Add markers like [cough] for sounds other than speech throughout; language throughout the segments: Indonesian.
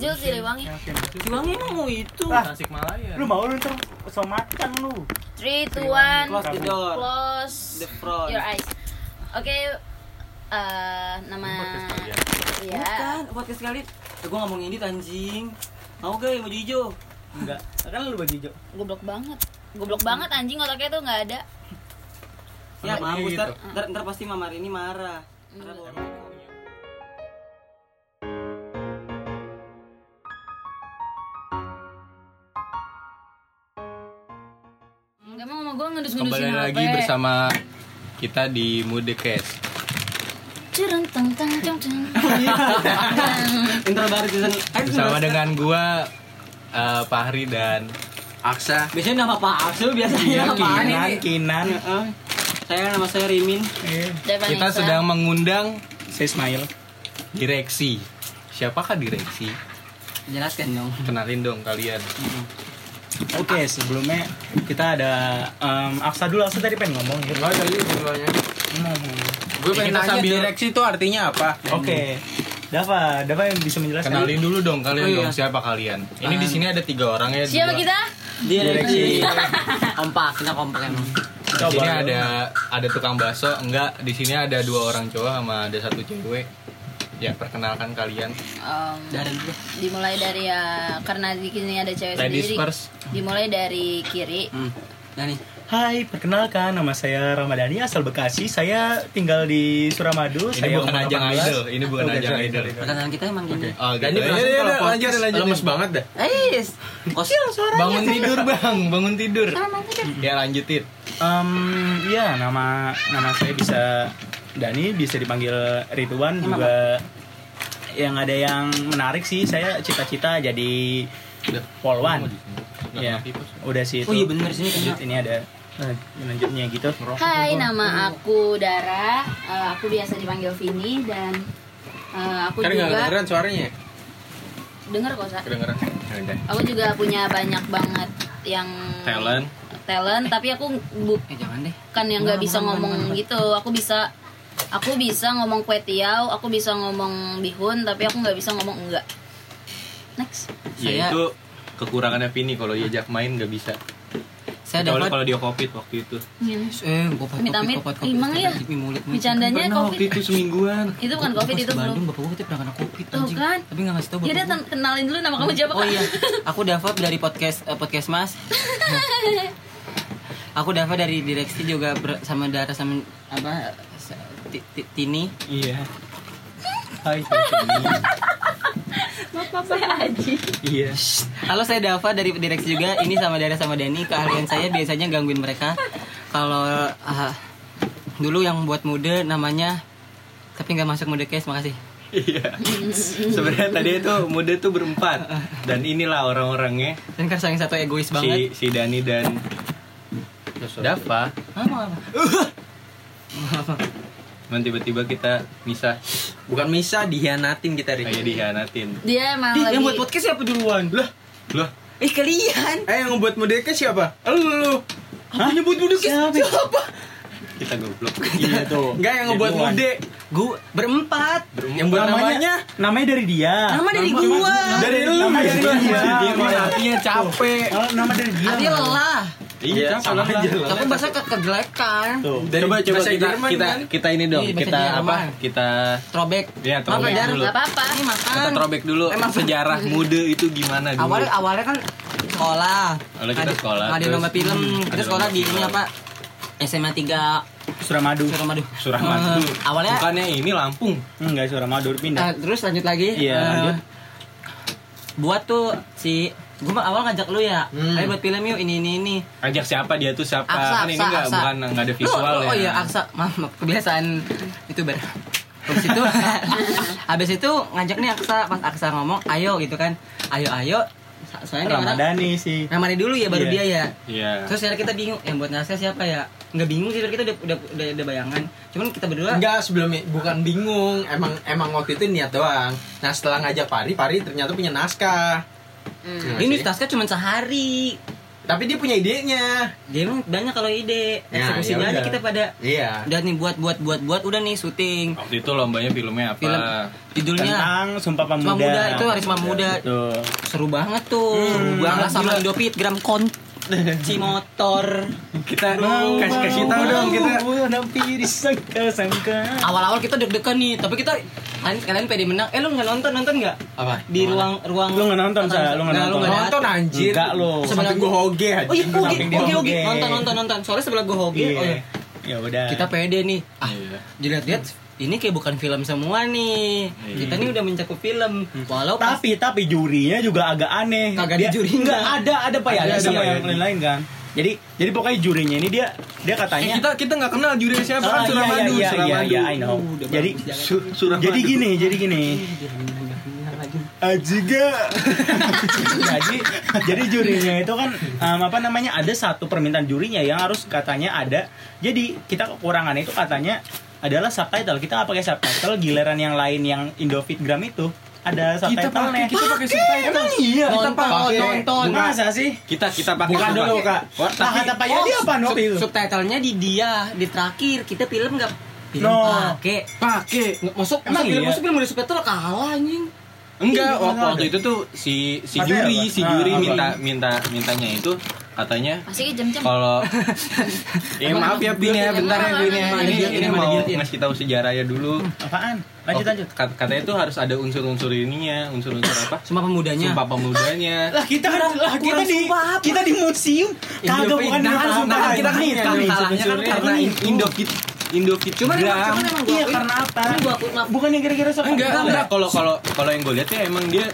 Hasil Siliwangi. Siliwangi emang mau itu. Ah. Tasikmalaya. Lu mau lu ntar so macan lu. 3, 2, 1 Close the door. Close The front. your eyes. Oke, eh, nama Iya. Bukan, podcast kali. Eh, gua nggak mau ngedit anjing. Mau gak yang baju hijau? Enggak. Kan lu baju hijau. Goblok banget. Goblok banget anjing otaknya tuh nggak ada. Ya, Kenapa mampus gitu? ntar, ntar, ntar pasti Mama ini marah. Karena gue ngedus-ngedusin Kembali HP. lagi bersama kita di Mudecast. Cereng teng teng teng teng. [laughs] [laughs] Intro baru season. Bersama dengan gua eh, Fahri dan Aksa. Biasanya nama Pak Aksul biasanya Iya, apaan Kinan, ini? Kinan. Heeh. Saya nama saya Rimin. Devan kita sedang mengundang Saya Ismail. direksi. Siapakah direksi? Jelaskan dong. Kenalin dong kalian. Oke, sebelumnya kita ada em, Aksa dulu. Aksa tadi pengen ngomong gitu. Enggak tadi sebelumnya. Ngomong. Gue pengen Kita tanya sambil- direksi itu artinya apa? Oke. Dava, Dava yang bisa menjelaskan. Kenalin dulu dong kalian Oh, iya. dong siapa kalian. Ini di sini ada tiga orang ya. Siapa dua- kita? Direksi. [laughs] kompak, kita kompak emang. Di sini ada ada tukang bakso, enggak. Di sini ada dua orang cowok sama ada satu cewek. Ya perkenalkan kalian. Em, Dari dulu. dimulai dari ya karena di sini ada cewek Ladies sendiri. first. Dimulai dari kiri. Hmm. Dani. Hai, perkenalkan nama saya Ramadhani asal Bekasi. Saya tinggal di Suramadu. Ini saya bukan ajang 18. idol, ini bukan Oke, ajang sorry, idol. Perkenalan kita emang gini. Oh, Dan ini gitu. berasa Ya, kalau udah, podcast lanjutin, lanjutin. lemes banget dah. Eh, kosil suaranya. Bangun tidur bang, bangun tidur. Ya lanjutin. Em, Iya, nama nama saya bisa Dani, bisa dipanggil Ridwan Emang juga. Yang ada yang menarik sih, saya cita-cita jadi polwan. Ya, udah sih itu. Oh iya bener sini Lanjut, ini ada eh, lanjutnya gitu. Hai, nama aku Dara. Eh, aku biasa dipanggil Vini dan eh, aku Kan nggak juga kedengeran suaranya. denger kok Sa. Kedengeran? Aku juga punya banyak banget yang Talent. talent, tapi aku bukan Eh jangan deh. yang nggak bisa ngomong gitu. Aku bisa aku bisa ngomong kue tiaw, aku bisa ngomong bihun, tapi aku nggak bisa ngomong enggak. Next. Ya Saya- itu kekurangannya Vini kalau diajak main nggak bisa. Saya dapat kalau dia covid waktu itu. Eh, gua pakai Amit-amit, kopi, kopi, kopi, emang ya? Bercandanya waktu covid. itu semingguan. [laughs] Itu bukan covid itu Bandung, belum. bapak gua katanya pernah kena covid Tuh anjing. kan. Tapi nggak ngasih tahu Ya bapak udah gua. ten- kenalin dulu nama kamu siapa Oh iya, aku Dava dari podcast eh, podcast Mas. [laughs] aku Dava dari direksi juga ber- sama Dara sama apa Tini. Iya. Hai, saya Tini. Bapak Haji. Iya. Halo saya Dava dari direksi juga. Ini sama Dara sama Dani. Keahlian saya biasanya gangguin mereka. Kalau ah, dulu yang buat muda namanya tapi nggak masuk muda case makasih. Iya. Sebenarnya tadi itu muda tuh berempat dan inilah orang-orangnya Dan kan saling satu egois si banget. si Dani dan Dava. Mau apa? [laughs] Dan tiba-tiba kita misah Bukan misa dihianatin kita Ri. kayak dihianatin. Dia emang Ih, lagi yang buat podcast siapa duluan? Lah, Loh, eh kalian. Eh yang ngebuat mudeke siapa? Lu. Hah? nyebut mudik siapa? kita goblok. Iya tuh. Enggak yang ngebuat mude. Gua berempat. Yang buat namanya namanya dari dia. Nama dari gua. dari lu. Nama dari Dia dia. Artinya capek. Oh, nama dari dia. Artinya lelah. Iya, sama sama aja. Tapi bahasa ke kegelekan. Tuh. Dari coba coba kita Jerman, kita kan? kita ini dong Iya, kita apa kita Throwback. Iya, throwback Apa, Dar? dulu. Gak apa-apa. Ini makan. kita throwback dulu Emang sejarah muda itu gimana dulu Awalnya awalnya kan sekolah. Awalnya kita Ada- sekolah, Ada lomba film. Kita ada sekolah di ini apa? SMA 3 Suramadu. Suramadu. Suramadu Eh, awalnya bukannya ini Lampung Enggak, Suramadu pindah. eh, terus lanjut lagi. Iya, lanjut. Buat tuh si gue mah awal ngajak lu ya. Hmm. Ayo buat film yuk ini ini ini. ajak siapa dia tuh siapa Aksa, kan ini nggak bukan nggak ada visual Lu- ya Oh iya, Aksa. Maaf, kebiasaan itu [laughs] ber. Habis itu habis itu ngajak nih Aksa, pas Aksa ngomong, "Ayo" gitu kan. Ayo, ayo. Soalnya Ramadhani sih. Ramadhani dulu ya baru Iya. dia ya. iya Terus akhirnya kita bingung, yang buat ngasih siapa ya? Nggak bingung sih, kita udah udah udah, udah bayangan. Cuman kita berdua Enggak sebelumnya bukan bingung emang emang waktu itu niat doang. Nah setelah ngajak Pari, Pari ternyata punya naskah. Hmm. Iya ini sih? tasknya cuma sehari. Tapi dia punya idenya. dia emang banyak kalau ide Ya, eksekusinya ya aja kita pada Iya. udah nih buat buat buat buat udah nih syuting Waktu itu lombanya filmnya apa? film judulnya Tentang Sumpah Pemuda. Sumpah Muda, itu hari Sumpah Muda. Tuh. seru banget tuh Hmm, banget banget, sama. Indopit gram kon si motor Kita kasih kasih tahu dong kita. Awal-awal kita deg-degan nih tapi kita kalian kalian pede menang eh lu nggak nonton nonton nggak Apa? di ruang ruang Lu nggak nonton, Sa? Lu nggak Nggak, nonton? Nonton anjir. Enggak lo. Sampai gue hoge oh iya oke oke hoge. nonton nonton nonton soalnya sebelah gue hoge oh iya Ya udah. kita pede nih ah Iya. dilihat-lihat ini kayak bukan film semua nih kita nih udah mencakup film walau pas- tapi tapi jurinya juga agak aneh. Kagak ada Dia- jurinya. Enggak ada ada Pak ya Ada, ada ada, sama ada. yang lain-lain kan. Jadi jadi pokoknya jurinya ini dia dia Eh, katanya kita kita nggak kenal juri siapa kan Ah, Suramadu, iya, iya, Suramadu. iya, iya, I know. udah Jadi. Su- Suramadu. jadi gini, jadi gini. Ajiga. [laughs] jadi jadi jurinya itu kan um, apa namanya ada satu permintaan jurinya yang harus katanya ada. Jadi kita kekurangannya itu katanya adalah subtitle. Kita nggak pakai subtitle. Giliran yang lain yang Indofitgram itu ada Kita pakai subtitlenya. kita pakai subtitle. Emang iya kita nonton pakai. nonton Masa sih? Kita kita pakai Bukan dulu, subtitle. Kak. Nah, kata Pak Yadi apa no subtitlenya di dia di terakhir kita film nggak film No. pakai pakai. Nggak, masuk Emang film iya? masuk film udah subtitle kalah anjing Enggak, Iya, waktu, itu tuh si si juri, si Ah, juri apa? minta minta mintanya itu katanya. Pasti jam-jam. kalau [laughs] ya maaf ya Pin ya bentar ya Pin ya. Ada ini ini mau ngasih tahu sejarah ya dulu. Apaan? Lanjut Oh, lanjut. kat- katanya tuh harus ada unsur-unsur ininya unsur-unsur apa? Sumpah pemudanya. Sumpah pemudanya. Lah kita kan lah kita di kita di museum. Kagak bukan Nah, sumpah nah, kita kan Ini kan kalahnya kan karena Indofit Indofit cuman emang cuman emang gua Iya karena apa? gua Bukan yang kira-kira sok enggak enggak. Kalau kalau kalau yang gue lihat ya emang dia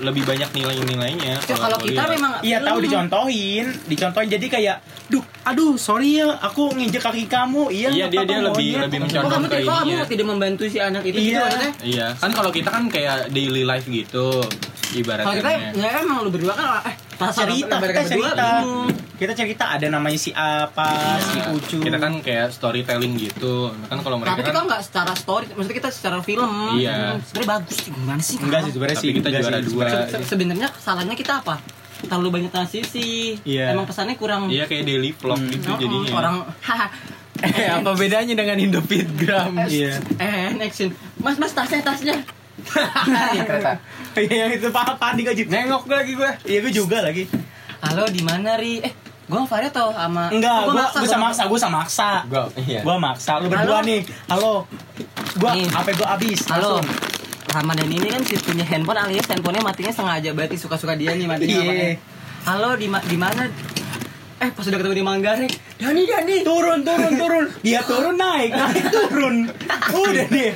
lebih banyak nilai-nilainya Ya, kalau kita lihat. memang Iya tahu dicontohin, dicontohin jadi kayak, duh, aduh sorry ya, aku nginjek kaki kamu, iya. Iya, dia- dia lebih- monyet." lebih Oh, mencontoh kamu ke tidak kamu tidak membantu si anak itu Iya. gitu Iya, kan kalau kita kan kayak daily life gitu ibaratnya. kalau kita ya emang lu berdua kan eh pas cerita, mereka kita cerita. Kita cerita ada namanya si apa, si Nah, Ucu. Kita kan kayak storytelling gitu. Kan kalau mereka tapi kita kan nggak secara story maksudnya kita secara film Iya. sebenarnya bagus sih gimana sih enggak sih sebenarnya sih. kita juara dua. sebenarnya. Se- sebenarnya salahnya kita apa terlalu banyak transisi Iya. emang pesannya kurang Iya kayak daily vlog Hmm. gitu Oh, jadinya. orang [laughs] Eh, apa bedanya dengan Indofitgram? Iya. eh action mas mas tasnya tasnya Kereta. [laughs] Iya itu pak panik aja. Nengok lagi gue. Iya gue juga lagi. halo di mana ri eh gua sama Farid atau sama Enggak, Oh, gua maksa, gua gua- sama maksa, gua sama maksa. Gue, iya. Gua maksa, lu berdua Halo? nih. Halo. Gua Nih. HP gua habis. halo. Ramadan ini kan si- punya handphone alias handphonenya matinya sengaja berarti suka-suka dia nih matinya Iya. halo di ma- di mana eh pas udah ketemu di Manggarai Dani Dani turun turun turun dia turun naik [laughs] naik turun udah deh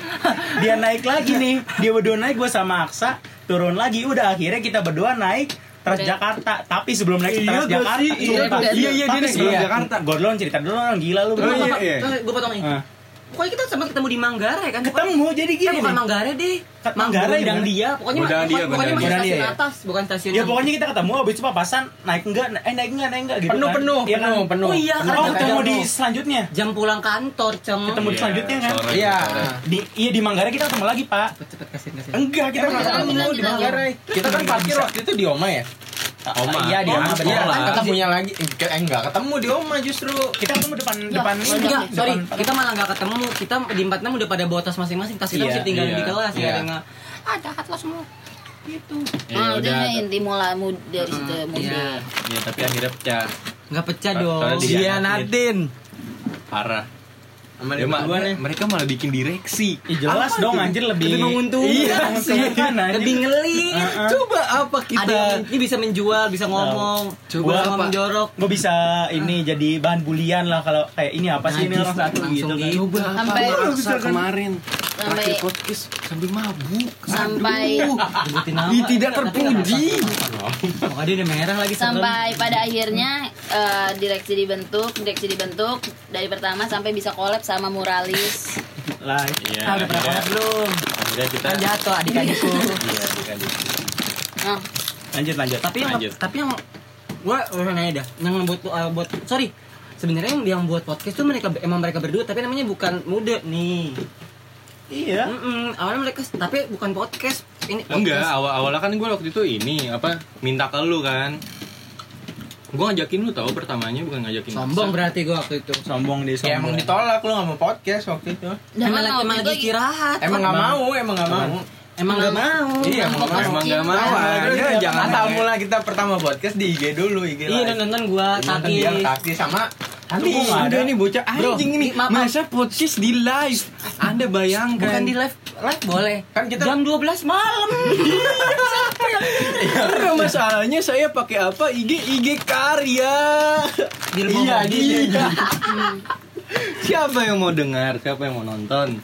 dia naik lagi nih dia berdua naik gue sama Aksa turun lagi udah akhirnya kita berdua naik Transjakarta tapi sebelum naik ke Iya, gak sih? Iya, sumpah. iya, iya, dia tapi naik sebelum Transjakarta. gue dulu cerita dulu orang gila lu berdua iya, iya. gue potong nih Ah. Pokoknya kita sempat ketemu di Manggarai kan ketemu jadi Eh, gini bukan nih. Manggarai deh Kat- Manggarai Gudang mana? dia pokoknya Gudang dia, pokoknya, masih dia. stasiun dia, atas bukan stasiun ya yang- pokoknya kita ketemu habis itu papasan naik enggak eh naik enggak naik enggak gitu Penuh, kan. penuh, Iya kan? penuh, penuh. Oh iya, oh karena ketemu jam- di selanjutnya jam pulang kantor ceng Ketemu di selanjutnya kan? Iya. di iya di Manggarai kita ketemu lagi pak cepet cepet kasih kasih enggak kita ketemu di Manggarai Kita kan parkir waktu itu di Oma ya? Oma. iya di Oma benar Kan ketemunya lagi. Eh, eh, enggak, ketemu di Oma justru. kita ketemu depan depan ini Enggak, depan- sorry, kita malah nggak ketemu. Kita di empat enam udah pada bawa tas masing-masing. Tas kita Iya, masih tinggal iya, di kelas, ya iya. ada nggak? Ah, jahat lo semua. Gitu. Ya Nah, udah. inti mulai mud dari situ muda. Iya. Ya tapi akhirnya pecah. Nggak pecah dong. dia- Dianatin. Parah. Ya, ma- nih. mereka malah bikin direksi. Ih, jelas dong anjir lebih Lebih menguntungkan iya, sih. menguntungkan, anjir. Lebih ngeli. Coba apa Ada kita? yang ini bisa menjual, bisa ngomong, Coba bisa apa? ngomong jorok. gue bisa ini jadi bahan bulian lah kalau kayak ini apa sih ini Najis, orang satu gitu kan gitu. Coba Sampai- apa Aksa kemarin Sampai- podcast sambil mabuk. Sampai. Ih, tidak terpuji. Pokoknya dia merah lagi sampai pada akhirnya eh, direksi dibentuk, direksi dibentuk dari pertama sampai bisa collab sama muralis. [laughs] lah Iya. Ah, udah pernah akhirnya- collab belum? Akhirnya kita Kan jatuh adik-adikku. [laughs] Iya, adik-adik. Nah, lanjut lanjut tapi yang Lanjut. tapi yang gua gua nanya dah yang buat uh, buat sorry sebenarnya yang, yang buat podcast tuh mereka emang mereka berdua tapi namanya bukan muda nih iya Mm-mm, awalnya mereka tapi bukan podcast ini Enggak, podcast. awal awalnya kan gue waktu itu ini apa minta ke lu kan. Gue ngajakin lu tau pertamanya bukan ngajakin Sombong Aksa. berarti gua waktu itu. sombong dia Ya emang sombong ditolak lu gak mau podcast waktu itu. Jangan Emang lagi, emang lagi istirahat. Emang gak mau, emang gak mau. Emang gak mau. Iya, emang gak mau. Emang gak mau aja, jangan Asal mula kita pertama podcast di IG dulu, IG Iya nonton gua dia kaki sama nggak ada. Nih bocah anjing ini. Masa podcast di live? Anda bayangkan. Bukan di live, live boleh. Kan kita- jam 12 malam. [laughs] Karena masalahnya saya pakai apa? IG IG karya. Iya, iya. [laughs] Siapa yang mau dengar? Siapa yang mau nonton?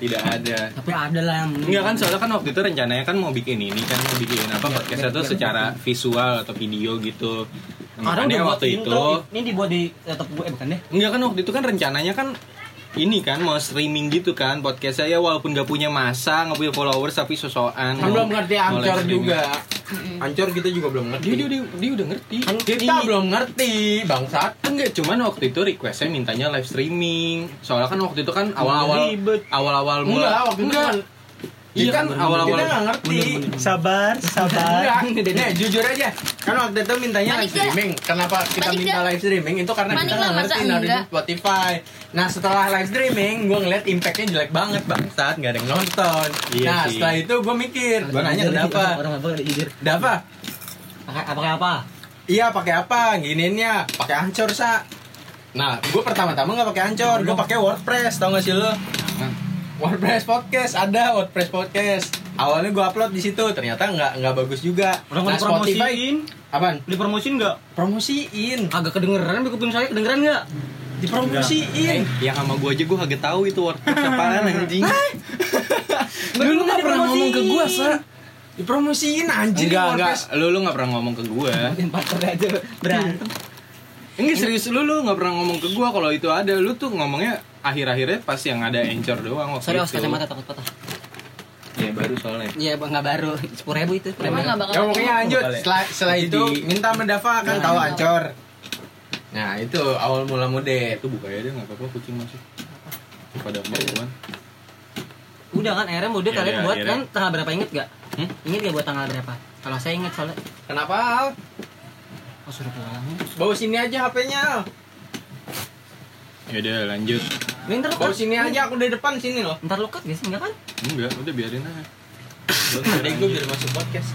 Tidak ada. Tapi ada lah yang Enggak kan soalnya kan waktu itu rencananya kan mau bikin ini kan mau bikin apa podcastnya tuh secara visual atau video gitu. Makanya buat waktu itu. Ini dibuat di laptop gue, eh bukan deh. enggak kan waktu itu kan rencananya kan ini kan mau streaming gitu kan podcast saya walaupun gak punya masa nggak punya followers tapi sosokan. Kan belum ngerti Ancor juga. Ancor kita juga belum ngerti. dia, dia, dia, dia udah ngerti. Kan kita belum ngerti, bangsat. enggak cuman waktu itu requestnya mintanya live streaming. Soalnya kan waktu itu kan awal-awal awal-awal Enggak, mulai waktu itu enggak. kan iya kan awal-awal kita nggak ngerti. sabar sabar Enggak, nih jujur aja. Kan waktu itu mintanya live streaming. Kenapa kita minta live streaming? Itu karena kita nggak ngerti naruh di? Spotify. Nah setelah live streaming, gue ngeliat impactnya jelek banget bangsat, nggak ada yang nonton. Iya nah sih. setelah itu gue mikir, gue nanya kenapa? Orang apa. Kenapa? Pakai apa? Iya pakai apa? Giniinnya pakai ancor sa. Nah, gue pertama-tama nggak pakai ancor, gue pakai WordPress, tau gak sih lo? WordPress podcast ada WordPress podcast. Awalnya gue upload di situ, ternyata nggak nggak bagus juga. orang Nah, promosiin apaan? dipromosiin nggak Promosiin, Agak kedengeran, kuping saya kedengeran nggak? dipromosiin. Eh, yang sama gua aja gua kagak tahu itu WordPress apaan [laughs] anjing. Lu lu nggak pernah ngomong ke gue sa. Dipromosiin anjir Enggak, enggak. WordPress. Lu lu enggak pernah ngomong ke gua. Bikin partner aja berantem. Enggak serius lu lu enggak pernah ngomong ke gua kalau itu ada. Lu tuh ngomongnya akhir-akhirnya pas yang ada Anchor doang waktu Sorry, itu. os kacamata takut patah. Iya, baru soalnya. Iya, bang nggak baru. [laughs] Sepuluh ribu itu. Emang nggak bakal Ya pokoknya lanjut. Setelah, setelah Jadi- itu minta mendafa kan Jangan tahu ancor. Nah itu awal mula mudet. Itu buka aja deh enggak apa-apa kucing masuk. Pada bauan. Udah kan, akhirnya udah Ya, kalian ya, buat akhirnya. kan tanggal berapa inget gak? Hmm? Ingat gak buat tanggal berapa? Kalau saya inget soalnya. Kenapa? Oh suruh pulang. Bawa sini aja HP-nya. Ya udah lanjut. Ini ntar lu sini aja aku di depan sini loh. Ntar lu cut gak sih? Enggak kan? Enggak, udah biarin aja. Tadi gue biar masuk podcast.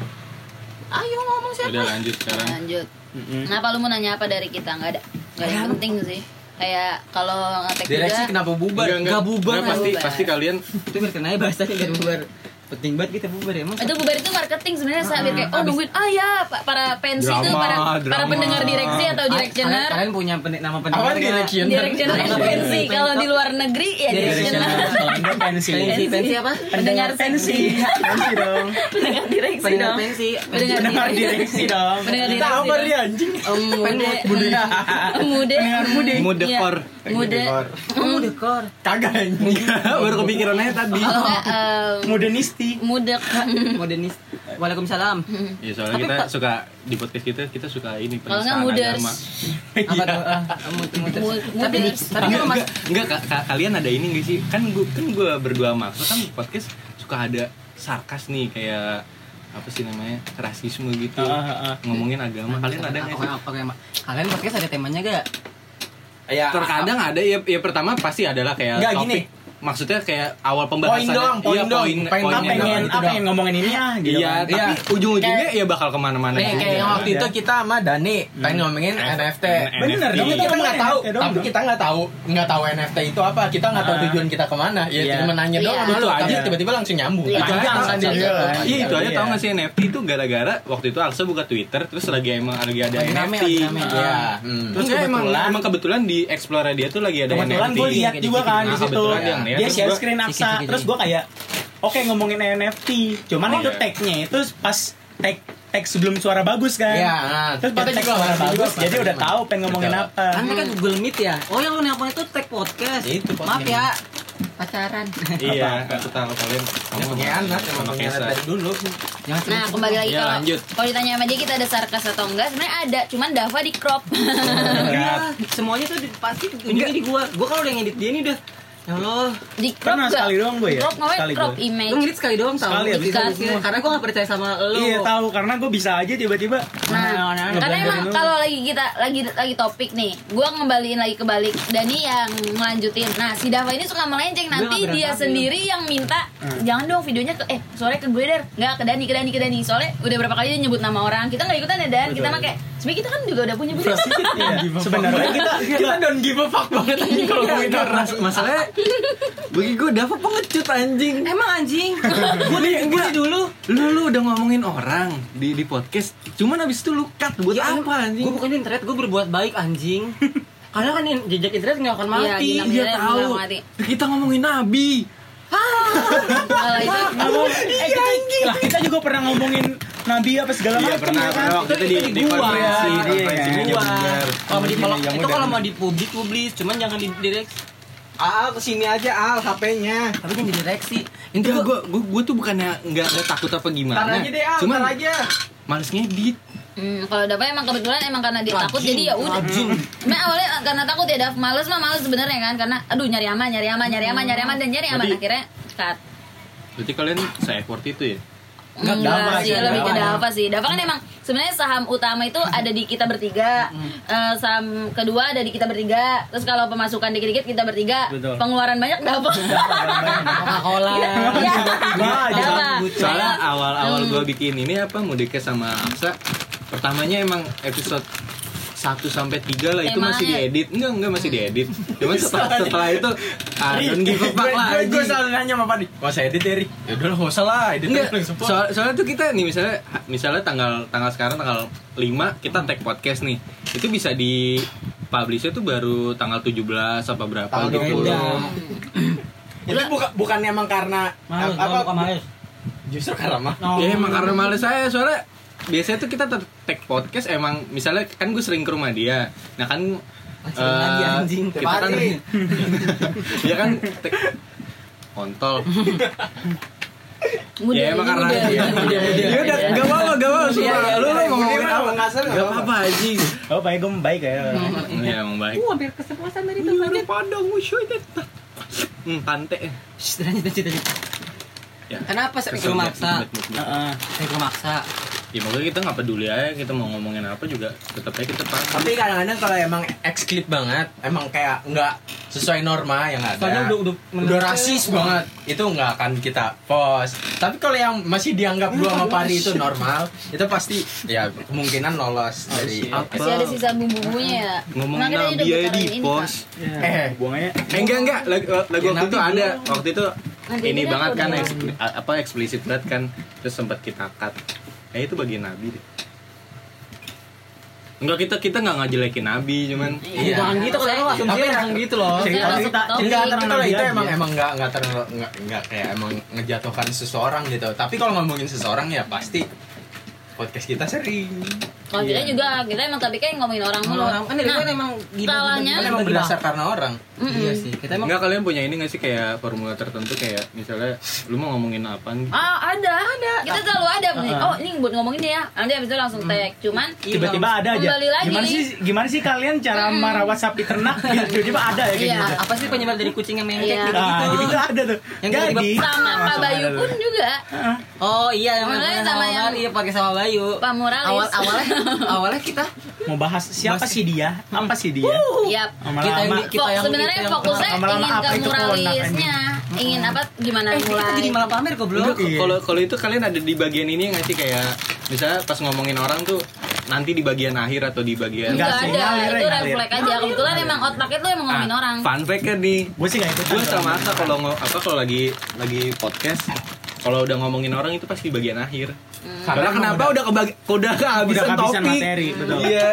Ayo ngomong siapa? Udah lanjut sekarang. Lanjut. Kenapa lu mau nanya apa dari kita? Nggak ada. Nggak ada yang penting sih. Kayak kalau ngetek Direksi juga. kenapa bubar? Enggak, enggak, Nggak bubar, enggak, pasti nggak pasti bubar. kalian Itu biar kenanya bahasanya biar bubar. Penting banget kita bubar emang. Itu bubar itu marketing sebenarnya Sa. biar kayak oh abis- nungguin ah ya pa- para pensi itu Drama, para para drama. pendengar direksi atau Kalian, directioner. kalian punya pen- nama pendengar Apa? Directioner Nama pensi. Kalau di luar negeri ya enggak pensi Pensi, pensi apa? Pendengar pensi pensi. dong Pendengar direksi Pendengar dong. pensi. Pendengar pendengar direksi. direksi dong Pendengar direksi. apa dong. dia anjing? Mude. Mude. mude. Mude Iya. kor. Mude. Oh, dekor. Kagak. Baru kepikiran aja tadi. Enggak em, modernisti mudek. [laughs] Modernis. Waalaikumsalam. Ya soalnya kita suka di podcast kita kita suka ini Kalau nggak penistaan muders. agama. [laughs] Apa tuh? Ah, Tapi tapi enggak, mas enggak, enggak ka- ka- kalian ada ini gak sih? Kan gua kan gua berdua Aksa kan podcast suka ada sarkas nih kayak apa sih namanya? rasisme gitu. Ah, ah, ah. Ngomongin agama. Kalian ada nggak sih? Kalian podcast ada temanya gak? Ya, Terkadang ada ya, ya pertama pasti adalah kayak Enggak, topik. gini. Maksudnya kayak awal pembahasan. Poin doang, poin iya, doang. poin, Pengen ah, poinnya pengen- pengen doang. itu ah dong. pengen ngomongin ini ah gitu Iya, kan. tapi Iya. ujung-ujungnya ya bakal ke mana-mana. Nih kayak yang waktu Iya. itu kita sama Dani pengen ngomongin NFT. Bener dong, Tapi kita kita nggak tahu, NFT doang tapi dong. kita nggak tahu, nggak tahu NFT itu apa. Kita nggak tahu Ah. tujuan kita ke mana. Ya Iya. cuma nanya doang Iya. lu Itu aja. tiba-tiba langsung nyambung. Iya. Itu aja Iya. Iya itu aja Iya. tau gak sih NFT itu gara-gara waktu itu Alsa buka Twitter terus lagi emang lagi ada NFT. Ah. Iya. Hmm. Terus emang kebetulan- emang kebetulan di explore dia tuh lagi ada kebetulan NFT. gue lihat juga kan di Nah, situ kebetulan dia share gua- screen aksa terus gue kayak oke ngomongin NFT cuman Oh, itu iya. tagnya itu pas tag tag sebelum suara bagus kan Iya, nah, terus pas tag juga suara juga bagus pasti jadi udah tahu pengen ngomongin Betul. apa Kan mereka Google Meet ya? Oh yang lu nelpon itu tag podcast. Itu podcast. Maaf ya. Pacaran. [laughs] Iya, aku tahu kalian Dia punya anak, sama punya anak Kesa. dari dulu. Nah kembali lagi Ya, kalau lanjut. kalau ditanya sama dia kita ada sarkas atau enggak sebenarnya ada cuman Dava di crop [laughs] [laughs] Iya, semuanya tuh pasti ujungnya di gua. Gua kalau udah ngedit dia ini udah Ya Allah. Di crop Pernah gak? sekali doang gue ya? Crop ngapain? Sekali crop gue. image. Lu ngedit sekali doang tau Sekali ya, bisa Dikasih. semua. Karena gue gak percaya sama lu Iya tahu karena gue bisa aja tiba-tiba. Nah, ngeblend karena dari emang dulu. kalau lagi kita lagi lagi topik nih, gua ngembaliin lagi ke balik Dani yang ngelanjutin. Nah, si Dava ini suka melenceng nanti dia sendiri yang minta Hmm. jangan dong videonya ke eh sore ke gue der nggak ke Dani ke Dani ke Dani soalnya udah berapa kali dia nyebut nama orang kita nggak ikutan ya Dan kita mah kayak sebenarnya kita kan juga udah punya [laughs] video Iya, [laughs] sebenarnya kita kita don't give a fuck banget anjing kalau ngomongin orang Mas- masalahnya bagi gue Dava pengecut anjing. Emang anjing? Gue nih gue nih dulu. Lu lu udah ngomongin orang di di podcast cuman abis itu lu cut. Buat Ya, apa anjing? Gue bukan di internet, gue berbuat baik anjing. [laughs] Karena kan in- jejak internet gak akan Iya, mati dia Namanya tahu. nggak mati. kita ngomongin nabi. Kalau itu Nggak mau- eh, kita, lah, kita juga pernah ngomongin Nabi apa segala Iya, macam pernah, ya kan? pernah. Waktu itu di- Itu di gua. konferensi, Iya, iya. Kalau mau di kalau itu kalau mau dipublik publis, cuman jangan di direct. Al ke sini aja Al HP-nya Tapi jangan di direksi. Itu gue gue gue tuh bukannya nggak nggak takut apa gimana. Ntar aja deh Al Cuman ntar aja males ngedit. Hmm, kalau Dava emang kebetulan emang karena dia takut jadi ya udah. rajin. Emang awalnya karena takut ya Dav, males mah males sebenarnya kan karena aduh nyari aman, nyari aman, nyari aman, nyari aman dan nyari aman akhirnya cut. Berarti kalian se-effort itu ya? Enggak, Enggak Dava sih, sih, lebih ke Dava. Sih. Dava kan emang sebenarnya saham utama itu ada di kita bertiga. Eh, saham kedua ada di kita bertiga. Terus kalau pemasukan dikit-dikit kita bertiga. Betul. Pengeluaran banyak Dava. Coca-Cola. Iya. Dava. Soalnya awal-awal Hmm. gue bikin ini apa Mudikes sama Aksa Pertamanya emang episode 1 sampai 3 lah itu masih diedit. Enggak, enggak masih diedit. Cuman [laughs] setelah, setelah itu ah, don't give a fuck lah Gue selalu nanya sama Padi Gak usah edit ya Ri Ya udah lah gak usah lah Edit Enggak, soal, soalnya tuh kita nih misalnya misalnya tanggal tanggal sekarang tanggal 5 kita tag podcast nih. Itu bisa di publishnya tuh baru tanggal 17 apa berapa Tanggal gitu. 20. Itu bukan bukannya emang karena Males, apa, bukan males. Justru karena mah Ya emang karena males saya soalnya biasanya tuh kita tag podcast emang misalnya kan gue sering ke rumah dia. Nah kan lagi, eh, anjing. kita kan ya [laughs] kan tag- kontol. Mudah Ya, emang karena- iya, [laughs] mudah. Ya udah gak apa-apa, gak apa-apa. Iya, iya, Lu lu iya, mau iya, ngomongin iya, apa? nggak salah, Gak apa-apa anjing. Oh, baik gue baik ya. Iya emang baik. Uh, hampir kesepuasan dari itu. Iya, padang wusyuy deh. Hmm, pante. Shh, lanjut, lanjut, lanjut. Ya. Kenapa mikro banget, maksa? mikro maksa. Ya makanya kita nggak peduli aja kita mau ngomongin apa juga tetap aja kita paham. Tapi kadang-kadang kalau emang eksklit banget Emang kayak nggak sesuai norma yang ada Soalnya udah- udah- udah rasis banget Itu nggak akan kita post Tapi kalau yang masih dianggap gua sama Padi itu normal Itu pasti ya kemungkinan lolos dari Apa? Masih ada sisa bumbu-bumbunya. Ya. ngomongin aja bicarain di post. Eh Buangnya. Eh enggak enggak. Lagu, lagu Ya, waktu itu ada. waktu itu Nanti ini banget kan apa eksplisit banget kan. Terus sempat kita cut. Eh itu bagian nabi deh. Enggak kita kita nggak ngajelekin nabi cuman Iya. Jangan gitu kalau Saya- asumsi langsung gitu loh. Cerita cerita Enggak, itu aja. emang emang enggak enggak ter enggak, enggak kayak emang ngejatuhkan seseorang gitu. Tapi kalau ngomongin seseorang ya pasti podcast kita sering. Kalau kita juga kita emang tapi kayak ngomongin orang mulu. Orang kan dari Nah, kan emang Kan emang berdasar karena orang. mm-mm. Iya sih. Kita emang Enggak kalian punya ini nggak sih kayak formula tertentu kayak misalnya lu mau ngomongin apa Ah ada ada. Kita selalu ada. Oh ini buat ngomongin dia. Nanti abis itu langsung tag. Cuman tiba-tiba ada aja. Kembali lagi. Gimana sih gimana sih kalian cara merawat sapi ternak tiba-tiba ada ya kayak Iya. gitu. apa sih penyebab dari kucing yang mengkek Iya. gitu? Nah, gitu ada tuh. Yang Jadi sama Pak Bayu pun juga. Oh iya yang sama, yang- iya pakai sama Bayu. Pak Muralis. Awal awalnya [laughs] awalnya kita mau bahas siapa Bahas- sih dia? Apa sih dia? Yap. kita yang kita Fok- yang sebenarnya kita yang- fokusnya ingin apa ke muralisnya, ingin apa gimana Eh, kita mulai. jadi malah pamer goblok. Enggak, Iya. kalau kalau itu kalian ada di bagian ini nggak sih kayak misalnya pas ngomongin orang tuh nanti di bagian akhir atau di bagian Enggak ada, ngalir, itu ngalir. refleks aja. Kebetulan emang otaknya tuh emang ngomongin Ah, orang. Fun fact kan nih. Gue sih gak ikutan. Gue sama Asa kalau apa kalau lagi lagi podcast kalau udah ngomongin orang itu pasti di bagian akhir. Karena emang kenapa udah kebagi udah kehabisan Udah topik. materi, betul. Iya.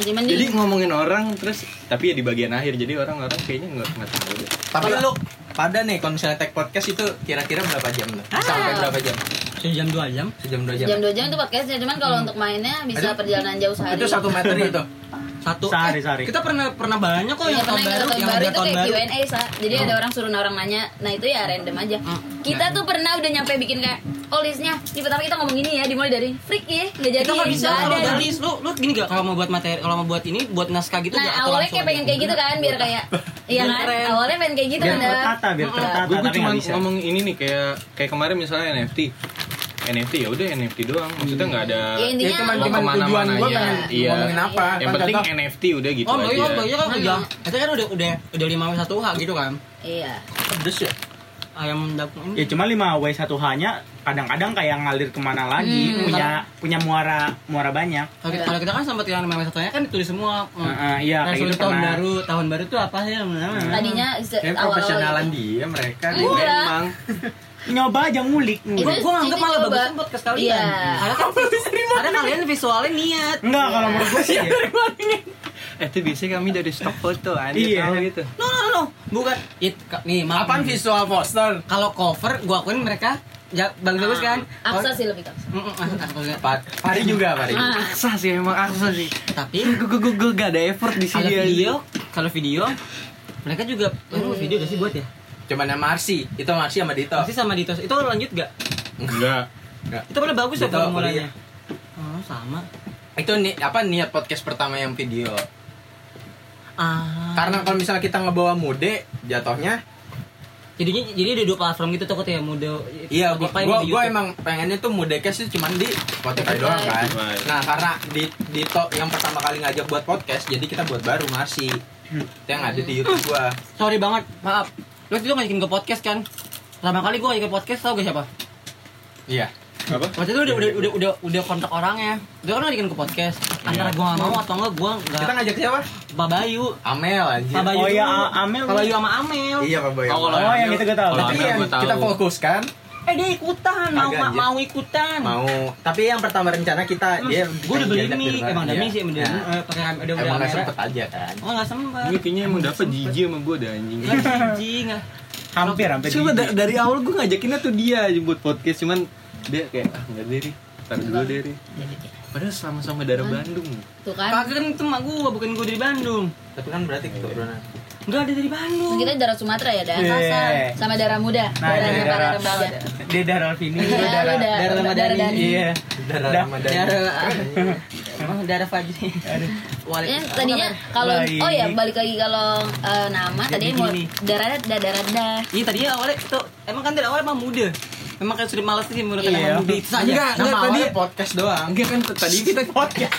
Jadi ngomongin orang terus tapi ya di bagian akhir. Jadi orang-orang kayaknya nggak nggak tahu. Tapi lu pada nih kalau misalnya tag podcast itu kira-kira berapa jam tuh? Sampai berapa jam? Sejam dua jam. Sejam dua jam. jam dua jam itu podcastnya, cuman kalau untuk mainnya bisa Itu- perjalanan jauh sehari. Itu satu materi itu. [laughs] Satu. Sehari, Eh, sehari. Kita pernah pernah banyak kok Iya yang tahun pernah baru, yang tahun baru ada itu tahun kayak baru. Q&A sa. Jadi ada orang suruh orang nanya. Nah itu ya random aja. Hmm. Kita tuh pernah udah nyampe bikin kayak oh listnya. Di pertama kita ngomong ini ya, dimulai dari freak ya, nggak jadi. Kita nggak bisa kalau ada. dari lu lu gini gak kalau mau buat materi kalau mau buat ini buat naskah gitu Nah awalnya kayak pengen kayak gitu kan biar kayak [laughs] Iya kan? Awalnya pengen kayak gitu biar kan. Tertata biar Mm. tertata gue cuma ngomong ini nih kayak kayak kemarin misalnya NFT NFT ya udah NFT doang maksudnya nggak ada Ya, intinya Ya cuman tujuan gue pengen Iya. ngomongin apa yang Kan penting NFT udah gitu Oh, aja banyak, banyak kan udah. Itu kan udah udah udah 5 satu H gitu kan. Iya. pedes ya Ayam dapur ya cuma 5 w 1 h nya kadang-kadang kayak ngalir ke mana lagi Hmm. punya punya muara muara banyak Kalau kita, kalau kita kan sempat yang 5 satunya kan ditulis semua. Heeh, iya, kayak gitu tahun pernah. baru, tahun baru itu apa sih namanya? Tadinya awal-awal profesionalan dia mereka Iya. memang [laughs] nyoba aja ngulik Itu- ngulik. Gue nganggep malah coba. bagus kan podcast kalian. Iya. Karena kan karena kalian visualnya niat. enggak kalau menurut gue sih ya. eh itu biasanya kami dari stok foto aja Iya. tahu gitu No, no, no, bukan. It, nih, maaf. apaan visual poster Kalau cover, gua akuin mereka ya bagus-bagus kan. Aksa sih lebih aksa. Pak Fari juga Fari Ah, aksa sih emang aksa sih Tapi gue gue gue gak ada effort di kalau sini aja. video, kalau video mereka juga eh, video gak sih buat ya? Cuman yang Marsi itu Marsi sama Dito Pasti sama Dito. Itu lanjut gak? enggak Enggak. Itu paling bagus ya Dito formulanya. kuliah. Oh, sama. itu ni apa niat podcast pertama yang video Ah. karena kalau misalnya kita ngebawa mude jatuhnya jadinya jadi ada dua platform gitu takut ya muda Iya, gua, Spotify gua, sama gua emang pengennya tuh Mudecast itu cuman di Spotify doang kan. Nah, karena di di to, yang pertama kali ngajak buat podcast, jadi kita buat baru Marsi. Itu yang ada di YouTube gua. sorry banget maaf lu itu ngajakin ke podcast kan pertama kali gua ngajakin podcast tau gak siapa Iya. apa waktu itu udah udah udah udah, udah kontak orangnya dia kan ngajakin ke podcast antara gua gak mau atau enggak gua Kita enggak ngajak siapa? Pak Bayu Amel anjir. Pak Bayu Oh iya, Amel. Pak Bayu sama Amel Iya, Pak Bayu. Oh, kalau Oh, yang itu gua tahu. Tapi yang kita fokus kan eh dia ikutan mau ma- anjir. mau ikutan mau. Tapi yang pertama rencana kita dia gue udah beli di- emang ada iya. mic sih udah Nah, eh, pakai kam- udah udah Emang nggak sempet aja kan. oh nggak sempet Ini kayaknya emang dapet jijik sama gue dah anjing jijik hampir hampir da- dari awal gue ngajakinnya tuh dia aja buat podcast Cuman dia kayak ah nggak deh Ntar dulu deh Ri." Padahal sama-sama darah Bandung Tuh kan. kagak kan itu mak gua bukan gua dari Bandung Tapi kan berarti keturunan. Enggak ada dari Bandung Kita darah Sumatera ya, darah Iya. kasar sama darah muda. Nah, darah darah darah- muda. dia darah lu darah darah darah darah Ramadhani. Iya Darah Dah. Ramadan. darah oh darah Fajri Waalaikumsalam. Ya, tadinya kalau oh ya balik lagi kalau eh, nama tadinya gini mau darah darah darah. Iya tadinya awalnya itu emang kan dari awal emang muda. Emang kan sudah malas sih menggunakan Iya. muda itu saja. Enggak, enggak tadi podcast doang. Enggak kan tadi [laughs] kita podcast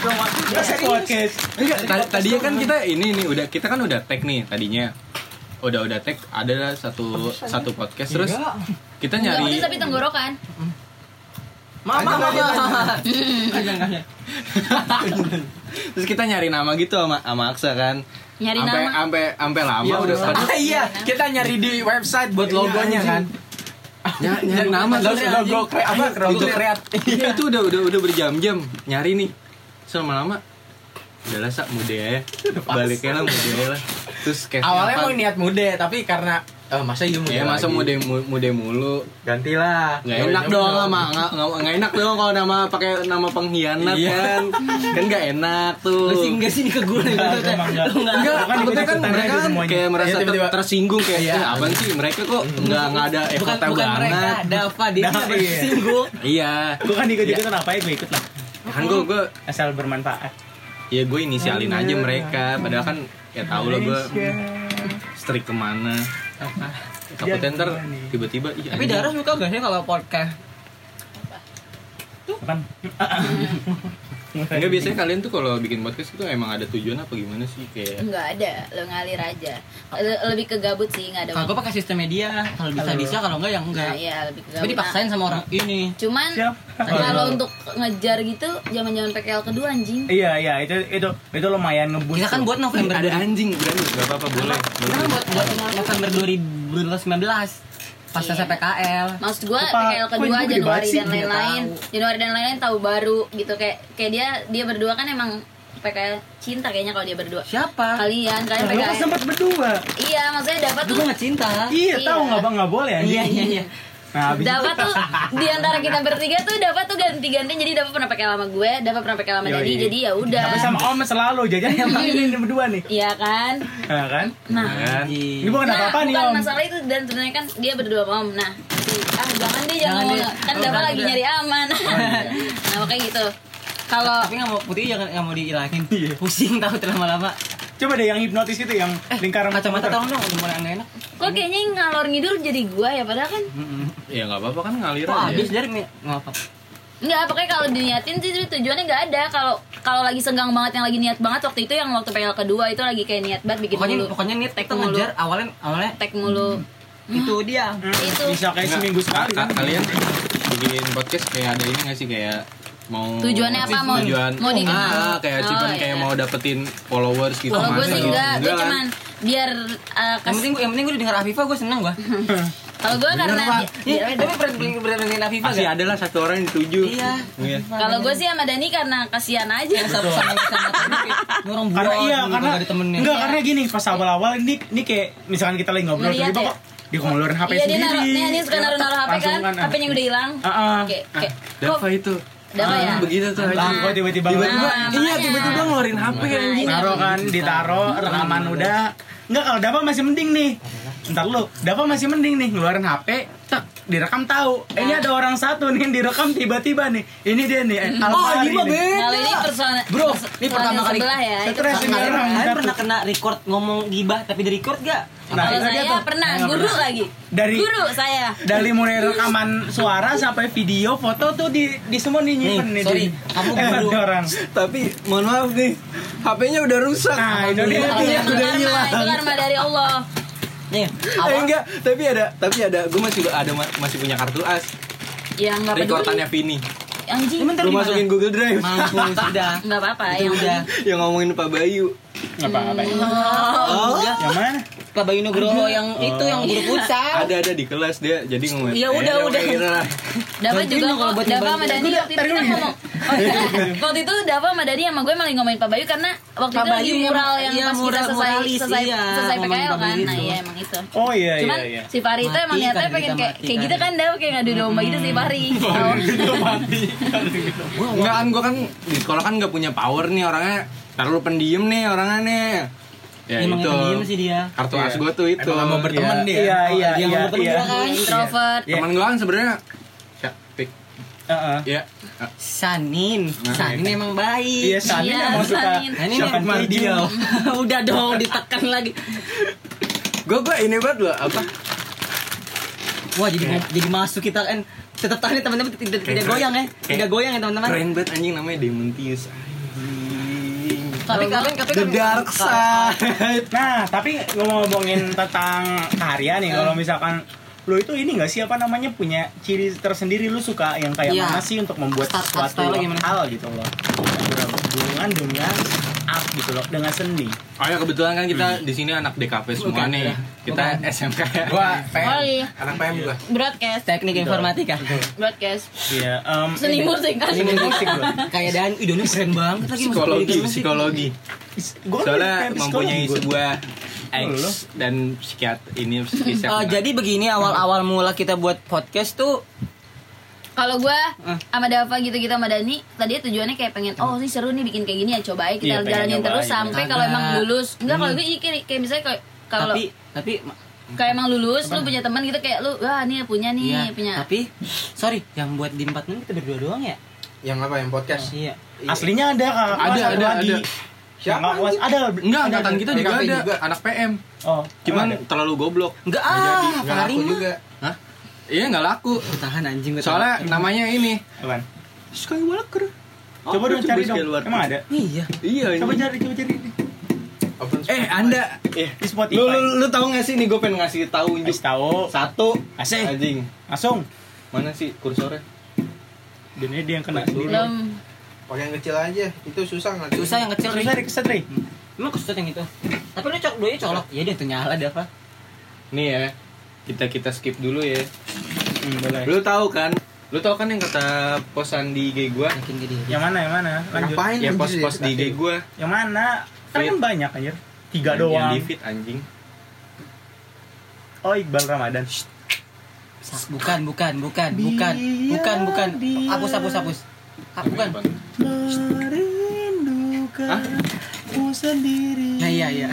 podcast Enggak, ta- tadinya kan kita ini nih udah kita kan udah tag nih tadinya. Udah udah tag ada satu satu podcast terus kita Enggak nyari pedes tapi tenggorokan. Enggak, enggak, [laughs] enggak. terus kita nyari nama gitu sama sama Aksa kan. Nyari Sampai nama. sampai sampai lama Iya, udah. Ah, iya, kita nyari di website buat logonya kan. Ny- nyari nama terus logo, apa, logo kreat. Iya itu udah udah udah berjam-jam nyari nih. Terus lama-lama udahlah sak muda ya. Baliknya lah muda lah. Terus kayak Awalnya apa- mau niat mude, tapi karena eh, masa iya mude Ya masa lagi? muda mu- muda mulu. Gantilah. Nggak enak dong sama nggak enak dong kalau nama pakai nama pengkhianat Iya. kan. Kan nggak enak tuh. Lu sih enggak sih ke gue. Enggak, emang enggak. Kan takutnya kan mereka kan kayak merasa Iya, tiba-tiba. ter- tersinggung kayak Iya. "Eh, apaan sih mereka kok nggak nggak ada Bukan bukan mereka, banget. Dava dia tuh iya. tersinggung. Iya. gue kan ikut ikutan apa ya gue ikut lah Kan gue gue asal bermanfaat ya gue inisialin aja mereka padahal kan ya tau lah gue strik ke mana takutnya ntar tiba-tiba iya Tapi anjing. Dara suka gak sih kalau podcast? kan [laughs] Enggak biasanya kalian tuh kalau bikin podcast itu emang ada tujuan apa gimana sih kayak Enggak ada, lo ngalir aja. Le- Lebih ke gabut sih, enggak ada. Kalau gue pakai sistem media, kalau bisa bisa, kalau enggak ya Nah, enggak. iya lebih ke Tapi gabut. dipaksain sama orang ini. Nah, cuman Siap. kalau untuk ngejar gitu zaman-zaman PKL kedua anjing. iya iya itu itu itu lumayan ngebus Kita kan buat November ada anjing berani nggak apa-apa boleh Kita kan buat buat November 2019 pas Iya. selesai PKL. Maksud gua Apa? PKL kedua Januari dan lain-lain. Januari dan lain-lain tahu baru gitu kayak kayak dia dia berdua kan emang PKL cinta kayaknya kalau dia berdua. Siapa? Kalian kalian Nah, lu kan PKL. sempat berdua Iya, maksudnya dapat tuh gue nggak cinta. iya Iya. tahu nggak bang nggak boleh. Iya iya iya. Nah dapat tuh di antara kita bertiga tuh dapat tuh ganti-ganti jadi dapat pernah PKL sama gue, dapat pernah sama Yoi. Dadi jadi ya udah. tapi sama om selalu jajan yang [laughs] ini berdua nih Iya kan? nah, kan Nah, kan ini bukan nah, apa apa nih bukan om masalah itu dan sebenarnya kan dia berdua sama om. Nah, ah jangan deh jangan, Jangan deh. kan Oh, Dava kan lagi udah. nyari aman. [laughs] nah, makanya gitu. Kalau Tapi nggak mau putih jangan nggak mau dihilangin. Iya. Pusing tahu lama-lama. Coba deh yang hipnotis itu yang lingkaran Kacamata muter. tolong dong, udah mulai nggak enak. Kok kayaknya yang ngalor ngidur jadi gua ya padahal kan Ya nggak apa-apa kan ngalir aja. habis dari nggak apa. Enggak, pokoknya kalau diniatin sih tujuannya nggak ada. Kalau kalau lagi senggang banget yang lagi niat banget waktu itu yang waktu PL kedua itu lagi kayak niat banget bikin Pokoknya mulu. pokoknya nih Tek mulu. ngejar awalnya awalnya Tek mulu. itu dia. Hmm, Itu. Bisa kayak seminggu sekali ka- kan. Kalian bikin podcast kayak ada ini nggak sih kayak mau Tujuannya apa? Mau- tujuan mau dikenal? ah, kayak Oh, cuman iya. kayak mau dapetin followers gitu Kalau gue masa sih enggak, gue kan? cuman biar uh, Yang penting yang penting gue denger Afifa gue seneng gue. [laughs] kalau gue karena Iya, tapi pernah pernah dengerin Afifa pasti gak? ada lah satu orang yang dituju Iya. Iya. kalau gue sih sama Dani karena kasihan aja. Satu sama ini orang Karena iya, karena kagak ada temennya. enggak karena gini pas awal-awal ini ini kayak misalkan kita lagi ngobrol tiba-tiba ya? kok dia ngeluarin HP Iya dia sendiri. naruh, nih dia suka naruh naruh HP kan, ah. HP-nya udah hilang. Ah, ah. Kayak kayak Dava itu Dava ya? Ah, begitu tuh anjing. kok tiba-tiba Nah, ngeluarin- iya tiba-tiba ngeluarin HP Nah, anjing. Taruh kan, ditaro rekaman udah. Enggak kalau Dava masih mending nih. Ntar lu, Dava masih mending nih ngeluarin HP, tek, direkam tahu. Eh, Ini ada orang satu nih yang direkam tiba-tiba nih. Ini dia nih, Oh, Alfari ini mah beda. Kalau ini personal Bro, ini pertama personal kali sebelah ya. Stres ini orang. Pernah kena record ngomong gibah tapi di record gak? Nah, Kalau saya tuh. pernah nggak guru pernah. lagi. Dari- guru saya. Dari mulai rekaman suara sampai video, foto tuh di di semua nih nyimpen Nih, sorry, kamu [laughs] Eh, guru. orang. Tapi mohon maaf nih, HP-nya udah rusak. Nah, itu dia. Udah hilang. itu karma dari Allah. Nih, Eh, awal enggak, tapi ada tapi ada gue masih ada masih punya kartu as Ya enggak peduli. rekordannya Vini Anjing. Lu masukin Google Drive. mampus sudah. Enggak [laughs] apa-apa yang udah. yang ngomongin Pak Bayu. Apa apa? Oh, udah. Yang mana? Pak Bayu Nugroho yang itu yang guru futsal. ada ada di kelas dia jadi ngomong Ya udah, eh, udah. Dava Bantuin juga kalau kok buat Dava sama Dani waktu itu kita ngomong oh, iya. [laughs] waktu itu Dava sama Dani sama gue malah ngomongin Pak Bayu karena waktu Pak itu lagi mural yang iya, pas kita selesai selesai iya, selesai PKL kan nah iya emang itu Oh iya iya iya. si Fahri itu emang niatnya kan, pengen kita kayak kayak kan. gitu kan Dava kayak ngadu domba gitu sih Fahri [laughs] Oh. [laughs] Enggak kan gue kan di sekolah kan nggak punya power nih orangnya terlalu pendiam nih orangnya nih ya Emang itu pendiam sih dia. kartu Iya. as gue tuh itu Emang mau berteman Iya, dia. Iya iya Dia iya mau berteman iya. juga kan? introvert Iya. teman gue kan sebenarnya ya pik Heeh. ya Sanin, Sanin emang baik. Iya, Sanin Iya, emang suka. Sanin. Nah, nih, Mardial? [laughs] Udah dong ditekan lagi. Gue gue ini banget loh apa? Wah, jadi jadi masuk kita kan tetap tahan nih teman-teman tidak tidak goyang ya. Tidak goyang ya teman-teman. keren banget anjing namanya Demontius anjing Tapi tapi tapi The Dark Side. Nah, tapi ngomong-ngomongin tentang karya nih, kalau misalkan lu itu ini gak sih apa namanya punya ciri tersendiri lu suka yang kayak Iya. mana sih untuk membuat Start- sesuatu hal gitu loh berhubungan dengan art gitu loh dengan seni oh ya kebetulan kan kita di sini anak DKP semua Bukan, nih ya. kita Bukan. SMK ya Gua PM. Oh, iya. Anak PM gua. broadcast teknik informatika. broadcast iya em, seni musik kan seni musik Kayak dan Doni keren banget lagi psikologi psikologi gua soalnya mempunyai sebuah Oh? X dan psikiat ini psikiat Eh, jadi begini awal-awal mula kita buat podcast tuh Kalau gue Ah. sama Dava gitu-gitu sama Dani, tadi tujuannya kayak pengen, oh ini seru nih bikin kayak gini ya coba aja kita Iya, jalanin terus aja. sampai kalau emang lulus. Enggak kalau gue kayak, kayak misalnya kalau tapi tapi kayak emang lulus, lu punya teman gitu kayak lu, wah ini punya nih, iya, punya. tapi sorry yang buat di empat kita berdua doang ya Yang apa yang podcast? iya aslinya ada kakak Ada, ada, lagi. ada. Siapa? Kakak ada enggak ada, angkatan ada. kita juga ada juga. anak PM oh cuman ada? terlalu goblok enggak Nggak ah jadi, nggak Fahri laku mah. juga. Iya nggak laku. Tahan anjing gua soalnya tahan. namanya ini. Apaan? Skywalker. Coba dong cari dong. Emang ada? Iya. Iya coba cari coba cari. Eh anda. Di Spotify. Lu, lu, lu tahu nggak sih? Nih gue pengen ngasih tahu unjuk tahu. satu. Asik. anjing. Langsung mana sih kursornya? Dan ini dia yang kena. Sendiri belum. Pakai yang kecil aja. Itu susah nggak? susah yang kecil susah Ri. dikeset Ri. Emang kesusah yang itu. Tapi lu cok dua colok. Iya dia tuh nyala deh apa? Nih ya kita kita skip dulu ya. Hmm, boleh. Lu tahu kan? Lu tahu kan yang kata posan di IG gua? Yang mana yang mana? Lanjut. Ngapain? ya ya, di IG gua. Yang mana? Kan, Fit. kan banyak anjir. Tiga yang doang. di feed anjing. Oh Iqbal Ramadan. Bukan bukan bukan bukan. Bukan bukan. Hapus hapus hapus. Ah, bukan. Merindukan sendiri. Nah iya iya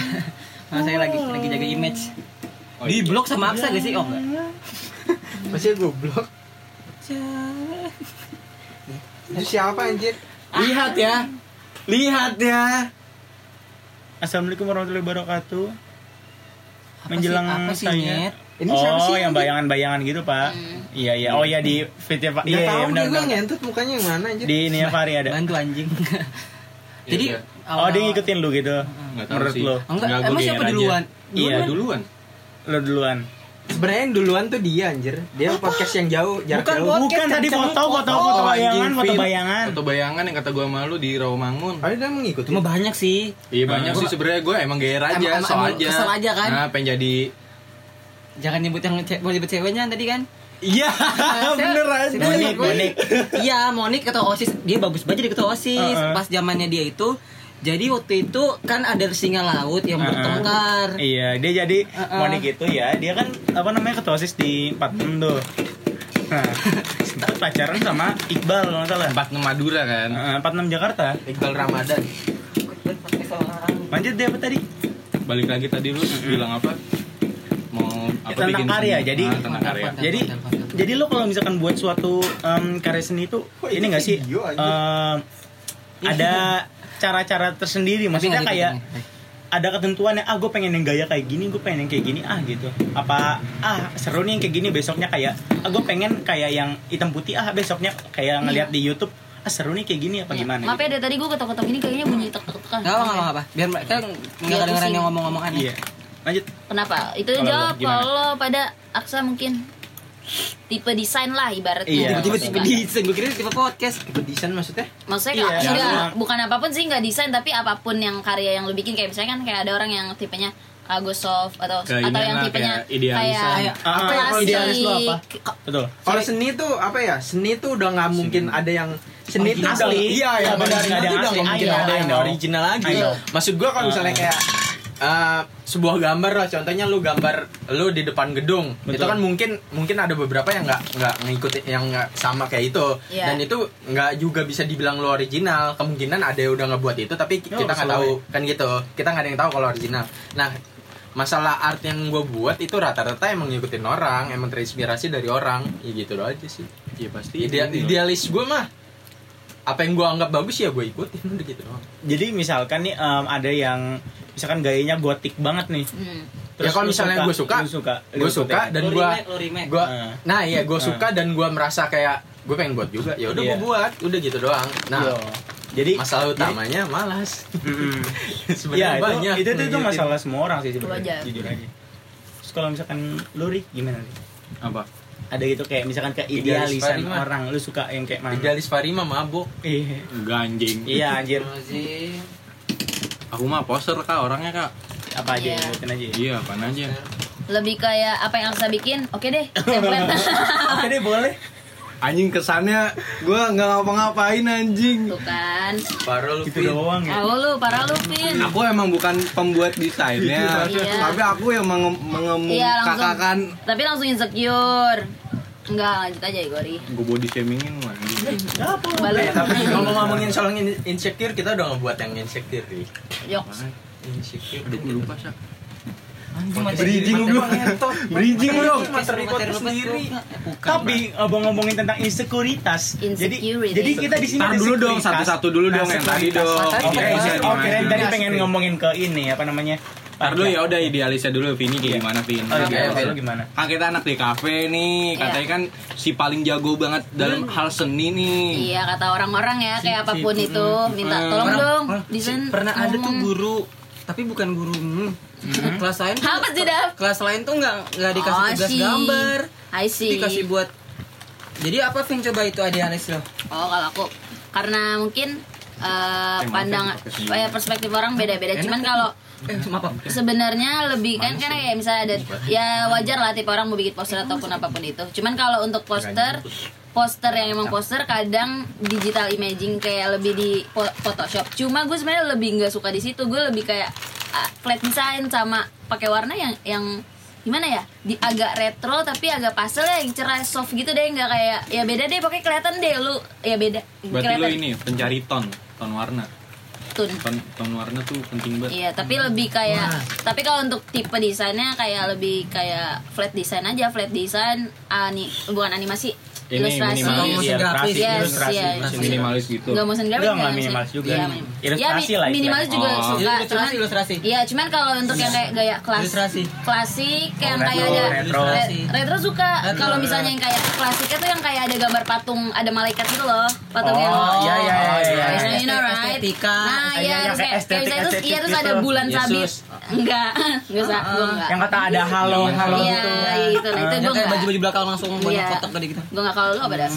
nah, saya lagi lagi jaga image Oh, di iya. blok sama Aksa gak sih oh enggak [laughs] Masih goblok. Itu siapa anjir? lihat ya lihat ya Assalamualaikum warahmatullahi wabarakatuh. Apa Menjelang sih- apa sih? Ini siapa oh, sih yang bayangan-bayangan gitu, Pak. Hmm. Iya, iya. Oh, iya di fitnya Pak. Iya, Iya, tahu iya, benar gue ngentut mukanya yang mana anjir. Di ini ya Fahri ada. bantu anjing [laughs] jadi Iya. Oh, dia ngikutin lu gitu. Menurut sih. lu. enggak emang siapa duluan Iya, Duluan. Duluan Lu duluan. Sebenarnya yang duluan tuh dia anjir. Dia podcast yang jauh, jarak Bukan jauh. podcast, Bukan tadi foto, foto, foto. foto Oh, bayangan, foto bayangan. atau bayangan yang kata gua malu di Rawamangun Oh, dia mengikuti. cuma banyak sih Iya banyak Gua- sih sebenarnya gue emang gair aja, Emang- so emang aja. kesel aja kan? Nah, pengen jadi jangan nyebut yang ce- mau nyebut ceweknya tadi kan Iya, [laughs] bener aja. Monik, Monik. iya Monik ketua osis dia bagus banget jadi ketua osis Uh-uh. pas zamannya dia itu jadi waktu itu kan ada singa laut yang Uh-uh. bertengkar Iya, dia jadi Uh-uh. Monik itu ya, dia kan apa namanya ketua OSIS di 46 tuh. Nah, [laughs] sempat pacaran sama Iqbal kalau nggak salah. empat Madura kan. Uh, 46 Jakarta. Iqbal Ramadan. Lanjut dia apa tadi? Balik lagi tadi lu bilang apa? Mau apa tentang bikin karya. seni? Jadi Ah, tentang karya. jadi jadi lo kalau misalkan buat suatu em, karya seni itu Kok ini itu nggak sih em, ada cara-cara tersendiri. Maksudnya nggak kayak gitu, ada ketentuannya ah gue pengen yang gaya kayak gini gue pengen yang kayak gini ah gitu. Apa ah seru nih yang kayak gini besoknya kayak ah gue pengen kayak yang hitam putih ah besoknya kayak ngeliat di YouTube ah seru nih kayak gini apa Iya. gimana Maaf gitu. ya dari tadi gue ketok-ketok ini kayaknya bunyi tek-tekan. nggak apa nggak apa biar mereka nggak Biar kedengeran yang ngomong-ngomong aneh iya. Lanjut. Kenapa? Itu jawab kalau pada Aksa mungkin tipe desain lah ibaratnya. Iya. Suka. tipe desain gue kira tipe podcast Tipe desain maksudnya? Maksudnya Iya, nggak- iya. bukan apa pun sih nggak desain tapi apa pun yang karya yang lu bikin kayak misalnya kan kayak ada orang yang tipenya Agus soft atau Kayak atau yang tipenya kayak idealis kayak Kayak Ah, apa ya, kalau idealis lo apa klasik. betul Kalau seni tuh apa ya? Seni tuh udah nggak mungkin ada yang seni tuh Original. udah Asli. iya Iya, yang benar, nggak ada yang udah nggak mungkin Iya, ada yang iya. original lagi. Iya. Maksud gua kalau misalnya Ah. kayak eh, sebuah gambar lah. Contohnya lu gambar lu di depan gedung. Betul. itu kan mungkin mungkin ada beberapa yang nggak nggak ngikutin yang nggak sama kayak itu. Iya. dan itu nggak juga bisa dibilang lu original. Kemungkinan ada yang udah ngebuat itu tapi Oh, kita nggak tahu. kan gitu. Kita nggak ada yang tahu kalau original. Nah masalah art yang gue buat itu rata-rata emang ngikutin orang emang terinspirasi dari orang. Ya gitu doang aja sih. Iya pasti. Ideal, ini loh. idealis gue mah apa yang gue anggap bagus ya gue ikutin udah gitu doang jadi misalkan nih em, ada yang misalkan gayanya gotik banget nih Hmm. Ya, kalau misalnya gua suka, lu suka gue lu suka dan gue Ah. nah iya gue suka dan gue merasa kayak gue pengen buat juga ya udah Iya. gue buat udah gitu doang nah Yo. jadi masalah utamanya malas Mm-mm. [laughs] sebenarnya ya itu, banyak itu, itu, masalah semua orang sih sebenarnya Wajar. jujur aja terus kalau misalkan lu Rik, gimana nih apa? ada gitu kayak misalkan kayak Idealis idealisan Farima. orang lu suka yang kayak mana idealis Farima mabuk iya Ganjing. iya anjir Aku mah poser kak orangnya kak. apa aja Iya. sebutin aja Iya, apaan aja. Lebih kayak apa yang Aksa bikin? Oke deh, template. [laughs] oke deh boleh Anjing kesannya gue nggak ngapa-ngapain anjing. Tuh kan. baru lu gitu doang ya Oh lu, parah lu, Vin. Aku emang bukan pembuat desainnya, Iya. tapi aku yang menge- Iya, langsung. mengemukakan Tapi langsung insecure. Enggak, lanjut aja ya, Gori. Gue body shamingin mah. anjing. Balik. Eh, tapi kalau ngomongin soal in- insecure kita udah ngebuat yang insecure nih Yoks. insecure Aduh, gue lupa sih. Bridging lu. Bridging lu dong. materi podcast sendiri tapi abang ngomongin tentang insekuritas jadi jadi kita di sini dulu dong, satu-satu dulu dong yang tadi dong. Idealisnya oh, gimana? kirain tadi pengen ngomongin ke ini apa namanya Ntar dulu ya udah idealisnya dulu Vini kayak Iya. gimana Vin? Oh, oke. lu gimana Kan kita anak di kafe nih, Iya. katanya kan si paling jago banget dalam hal seni nih. Iya kata orang-orang ya kayak apa pun itu minta Hmm. tolong Orang- dong orang- desain pernah ada tuh guru tapi bukan guru hmm. kelas lain tuh- Apa sih, Dav? kelas lain tuh nggak nggak dikasih Oh, tugas sih. gambar I see. dikasih buat jadi apa Vin coba itu idealis lo Oh kalau aku karena mungkin ya, pandangan eh, perspektif orang beda-beda. Cuman kan? kalau eh sebenarnya lebih kan karena kayak misalnya ada ya wajar lah tipe orang mau bikin poster ataupun apa pun itu. Cuman kalau untuk poster poster yang emang poster kadang digital imaging kayak lebih di Photoshop. Cuma gue sebenarnya lebih nggak suka di situ. Gue lebih kayak ah, flat design sama pakai warna yang yang gimana ya? Di agak retro tapi agak pastel ya yang cerah soft gitu deh. Nggak kayak ya beda deh pokoknya kelihatan deh lu. Ya beda Berarti kelihatan. lo ini pencari ton, ton warna. Tun Ton, ton warna tuh penting banget. Iya, tapi lebih kayak tapi kalau untuk tipe desainnya kayak lebih kayak flat design aja, flat design ani bukan animasi. Ini ilustrasi. minimalis. Motion Iya, grafis. ilustrasi, Yes, ilustrasi. iya. ilustrasi. minimalis gitu Enggak motion Enggak, nggak nggak minimalis juga. Iya, minim- Ilustrasi ya, lah, minimalis juga Oh. suka. Ilustrasi, cuman- ilustrasi. Iya, cuman kalau untuk yang kayak gaya kelas Ilustrasi. klasik yang retro, kayak ada retro. re- retro suka. Kalau misalnya yang kayak klasiknya tuh yang kayak ada gambar patung, ada malaikat gitu loh. Patung Oh, yang iya, iya, iya, iya. You know, right? Estetika. Nah, Iya, iya, kayak kayak, kayak estetik- misalnya terus iya terus ada gitu. bulan sabit. Enggak, enggak usah, gua enggak. Yang kata ada halo halo Iya, gitu. iya, itu. Nah, itu kayak enggak. baju-baju belakang langsung banyak Iya. kotak gede gitu. Gua enggak kalau lu apa das?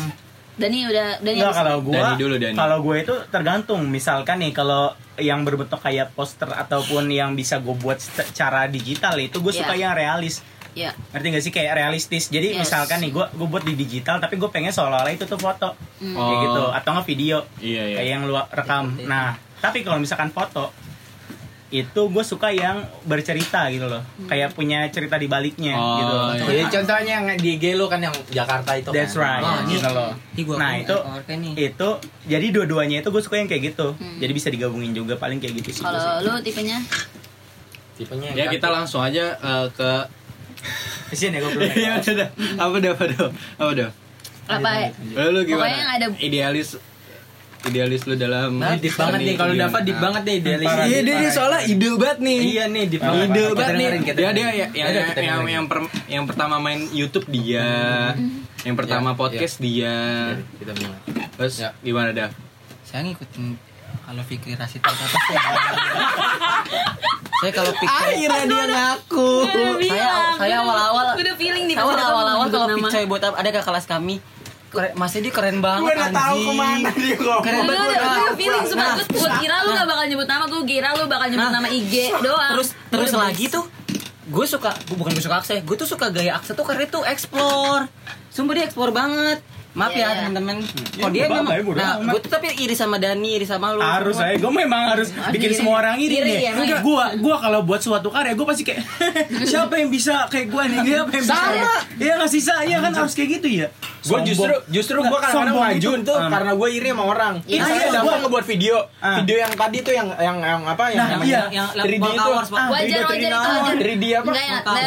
Dani udah Dani Enggak kalau gua Dani dulu, Dani. kalau gue itu tergantung misalkan nih kalau yang berbentuk kayak poster ataupun yang bisa gue buat secara digital itu gue suka Iya. yang realis Iya. ngerti gak sih kayak realistis jadi Yes. misalkan nih gue gue buat di digital tapi gue pengen seolah-olah itu tuh foto Hmm. kayak Oh. gitu atau nggak video iya iya kayak yang lu rekam nah tapi kalau misalkan foto itu gue suka yang bercerita gitu loh. Hmm. kayak punya cerita di baliknya Oh, gitu iya. Jadi contohnya yang di IG lu kan yang Jakarta itu That's kan. right. Oh, ini- gitu loh. Ih, gua nah itu itu jadi dua-duanya itu gue suka yang kayak gitu. Hmm. jadi bisa digabungin juga paling kayak gitu sih Kalau lu tipenya? Tipenya ya kita langsung aja eh, ke Kasian ya gue [laughs] belum Iya. Apa dah apa dah apa? Dah apa ya? Lalu lu gimana? Pokoknya yang ada- idealis idealis lu dalam Nah, deep banget nih kalau Iya. Dava deep banget deh idealis. Iya deep dia, dia soalnya ide banget nih. Iya nih di Ide Kita banget nih. dengerin, kita dia dia ya, yang Ada, yang kita yang, pertama main YouTube dia yang pertama Ya, podcast dia terus Ya. gimana dah Saya ngikutin kalau Fikri Rasid apa sih? saya kalau Fikri Akhirnya dia ngaku. saya saya awal-awal udah feeling nih awal-awal kalau. Picoy buat apa ada ke kelas kami keren, masnya dia keren banget Gue udah tahu anjing. ke mana dia ngomong. Keren Gue banget gue udah feeling sumpah Nah, Gue gue kira lu gak bakal nyebut nama Gue kira lu bakal nyebut Nah. nama IG doang terus terus lagi tuh gue suka gue bukan gue suka akse gue tuh suka gaya akse tuh karena tuh explore sumpah dia explore banget maaf Iya, ya iya. teman-teman Ya, oh dia memang amat, bodo nah gue tuh tapi iri sama Dani iri sama lu harus saya gue memang harus bikin iri. semua orang iri, Iri nih ya, enggak gue gue kalau buat suatu karya gue pasti kayak [laughs] siapa yang bisa kayak gue nih siapa yang bisa Sama. iya nggak sih iya kan harus kayak gitu ya Gue justru justru gue kadang-kadang sombong maju tuh Ah. karena gue iri sama orang. Iya, iya, Dava gua- ngebuat video, Ah. video yang tadi tuh yang yang yang apa yang Nah, namanya iya. yang 3D Polka itu. Ah, Wajar, wajar, itu wajar 3D apa? Enggak ya Polka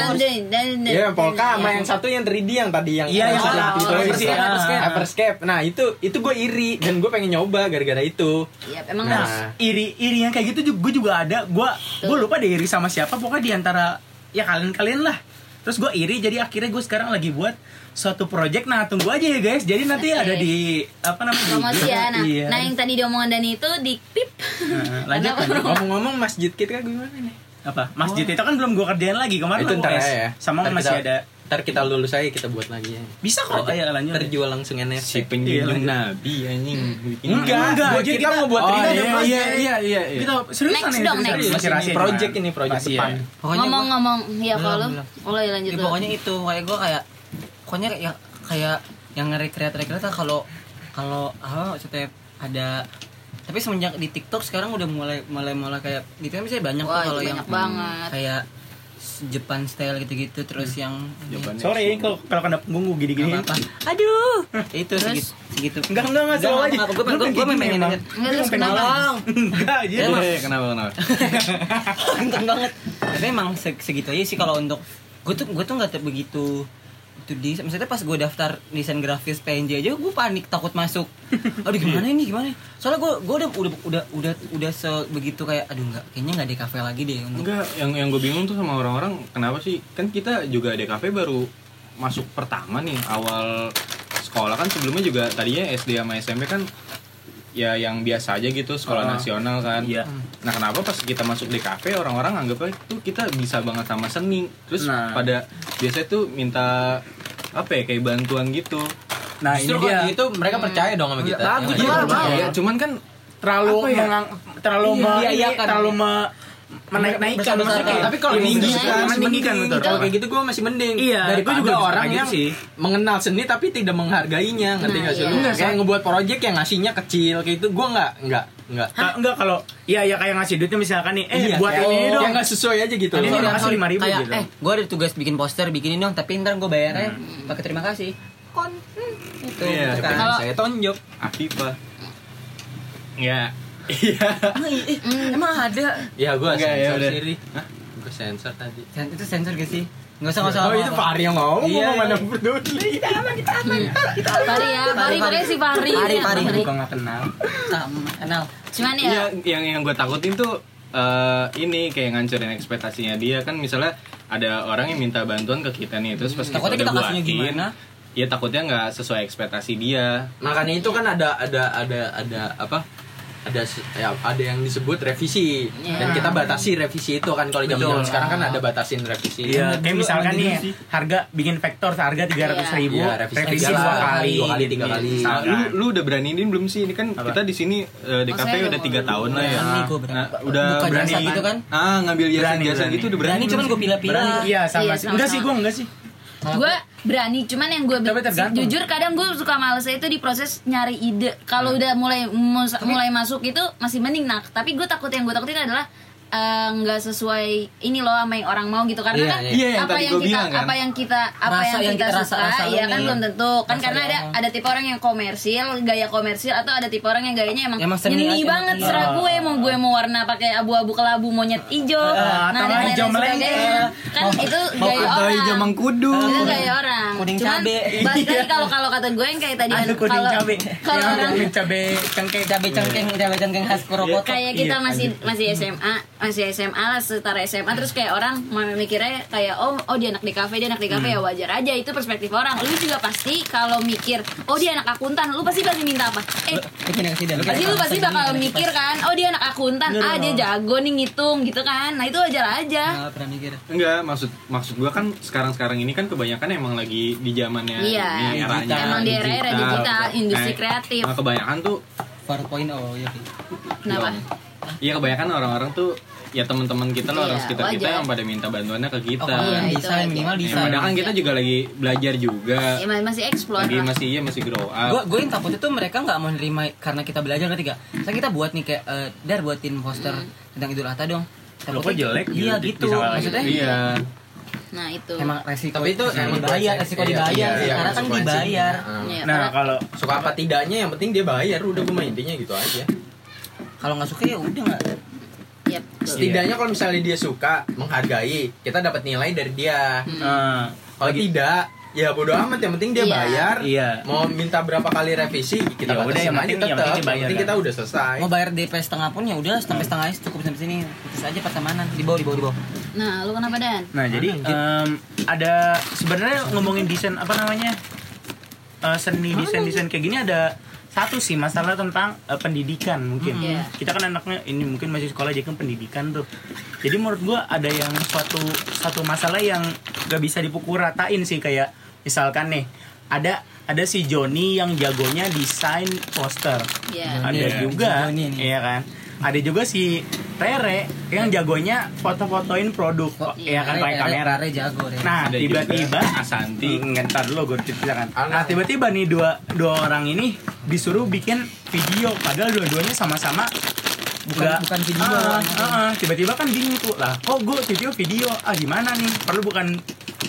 dan- Iya, yang polka sama Iya. yang satu yang 3D yang tadi yang Iya, yang sudah oh, oh, Hyperscape. Hyperscape. Hyperscape. Nah, itu itu gue iri dan gue pengen nyoba gara-gara itu. Iya emang Nah. harus iri iri yang kayak gitu juga gue juga ada gue gue lupa deh iri sama siapa pokoknya di antara ya kalian kalian lah terus gue iri jadi akhirnya gue sekarang lagi buat suatu project nah tunggu aja ya guys jadi nanti Oke. ada di apa namanya di- promosi ya nah, iya. nah yang tadi diomongin Dani itu di pip Nah, [laughs] lanjut. Ngomong-ngomong masjid kita gimana nih? apa masjid itu kan belum gue kerjain lagi kemarin itu ntar ya. sama Ntar masih kita- ada Ntar kita lulus aja kita buat lagi ya. bisa kok ayo lanjut Terjual langsung si NFT. penjunjung Iya, nabi anjing Enggak, enggak. Jadi kita kita- mau buat oh ini iya iya iya iya iya gitu seriusan Next nih dong, next. masih rahasia project ini project Rahasia. depan. ngomong-ngomong ya kalau oh ya lanjut Ya, pokoknya itu kayak gue kayak pokoknya kayak kayak yang nge-recreate recreate kalau kalau apa maksudnya ada tapi semenjak di TikTok sekarang udah mulai mulai mulai kayak gitu kan misalnya banyak Wah, tuh kalau yang banyak banget. kayak Jepang style gitu-gitu terus yang Jawabannya sorry ini kalau kalau kena punggung gue gini-gini. Apa, apa [laughs] aduh. [laughs] Itu Terus? segitu, segitu enggak enggak enggak selalu aja gue gue gue pengen inget Enggak, terus pengen kenapa? enggak [laughs] aja Iya, iya, kenapa kenapa? Kenceng banget tapi emang se- segitu aja sih kalau untuk gue tuh gue tuh nggak begitu itu di maksudnya pas gue daftar desain grafis PNJ aja gue panik takut masuk. Aduh gimana ini gimana soalnya gue gue udah udah udah udah udah sebegitu kayak aduh nggak kayaknya nggak ada kafe lagi deh untuk enggak yang yang gue bingung tuh sama orang-orang kenapa sih? Kan kita juga ada kafe baru masuk pertama nih awal sekolah kan sebelumnya juga tadinya SD sama SMP kan ya yang biasa aja gitu sekolah Ah. nasional kan Iya. nah kenapa pas kita masuk di kafe orang-orang anggap itu kita bisa banget sama seni terus Nah. pada biasanya tuh minta apa ya kayak bantuan gitu nah ini Justru dia kalau gitu mereka percaya dong sama kita. Bagus, iya, bagus. ya cuman kan terlalu ya? mengang, terlalu Iya, me, iya, ini, iya, kan. terlagu me, menaik naikkan Besar-besarkan. maksudnya Tapi kalau meninggikan mending. betul Kalau kayak gitu gue masih mending. Iya, daripada gua juga orang gitu yang sih. mengenal seni tapi tidak menghargainya, ngerti Nah, nggak sih iya. lu? Enggak, Kayak ngebuat project yang ngasihnya kecil kayak itu gue nggak nggak nggak. Enggak kalau iya ya kayak ngasih duitnya misalkan nih eh Iya, buat kayak- ini dong Yang nggak sesuai aja gitu. Ini udah kasih 5.000 kayak gitu. eh gue ada tugas bikin poster bikinin dong tapi ntar gue bayarnya pakai terima kasih kon hmm, itu Iya. Kalau saya tonjok. Afifah ya iya Emang, emang ada Ya gue Enggak, ya sensor udah. sendiri. Hah? Gue sensor tadi. Sen- itu sensor gak sih Nggak usah nggak usah. Oh itu. Fahri yang ngomong, Iya, mana iya. peduli. Fahri ya Fahri pokoknya si Fahri Fahri, Fahri. Fahri. Gua nggak kenal. Kenal. cuman Iya, ya yang yang gue takutin tuh eh, ini kayak ngancurin ekspektasinya dia kan misalnya ada orang yang minta bantuan ke kita nih terus pas Takutnya kita kita udah kasihnya buatin, gimana? ya takutnya nggak sesuai ekspektasi dia Makanya itu kan ada ada ada ada apa? Ada ya, ada yang disebut revisi Iya. dan kita batasi revisi itu kan kalau zaman Betul. sekarang kan ada batasin revisi. Iya, kayak dulu, misalkan nih harga bikin vektor harga tiga ratus ribu, Iya, revisi revisi dua kali, dua kali, tiga kali. Misalkan. lu lu udah beraniin belum sih ini kan Apa? kita di sini eh, di Oh, udah tiga tahun lah ya Berani berani. Nah, udah Buka berani gitu kan? ah ngambil jasa Berani, jasa berani. gitu udah berani Berani cuman gue pilih-pilih. Berani, iya sama Iya, sih. Enggak sih, gua enggak sih. Gue berani cuman yang gue jujur kadang gue suka malesnya itu di proses nyari ide. Kalau udah mulai mulai masuk itu masih mending nah tapi gue takut yang gue takutin adalah eh, nggak sesuai ini loh sama yang orang mau gitu karena Iya, kan iya. Iya, yang apa yang gua kita bilang kan. apa yang kita apa Rasa yang, yang kita, kita rasa- suka rasa ya kan belum tentu kan Rasa karena ada orang. ada tipe orang yang komersil gaya komersil atau ada tipe orang yang gayanya emang, Emang seni banget iya. serah gue mau gue mau warna pakai abu-abu kelabu monyet hijau atau nah dan lain hijau melengke. sebagainya kan itu mau gaya atau orang hijau mengkudu itu gaya orang Kuning Cuman, cabe. balik lagi kalau kalau kata gue yang kayak tadi kalau cabe. kalau Yang orang kuning cabe cengkeh. Cabe cengkeng, cabe cengkeng khas Purwokerto. kayak kita Iya, masih masih SMA masih SMA lah setara SMA terus kayak orang mikirnya kayak oh oh dia anak di kafe dia anak di kafe ya Hmm. wajar aja. Itu perspektif orang. Lu juga pasti kalau mikir oh dia anak akuntan lu pasti pasti minta apa? Eh Lu pasti lu pasti bakal mikir kan oh dia anak akuntan. Ah dia jago nih ngitung gitu kan. Nah itu wajar aja. Nggak pernah mikir. Enggak, maksud maksud gua kan sekarang-sekarang ini kan kebanyakan emang lagi di zamannya Iya, ini eranya emang di era-era digital, industri kreatif. Nah, kebanyakan tuh 4.0 ya. Kenapa? Iya kebanyakan orang-orang tuh ya teman-teman kita loh orang Iya, sekitar kita yang pada minta bantuannya ke kita. Oh, Iya, desain minimal Ya, desain. padahal kan kita juga lagi belajar juga. ya ma- masih explore Lagi masih iya masih grow up. gue gue yang takut itu mereka nggak mau nerima karena kita belajar ketiga saya kita buat nih kayak eh, dar buatin poster tentang idul adha dong Loh, kok jelek iya gitu, bisa maksudnya Iya. nah itu emang resiko Tapi itu emang dibayar resiko iya, dibayar iya, iya, karena kan konsekuensinya. dibayar Ah. Ya, Nah, karena- kalau Suka apa tidaknya yang penting dia bayar udah gue intinya gitu aja. kalau nggak suka ya udah nggak ya, betul. Setidaknya kalau misalnya dia suka menghargai, kita dapat nilai dari dia. eh, Kalau tidak, ya bodo amat yang penting dia Iya. bayar. Iya. Mau minta berapa kali revisi, kita Ya udah, yang penting- yang tetap. penting Yang penting kan? kita udah selesai. mau bayar DP setengah pun ya udah sampai setengah aja cukup sampai sini putus aja pertemanan di bawah di bawah di bawah nah lu kenapa dan Nah, jadi em, ada sebenarnya ngomongin desain apa namanya? Eh, seni desain-desain kayak gini ada satu sih masalah tentang eh, pendidikan mungkin. Iya. Kita kan anaknya ini mungkin masih sekolah jadi kan pendidikan tuh. Jadi menurut gua ada yang suatu satu masalah yang gak bisa dipukul ratain sih kayak misalkan nih ada ada si Joni yang jagonya desain poster. ya ada Iya, juga iya kan ada juga si Rere yang jagonya foto-fotoin produk kok Iya, ya kan pakai kamera Rere jago Rere. nah tiba-tiba Asanti. ngentar dulu gue ceritakan nah tiba-tiba nih dua dua orang ini disuruh bikin video padahal dua-duanya sama-sama Bukan- nggak- bukan video. Ah, ah, ah. tiba-tiba kan bingung tuh lah kok gue video video ah gimana nih perlu bukan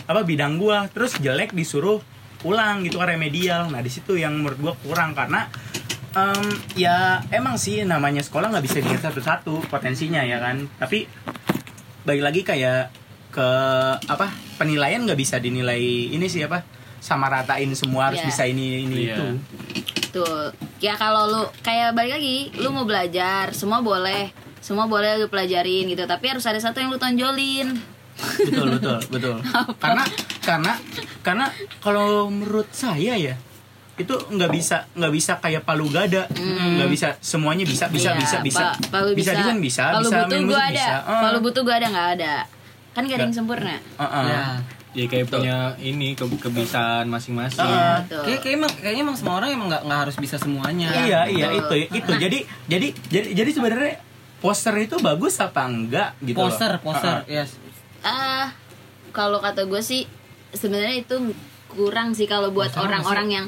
apa bidang gua terus jelek disuruh ulang gitu kan remedial nah di situ yang menurut gua kurang karena em, ya emang sih namanya sekolah nggak bisa dilihat satu-satu potensinya ya kan tapi balik lagi kayak ke apa penilaian nggak bisa dinilai ini sih apa sama ratain semua harus Iya. bisa ini ini Iya. itu Tuh, ya kalau lu kayak balik lagi, lu mau belajar, semua boleh, semua boleh lu pelajarin gitu, tapi harus ada satu yang lu tonjolin. betul betul betul. [laughs] Karena karena karena kalau menurut saya ya itu nggak bisa nggak bisa kayak palu gada. Nggak bisa semuanya bisa bisa Iya, bisa bisa. Pa- palu bisa desain bisa palu bisa butuh musik ada, bisa. Ah. palu butuh gua ada nggak ada, kan gak ada yang sempurna. Ah, ah. ya Ya kayak punya ini ke kebiasaan masing-masing. Ah. Betul. kayak kayak emang kayaknya emang semua orang emang nggak nggak harus bisa semuanya iya iya betul. itu itu Nah. jadi jadi jadi jadi sebenarnya poster itu bagus apa enggak gitu loh. poster poster Ah, ah. yes Ah, kalau kata gue sih sebenarnya itu kurang sih kalau buat orang-orang yang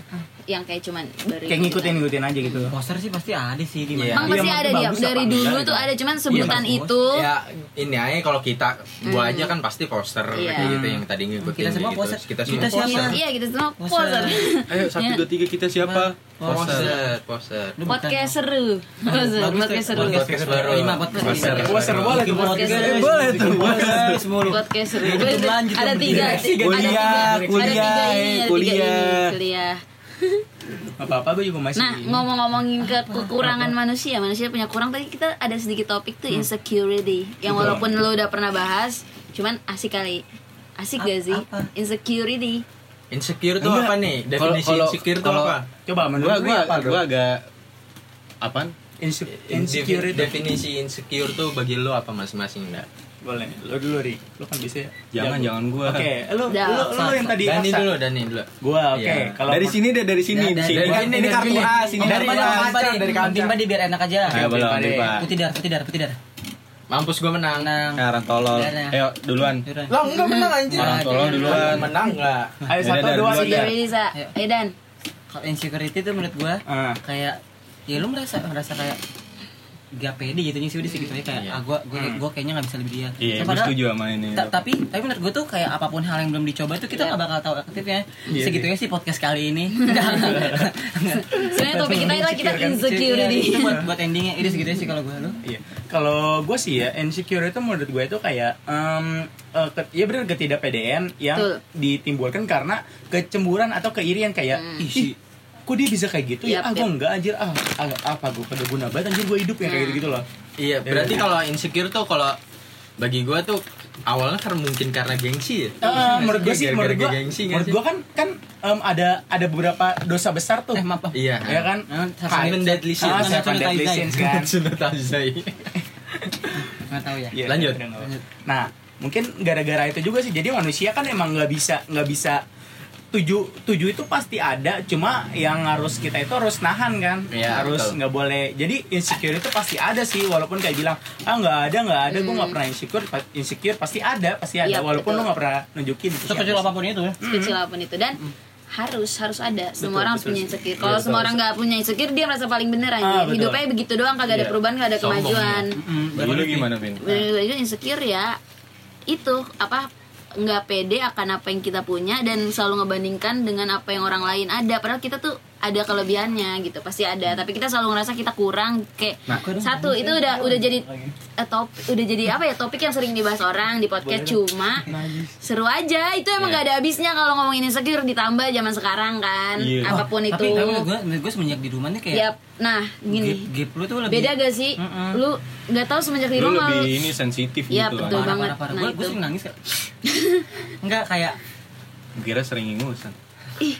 yang kayak cuman baru kayak ngikutin ngikutin aja gitu Poster sih pasti ada sih di Iya. mana. Emang pasti Iya, ada bagus dia dari dulu Iya, tuh iya. ada cuman sebutan bagus. itu Ya ini aja kalau kita gua aja kan pasti poster Iya. kayak gitu yang tadi ngikutin Kita semua gitu. poster. Kita Kita semua siapa? poster. Iya, kita semua poser. [laughs] Ayo satu dua tiga kita siapa? Poster, bukan. Podcast seru. Podcast seru. Podcast baru. Lima podcast. Poster. lima. Poster boleh tuh, podcast. Eh, Boleh tuh. Podcast mulu. Podcast seru. Ada tiga, ada kuliah, tiga, ada kuliah, ada kuliah. kuliah. Apa apa gue juga masih Nah, ngomong-ngomongin ke kekurangan manusia, manusia punya kurang tadi kita ada sedikit topik tuh insecurity. Yang walaupun lo udah pernah bahas, cuman asik kali. Asik gak sih? Apa? Insecurity. Insecure tuh Enggak. apa nih? Definisi kalau- insecure tuh apa? coba menurut gua apa bro? gua agak apaan? Inse- In- insecure Definisi insecure tuh bagi lo apa masing-masing enggak? Boleh lo dulu ri lo kan bisa ya Jangan, Jago. jangan gua. oke lo Dah. lo lo yang tadi Dani maksa. dulu, Dani dulu. gua oke Iya. kalau dari sini deh dari sini Dari- di sini. dari- dari- ini kartu dari- A sini dari- dari dari- kaca, dari biar enak aja. Ya boleh Pak. Putih dar, putih dar, putih dar. Mampus gua menang. Menang. Nah, orang tolol. Ayo duluan. Lo enggak menang anjir. Orang tolol duluan. Menang enggak? ayo satu dua tiga Insecurity, Sa. Ayo. Eh, Dan. Kalau insecurity tuh menurut gua Ah. kayak ya lu merasa merasa kayak gak pede gitu sih udah segitu aja kayak Iya. ah gua gua, gua kayaknya gak bisa lebih dia. Iya, gue padahal- setuju sama ini. Ta- tapi tapi menurut gue tuh kayak apa pun hal yang belum dicoba tuh kita Iya. nggak bakal tahu aktifnya Iya, segitunya sih podcast kali ini [laughs] Nggak, nggak. Sebenarnya topik kita adalah kita Insecure kan? insecurity. Itu buat buat endingnya ini segitunya sih kalau gue lu Iya. Kalau gue sih ya insecure itu menurut gue itu kayak em, eh, ke- ya benar ketidakpedean yang Betul. ditimbulkan karena kecemburuan atau keirian kayak ih sih kok dia bisa kayak gitu ya Yap, ah gue yap. enggak anjir ah, ah, apa gue pada guna banget anjir gue hidup ya kayak gitu gitu loh Iya, berarti kalau insecure tuh kalau bagi gua tuh awalnya karena mungkin karena gengsi ya. Eh, menurut gue sih menurut gue gengsi menurut gue kan kan em, ada ada beberapa dosa besar tuh eh maaf maaf. Iya. ya kan Seven Deadly Sins. ah, Seven deadly sins kan Sunat Azai. [laughs] nggak tahu ya Iya, Lanjut. apa-apa. Nah, mungkin gara-gara itu juga sih. Jadi manusia kan emang nggak bisa nggak bisa tujuh tujuh itu pasti ada. Cuma yang harus kita itu harus nahan kan. Iya, harus nggak boleh. Jadi insecure itu pasti ada sih. Walaupun kayak bilang ah nggak ada nggak ada. Gue nggak pernah insecure. Insecure pasti ada pasti ada. Iya, walaupun betul. lo nggak pernah nunjukin. itu sekecil siapa. apa pun itu ya Sekecil apa pun itu dan harus harus ada semua Betul, orang harus betul. punya insecure Iya, kalau betul. semua orang nggak punya insecure dia merasa paling bener aja Ah, betul. hidupnya begitu doang kagak ada Iya. perubahan kagak ada Sombong, kemajuan Bagi lu gimana, Vin? Bener-bener juga insecure ya itu apa nggak pede akan apa yang kita punya dan selalu ngebandingkan dengan apa yang orang lain ada. Padahal kita tuh ada kelebihannya gitu pasti ada tapi kita selalu ngerasa kita kurang kayak Nah. satu itu udah udah jadi eh, top udah jadi apa ya topik yang sering dibahas orang di podcast cuma [laughs] seru aja itu emang gak ada habisnya kalau ngomongin insecure ditambah zaman sekarang kan Iya. apa pun itu tapi gue gue semenjak di rumah nih kayak Yap. nah gap, gini gap lu tuh lebih beda gak sih Mm-mm. lu nggak tahu semenjak di Lu rumah lebih lu- ini sensitif Iya, gitu betul. kan. banget. parah, parah. Nah, gue sering nangis kak [laughs] enggak kayak Kira sering ingusan. ih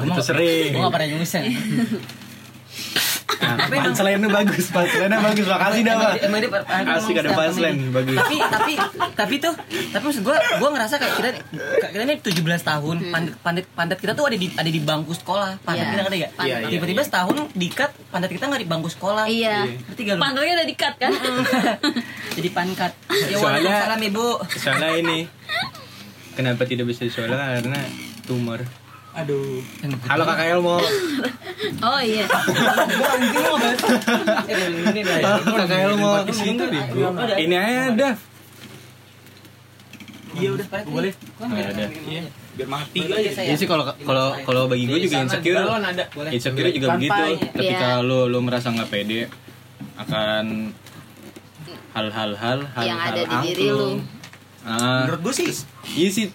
Oh, itu sering. gue gak pernah nyusen Nah, punchline-nya bagus, punchline-nya bagus. Makasih dah, Pak. Emang dia- Asik ada punchline, bagus. tapi tapi tapi tuh tapi maksud gue gue ngerasa kayak kita kita ini 17 tahun pandat pandat pandat kita tuh ada di ada di bangku sekolah. Pandat Iya. kita ngerti gak Iya, iya. tiba-tiba setahun dikat pandat kita nggak di bangku sekolah. Iya. Ngerti gak lu? Pantatnya udah dikat kan? [laughs] Jadi pankat ya Soalnya- waalaikumsalam ibu. Soalnya ini kenapa tidak bisa disoalnya karena tumor. Aduh. Halo Kakak Elmo. [laughs] oh iya Kakak Elmo. Ini aja dah. Iya udah boleh. ada. Iya. Biar mati Boleh aja. saya. Iya sih kalau kalau kalau bagi gue juga insecure. Insecure juga begitu. Ketika Iya. lu lu merasa nggak pede akan hal-hal hal hal Yang ada di diri lu. Ah, Menurut gue sih iya sih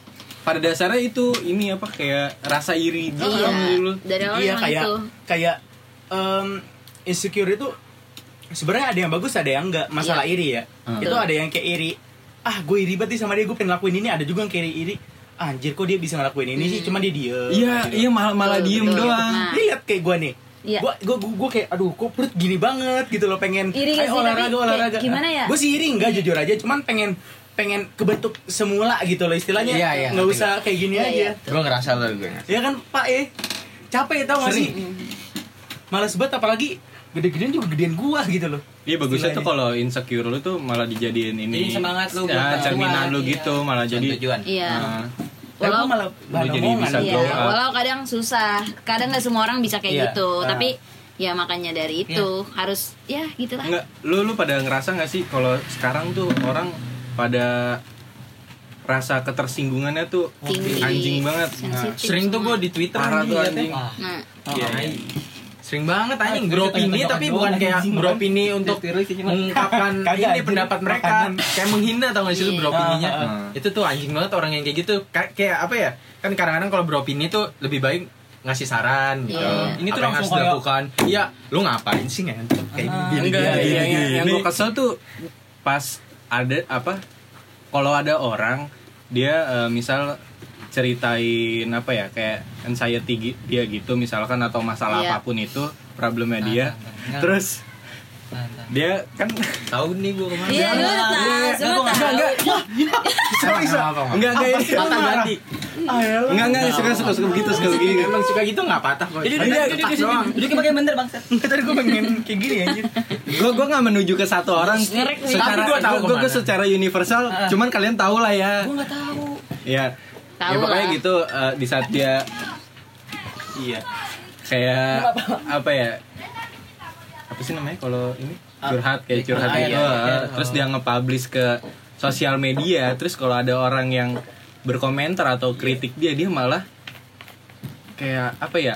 pada dasarnya itu ini apa kayak rasa iri gitu iya sama diri lu. dari awal iya kayak itu kayak em, insecure itu sebenarnya ada yang bagus ada yang enggak masalah Iya. iri ya Hmm. itu ada yang kayak iri ah gue iri banget sama dia gue pengen lakuin ini ada juga yang kayak iri anjir kok dia bisa ngelakuin ini sih cuma dia diem Iya, iya malah malah Betul, diem betul. doang. Nah. dia lihat kayak gue nih Iya. gue gue gue kayak aduh kok perut gini banget gitu loh pengen Iri "Ayo olahraga Tapi kayak olahraga gimana ya? gue sih iri enggak jujur aja cuman pengen pengen kebentuk semula gitu loh istilahnya. Iya, iya, nggak usah kayak gini Iya, aja. iya. Gue ngerasa lo gue. ya kan pak eh. Capek tau gak sih? Males banget apalagi gede-gedean juga gedean gua gitu loh. Iya bagusnya tuh kalau insecure lu tuh malah dijadiin ini. Jadi semangat lu Ya, buat cerminan lu iya. gitu malah jadi tujuan. iya. Nah, Tapi walau malah Lu jadi bisa iya, glow up. walau kadang susah. Kadang nggak semua orang bisa kayak Iya, gitu. Ah. tapi ya makanya dari itu harus ya gitulah Enggak, lu lu pada ngerasa nggak sih kalau sekarang tuh orang pada rasa ketersinggungannya tuh Tinggi. anjing banget. Sensitif Sering tuh gue di Twitter Parah anjing tuh anjing. nah Iya, iya. Sering banget anjing Ah, beropini tonjok-tonjokan tapi bukan kayak anjing, beropini untuk mengungkapkan [laughs] ini anjing. pendapat mereka Makanan. kayak menghina tau gak sih Iya. beropininya Ah, ah, ah. itu tuh anjing banget orang yang kayak gitu kayak kayak apa ya kan kadang-kadang kalau beropini tuh lebih baik ngasih saran gitu Iya. Ini tuh Apa yang langsung harus dilakukan iya lu ngapain sih nggak kayak Ah. gini Enggak, yang, gini, yang, yang gini. gue kesel tuh pas ada apa kalau ada orang dia eh, misal ceritain apa ya kayak anxiety dia gitu misalkan atau masalah Iya. apa pun itu problemnya dia Nah, nah. terus Nah, nah. Dia kan tahu nih gue ke mana iya lu tahu semua tahu Emang kenapa, Mak? enggak enggak ini patah ganti enggak enggak suka suka suka begitu suka begini emang suka gitu nggak patah kok Jadi duduk, doang. duduk pakai bener bangsat. Tadi gue pengen kayak gini anjir. gue gue nggak menuju ke satu orang secara Tapi gua tahu gue secara universal cuman kalian tahu lah ya Gue nggak tahu. ya ya pokoknya lah. gitu eh, di saat dia Iya. kayak apa ya apa sih namanya kalau ini curhat kayak curhat Ah, gitu eh, iya. terus dia nge-publish ke sosial media terus kalau ada orang yang berkomentar atau kritik dia dia malah kayak apa ya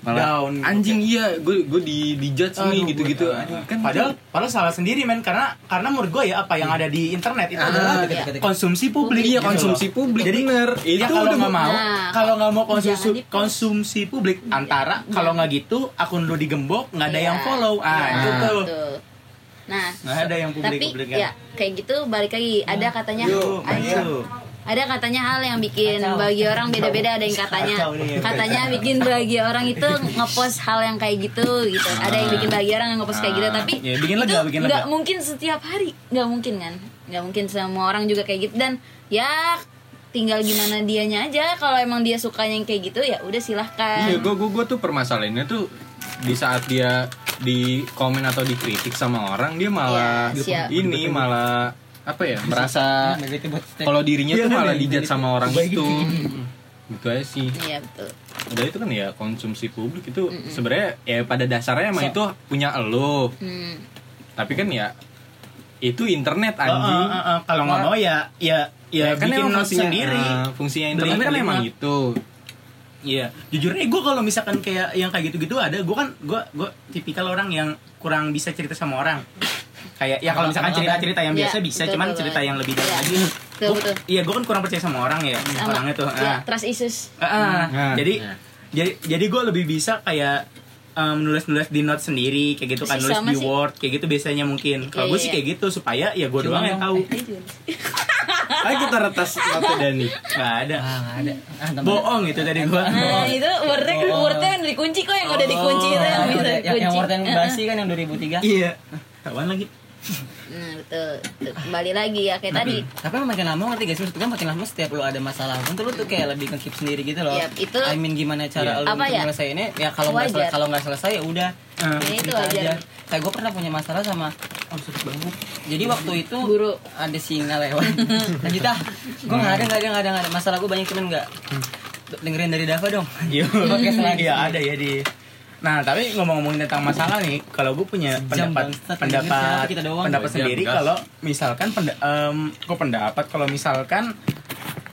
malah Down. anjing iya gue gue di di judge nih gitu gitu kan Padahal padahal salah sendiri men. Karena karena menurut gue ya apa yang ada di internet itu Ah, adalah ketika- konsumsi publik. iya gitu konsumsi publik Jadi bener. Ya itu kalau udah nggak mau, Nah, kalau nggak mau konsumsi konsumsi publik antara kalau nggak gitu akun lu digembok nggak ada Iya. yang follow, ah Nah, itu tuh. Nah, Nggak ada yang tapi publik-publik kan. ya kayak gitu balik lagi. Ada katanya Yuk, Anjir. ayo. Ada katanya hal yang bikin Kacau. bagi orang beda-beda ada yang katanya. Katanya bikin bagi orang itu [laughs] ngepost hal yang kayak gitu gitu. Ada yang bikin bagi orang yang ngepost kayak gitu tapi Ya, bikin lega, itu bikin nggak lega. mungkin setiap hari. Nggak mungkin kan? Nggak mungkin semua orang juga kayak gitu. Dan ya tinggal gimana dianya aja. Kalau emang dia sukanya yang kayak gitu ya udah silahkan. Iya, gue gue tuh permasalahannya tuh di saat dia di komen atau dikritik sama orang dia malah siap. ini malah apa ya [laughs] merasa kalau dirinya Iya, tuh kan, malah ya, dijat sama orang itu gitu. gitu aja sih iya betul udah itu kan ya konsumsi publik itu sebenarnya ya pada dasarnya emang itu punya elo hmm. tapi kan ya itu internet Oh, anjing oh, oh, oh. Kalau nggak mau ya ya ya, kan bikin fungsinya sendiri. eh, fungsinya internet kan emang lima. gitu Iya, jujur nih gue kalau misalkan kayak yang kayak gitu-gitu ada, gue kan gue gue tipikal orang yang kurang bisa cerita sama orang. Kayak ya kalau misalkan cerita-cerita yang Iya, biasa bisa, betul, cuman betul. cerita yang lebih dalam Iya. lagi. Betul, Gua- betul. Iya, gue kan kurang percaya sama orang ya, sama orangnya tuh. ya, Ah. trust issues Ah, ah. Nah. Jadi Nah. jadi jadi gue lebih bisa kayak um, nulis-nulis di note sendiri kayak gitu kan nulis di sih. word kayak gitu biasanya mungkin kalau Iya, gue iya, sih iya. kayak gitu supaya ya gue doang yang tahu ayo [laughs] kita retas mata Dani nggak ada Ah, ada. Ah, bohong itu tadi gue Nah itu wordnya Oh. wordnya yang dikunci kok yang udah dikunci itu yang Ah, bisa yang, dikunci. yang Warten Heeh. basi kan yang 2003. iya kawan lagi Nah betul. Kembali lagi ya kayak tadi. Tapi makin lama ngerti guys, maksudnya kan makin lama setiap lu ada masalah pun tuh lu tuh kayak lebih nge-keep sendiri gitu loh. Yap, itu- I mean gimana cara lu Apa untuk ya? nyelesainnya? Ya kalau nggak kalau nggak selesai ya udah. Ah. Ya, itu cerita wajar. aja. Kayak gue pernah punya masalah sama oh sakit banget jadi waktu itu Guru. ada singa lewat. [laughs] Lanjut ah. Gue nggak ada nggak ada nggak ada nggak ada. Masalah gue banyak cuman nggak dengerin dari Dava dong. Iya, Podcast lagi. Iya ada ya di. Nah tapi ngomong-ngomongin tentang masalah nih, kalau gue punya Sejam pendapat bangsat, pendapat kita doang. pendapat sendiri gas. kalau misalkan penda, em, gue pendapat kalau misalkan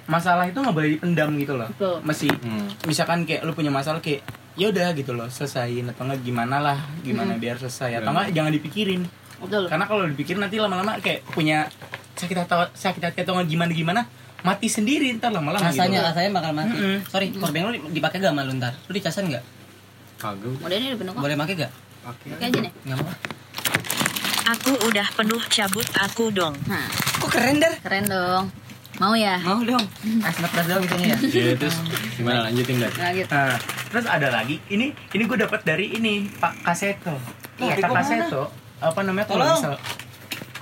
masalah itu nggak boleh dipendam gitu loh. Betul. Mesti Hmm. misalkan kayak lu punya masalah kayak ya udah gitu loh selesaiin atau enggak gimana lah gimana biar selesai atau enggak jangan dipikirin Betul. karena kalau dipikirin nanti lama-lama kayak punya sakit hati sakit hati atau nggak gimana gimana mati sendiri ntar lama-lama Rasanya gitu. rasanya bakal mati. Mm-mm. Sorry, korban lu dipakai gak sama lu ntar? Lu dicasan gak? Kagak Modelnya udah penuh kok. Boleh pakai gak? Oke aja nih. Nggak mau. Aku udah penuh cabut aku dong. Nah, Kok keren dar? keren dong. Mau ya? Mau dong. Ah, snap plus doang itunya ya. [laughs] Iya terus gimana lanjutin Nah, gitu. Nah, terus ada lagi ini ini gue dapat dari ini Pak Kaseto. Iya, gua Kaseto apa namanya kalau Tolong. misal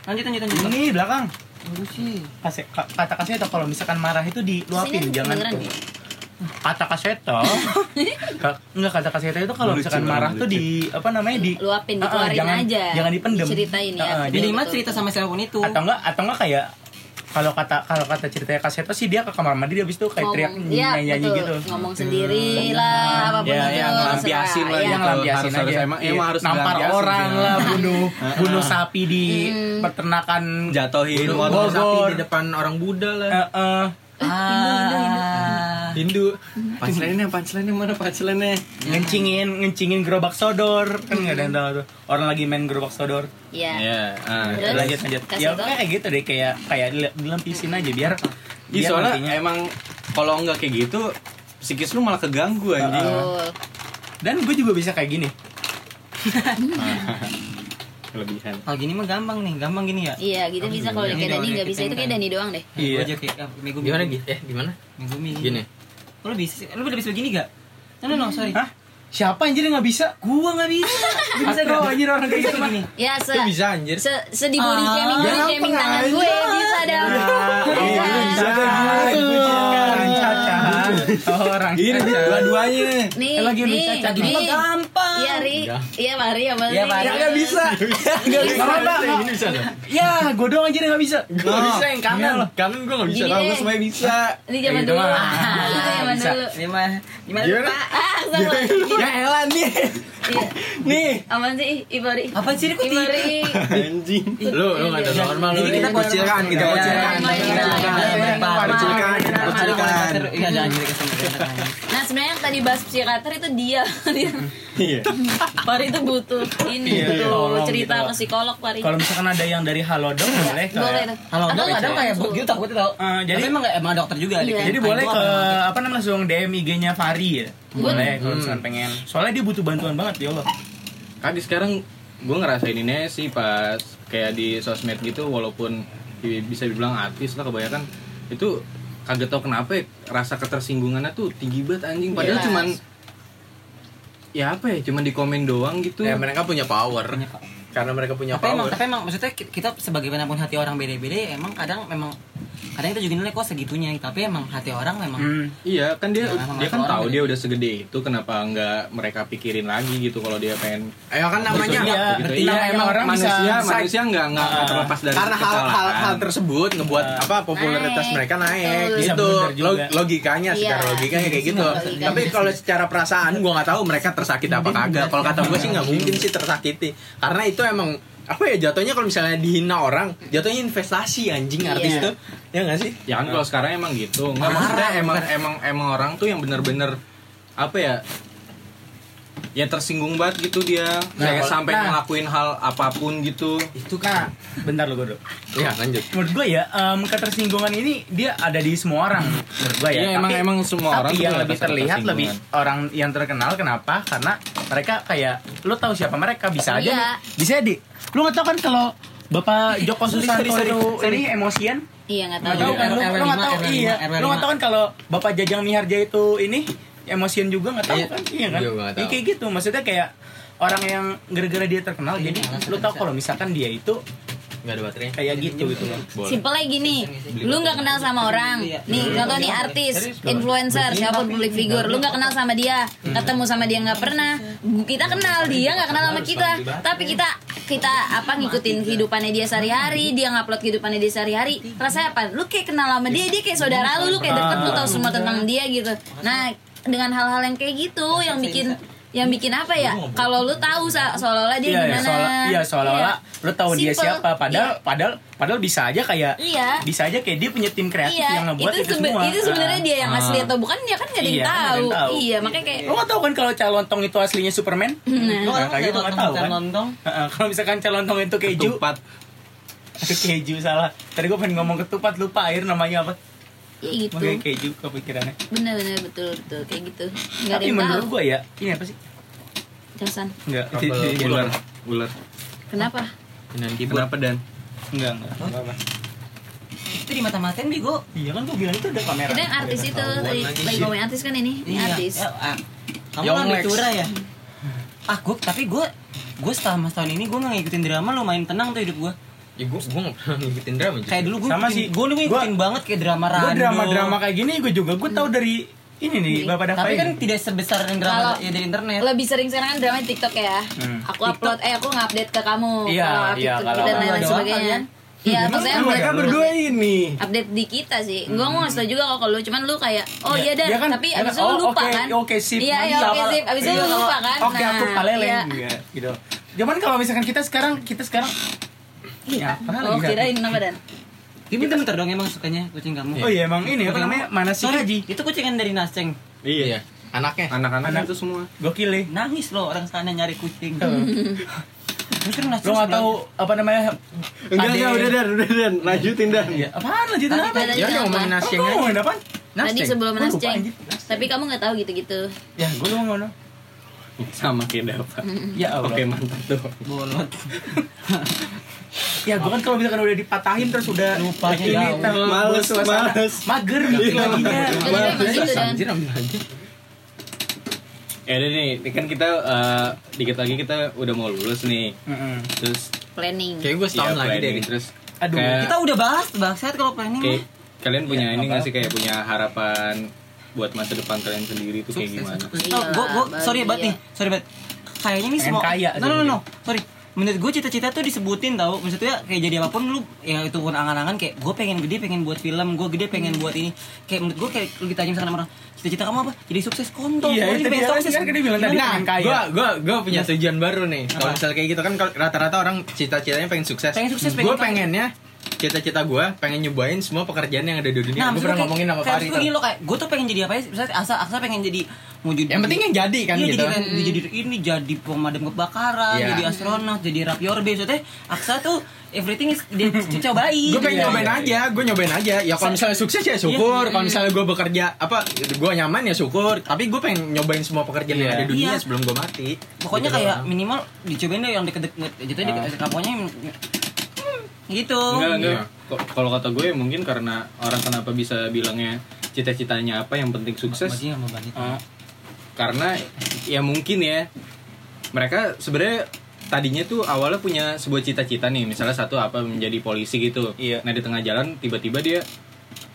Lanjut lanjut lanjut. ini belakang Bagus sih. Kata Kaseto kalau misalkan marah itu diluapin Sini, jangan tuh. Kata Kaseto [laughs] ka- enggak kata Kaseto itu kalau misalkan marah lucu. tuh di apa namanya di Luapin, dikeluarin jangan, aja. Jangan dipendem. Diceritain ya. Ah, Jadi Betul, mah cerita sama siapa pun itu. atau enggak atau enggak kayak kalau kata kalau kata ceritanya Kaseto sih dia ke kamar mandi dia habis itu kayak teriak nyanyi, nyanyi betul gitu ngomong sendiri lah apa pun Ya, itu ya, ngelampiasin lah yang ngelampiasin Harus- harus aja emang- emang harus nampar orang sih. lah bunuh bunuh sapi di Hmm. peternakan Jatohin Bunuh Bogor. sapi di depan orang Buddha lah. Ah. Hindu. Punchline-nya, punchline-nya mana punchline-nya? ngencingin ngencingin gerobak sodor kan nggak ada yang tahu tuh orang lagi main gerobak sodor Iya. Iya. ah. Lanjut lanjut ya kayak gitu deh kayak kayak dil- dilempisin aja biar Iya soalnya nantinya emang kalau nggak kayak gitu psikis lu malah keganggu anjing. Dan gue juga bisa kayak gini [laughs] Kelebihan. Kalau gini mah gampang nih, gampang gini ya. Iya, gitu bisa kalau Ini kayak Dani ya, nggak bisa kita itu kayak Dani doang deh. Iya. Gua aja kayak Megumi. Gimana gitu? Eh, gimana? Megumi. Gini. Oh, lu bisa? Lu udah bisa begini gak? No, no, no, sorry. Hah? Siapa anjir yang nggak bisa? Gua gak bisa. Gua bisa gak? anjir orang kayak gitu mah. gini. Ya, se Itu bisa anjir. se, se di body Ah, shaming body gampang shaming tangan aja. gue bisa dah. Iya, Bisa. Orang cacat. Orang Ini dua-duanya. Nih, lagi lu nih. Mah gampang. Iya, Ri. Iya, Mari, apa Iya, sih? Mari. Nggak bisa. Nggak bisa. Apa-apa. Ini bisa nggak? Ya, gue doang yang nggak bisa. Gue bisa yang kanan. Kanan gue nggak bisa. Gue semuanya bisa. Ini zaman gitu dulu. Itu zaman Bisa. dulu. Ini mah gimana? Pak? Ah, sama. Ya elah nih. Iya. Nih. Apaan sih? Ibari. Apa sih ini kok Ibari. Anjing. Lu lu nggak ada normal lu. Jadi kita Ini kucilkan, kita Iya, iya, iya, Kita iya, kucilkan. iya, iya, Kita iya. Iya, ada kesempatan. Nah, sebenarnya yang tadi bahas psikiater itu dia. Dia. Iya. Pari itu butuh ini Iya, butuh tolong cerita gitu. ke psikolog Pari. Kalau misalkan ada yang dari Halodoc boleh ke Boleh enggak kadang langsung. kayak gitu takutnya tau. Eh, jadi emang nggak- emang dokter juga. Iya. Jadi boleh ke apa- apa namanya langsung DM IG-nya Fari ya. Boleh kalau misalkan pengen. Soalnya dia butuh bantuan banget ya Allah. Kan di sekarang gue ngerasain ini sih pas kayak di sosmed gitu walaupun bisa dibilang artis lah kebanyakan itu kaget tau kenapa ya, rasa ketersinggungannya tuh tinggi banget anjing padahal Jelas. cuman ya apa ya cuman di komen doang gitu Ya mereka punya power. Karena mereka punya tapi emang tapi emang maksudnya ki- kita sebagaimanapun hati orang beda-beda ya emang kadang memang kadang kita juga nilai kok segitunya tapi emang hati orang memang Hmm. Iya kan dia Ya, dia kan tahu dia udah segede itu kenapa nggak mereka pikirin lagi gitu kalau dia pengen Ya kan namanya Iya, gitu. ngerti Iya, namanya emang orang manusia bisa- manusia nggak nggak nggak terlepas dari karena hal, hal, tersebut ngebuat apa popularitas Naik. mereka naik Betul. Bisa gitu. Log- logikanya Iya. secara logikanya kayak gitu Logikanya. tapi kalau secara perasaan gua nggak tahu mereka tersakiti apa kagak kalau kata gue sih nggak mungkin sih tersakiti karena itu emang apa ya jatuhnya kalau misalnya dihina orang jatuhnya investasi anjing artis Iya. tuh ya nggak sih Ya kan kalau sekarang emang gitu. Nggak maksudnya emang emang emang orang tuh yang bener-bener apa ya? Ya tersinggung banget gitu dia. Kayak kalau- sampai nah. ngelakuin hal apa pun gitu. Itu kan bentar lo gue ya lanjut Menurut gue ya em, ketersinggungan ini dia ada di semua orang menurut gue ya. Iya, emang- emang semua orang tapi yang lebih terlihat lebih orang yang terkenal kenapa? Karena mereka kayak lo tahu siapa mereka bisa aja Iya. Bisa di. Lo nggak tahu kan kalau Bapak Joko Susanto itu ini emosian? Iya nggak Nggak tahu. tahu kan? Lo RW5, lo nggak tahu RW5, iya. RW5. Lo nggak tahu kan kalau Bapak Jajang Miharja itu ini emosian juga nggak tahu Iya. kan? Iya kan? Iya, Ya, kayak gitu. Maksudnya kayak orang yang gara-gara dia terkenal jadi lo tau kalau misalkan dia itu nggak ada baterainya kayak gitu gitu loh. Simpelnya gini, lu nggak kenal sama orang, nih contoh nih artis, influencer, siapa public figure, lu nggak kenal sama dia, ketemu sama dia nggak pernah, kita kenal dia nggak kenal sama kita, tapi kita kita apa ngikutin kehidupannya dia sehari-hari, dia ngupload kehidupannya dia sehari-hari, rasanya apa? Lu kayak kenal sama dia, dia kayak saudara lu, lu kayak deket, lu tahu semua tentang dia gitu. Nah dengan hal-hal yang kayak gitu, yang bikin yang bikin apa ya? Kalau lu tahu sa- seolah-olah dia Iya, ya, gimana? seolah, iya seolah-olah lo tahu dia Simple. siapa padahal Iya. padahal padahal bisa aja kayak Iya. bisa aja kayak dia punya tim kreatif Iya, yang ngebuat itu, itu, semua. itu sebenarnya dia yang asli atau bukan dia kan nggak ada yang Iya, kan ada tahu. yang tahu. Iya, makanya kayak Lo nggak tahu kan kalau calontong itu aslinya Superman? Nah. Nah, kayak gitu nggak tahu kan? [laughs] Kalau misalkan calontong itu keju, Ketupat. [laughs] Keju salah. Tadi gue pengen ngomong ketupat lupa air namanya apa? Ya gitu. Makanya keju kepikirannya. Bener-bener betul betul kayak gitu. Nggak ada Tapi menurut gue ya, ini apa sih? Jasan. Enggak, Kabel Ular. Ular. Kenapa? Kenapa dan? Enggak, enggak. enggak apa. Itu di mata-matain bego. Iya kan gue bilang itu ada kamera. Itu yang artis itu tadi lagi ngomongin artis kan ini? Ini artis. Ya, ah. Kamu kan Lex. Ventura ya? Ah, gue tapi gue gue selama setahun ini gue nggak ngikutin drama lo main tenang tuh hidup gue. Ya gue gue pernah ngikutin drama Kayak dulu gue Sama sih. gue dulu ngikutin Gua- banget kayak drama Gue random. drama-drama kayak gini gue juga gue tahu dari ini nih Nih. Bapak Tapi ini. kan tidak sebesar yang drama Kalau- ya dari internet. Lebih sering sekarang kan drama TikTok ya. Hmm. Aku upload eh aku ngupdate ke kamu Iya, kalau iya, kalau dan doang sebagainya. Iya, maksudnya mereka berdua ini update di kita sih. Gua mau ngasih tau juga kok kalau lu cuman lu kayak oh iya dah, Dia kan- tapi abis kan, itu lu oh, lupa oke, kan. Oke, sip. Iya, iya, oke sip. Abis itu Iya, lu lupa kan. Oke, aku Nah, paleleng iya. iya, gitu. Cuman kalau misalkan kita sekarang kita sekarang Iya, apa Oh, kirain apa dan? Ini bentar-bentar dong emang sukanya kucing kamu. Oh iya, emang ini apa namanya? Mana sih Sorry, Haji? itu kucingan dari Nasceng. Iya. Anaknya. Anak-anak Anak. itu semua. Gokil ya. Nangis loh orang sana nyari kucing. Kan Lo nggak sebelah- tahu apa namanya? enggak enggak udah dan udah dan lanjutin dan Iya, apaan lanjutin apa? Ya ngomongin Oh, nasi kamu ngomongin apa? Tadi sebelum nasceng. Tapi kamu nggak tahu gitu-gitu. Ya, gue lu ngomong. Sama kayak Dava. Ya Allah. Oke, mantap tuh. bolot. [laughs] Ya, gue kan kalau misalkan udah dipatahin terus udah Lupanya ini ter- Males, suasana. males. Mager laginya. Gitu. Anjir ambil aja. Ya udah nih, ini kan kita eh, dikit lagi kita udah mau lulus nih. Heeh. Terus Planning. Kayak gue setahun ya, lagi deh. Terus Aduh, kayak- Kita udah bahas bangsat kalau planning. kayak mah. kalian punya Ya, ini nggak sih kayak punya harapan buat masa depan kalian sendiri itu kayak gimana? Iya, Oh, gua, gua, sorry bahagia. banget nih, sorry banget. Kayaknya nih Pengen semua. kaya no, no, no, no, sorry. Menurut gue cita-cita tuh disebutin tau Maksudnya kayak jadi apa pun lu Ya itu pun angan-angan kayak Gue pengen gede pengen buat film Gue gede pengen buat ini Kayak menurut gue kayak Lu ditanya misalkan sama orang Cita-cita kamu apa? Jadi sukses kontol Iya, itu pengen dia sukses. kan dia bilang tadi Gimana? pengen kaya. Gua gua gua punya tujuan baru nih. Kalau misalnya kayak gitu kan kalau rata-rata orang cita-citanya pengen sukses. Pengen sukses, kaya. pengennya cita-cita gua pengen nyobain semua pekerjaan yang ada di dunia. Nah, maksudnya pernah kayak, ngomongin sama kayak Fari. tuh gini lo kayak gue tuh pengen jadi apa ya? Misalnya Asa, Asa pengen jadi mau jadi Yang penting yang jadi kan iya, gitu. jadi, jadi ini jadi pemadam kebakaran, Iya. jadi astronot, jadi rapi orbe. Maksudnya Aksa tuh everything is dia [laughs] cobain. gue pengen Iya, nyobain iya. aja, gue nyobain aja. Ya kalau misalnya sukses ya syukur, Iya. kalau misalnya gue bekerja apa, gue nyaman ya syukur. Tapi gue pengen nyobain semua pekerjaan yang Iya. ada di dunia Iya. sebelum gue mati. Pokoknya Gitu kayak minimal dicobain deh yang deket-deket Jatuhnya Ah. deket kaponya yang- gitu. Enggak, enggak. Iya. Kalau kata gue mungkin karena orang kenapa bisa bilangnya cita-citanya apa yang penting sukses. Eh, karena ya mungkin ya mereka sebenarnya tadinya tuh awalnya punya sebuah cita-cita nih misalnya satu apa menjadi polisi gitu Iya. nah di tengah jalan tiba-tiba dia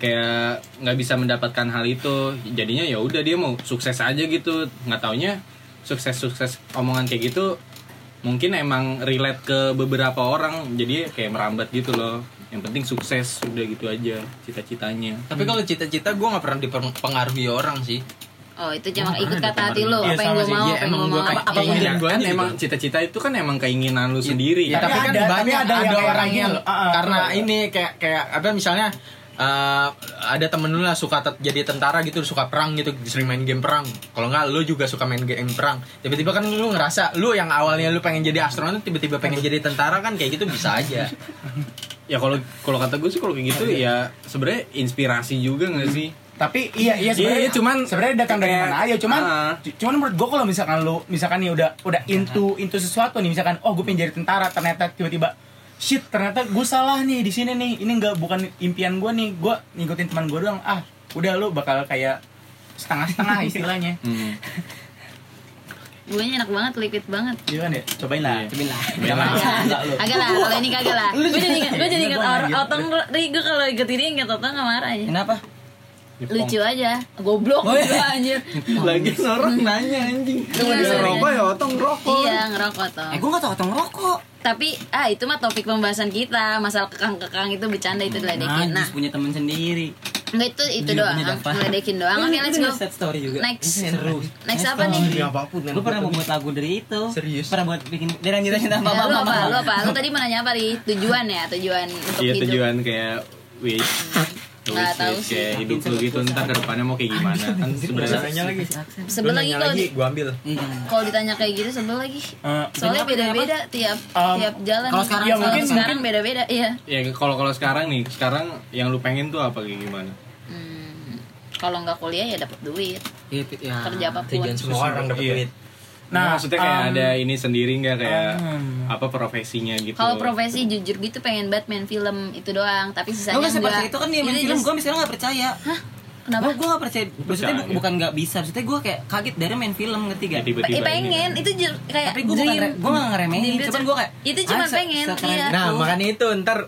kayak nggak bisa mendapatkan hal itu jadinya ya udah dia mau sukses aja gitu nggak taunya sukses-sukses omongan kayak gitu mungkin emang relate ke beberapa orang jadi kayak merambat gitu loh. Yang penting sukses udah gitu aja cita-citanya. Tapi kalau cita-cita gue nggak pernah dipengaruhi orang sih. Oh, itu cuma ikut kata hati lo, Iya, apa yang gue mau, Iya, apa yang emang gue gua mau. Apa keinginan yang gua kan emang cita-cita itu kan emang keinginan lu sendiri. Ya, Tapi tapi, kan ada- tapi banyak ada ada, orang yang. Ah, ah, karena ini kayak kayak apa misalnya eh, ada temen lu lah suka jadi tentara gitu suka perang gitu sering main game perang. Kalau nggak lu juga suka main game perang. Tiba-tiba kan lu ngerasa lu yang awalnya lu pengen jadi astronot tiba-tiba pengen jadi tentara kan kayak gitu bisa aja. Ya kalau kalau kata gue sih kalau kayak gitu ya sebenarnya inspirasi juga nggak sih? Tapi iya iya Iya, sebenarnya iya, cuman sebenarnya datang dari mana aja cuman cu- cuman menurut gua kalau misalkan lu misalkan nih udah udah into into sesuatu nih misalkan oh gue pengen jadi tentara ternyata tiba-tiba shit ternyata gue salah nih di sini nih ini nggak bukan impian gue nih gue ngikutin teman gue doang ah udah lu bakal kayak setengah-setengah [laughs] istilahnya hmm. Gue enak banget, liquid banget. iya kan ya cobain lah Iya. cobain lah Cobain lah. Agak lah, kalau ini kagak lah. Gue jadi ingat, gue [laughs] jadi ingat Gua or- lanjut. otong Ri, gue kalau ikut ini ingat otong nggak marah aja. Kenapa? Lucu aja, goblok Oh, iya. anjir. [laughs] lagi orang nanya anjing Iya, dia sorry. rokok ya otong rokok Iya, ngerokok toh. Eh gue gak tau otong rokok. Tapi ah itu mah topik pembahasan kita, masalah kekang-kekang itu bercanda itu diledekin. Nah, Najis punya teman sendiri. enggak itu itu Dia doang, ngeledekin doang. Oke, let's go. Sad story juga. Next. Seru. Next apa nih? Ini apa pun Gue pernah mau buat lagu dari itu. Serius? Pernah buat bikin. Dari lanjut lanjut apa Ya, apa lu apa. Lu apa? Lu tadi mau nanya apa, Ri? Tujuan ya, tujuan untuk iya hidup. tujuan kayak wish Nggak tahu sih. kayak hidup lu gitu ntar ke depannya mau kayak gimana kan sebenarnya lagi Sebel lagi kalau lagi di- gue ambil Iya. kalau ditanya kayak gitu sebel lagi. Eh, Soalnya apa, beda-beda tiap Um, tiap jalan. kalau sekarang- ya, mungkin- sekarang beda-beda, iya. ya kalau kalau sekarang nih sekarang yang lu pengen tuh apa kayak gimana Hmm, kalau nggak kuliah ya dapat duit, Iya, ya. kerja apa pun. semua orang dapat Iya. duit nah, maksudnya kayak um, ada ini sendiri nggak kayak um, apa profesinya gitu Kalau profesi jujur gitu pengen banget main film itu doang, tapi sisanya Lo gak enggak. seperti itu kan dia main Itu film. just- Gue misalnya gak percaya. Hah? Kenapa? Gue gak percaya. Maksudnya bu- Percaya. bukan gak bisa. Maksudnya gue kayak kaget dari main film ngerti Ya, gak? tiba-tiba Eh, pengen, ini. itu kayak Tapi gue gak ngeremehin. Cuman gue kayak itu cuma ah, pengen, iya. itu. nah makanya itu ntar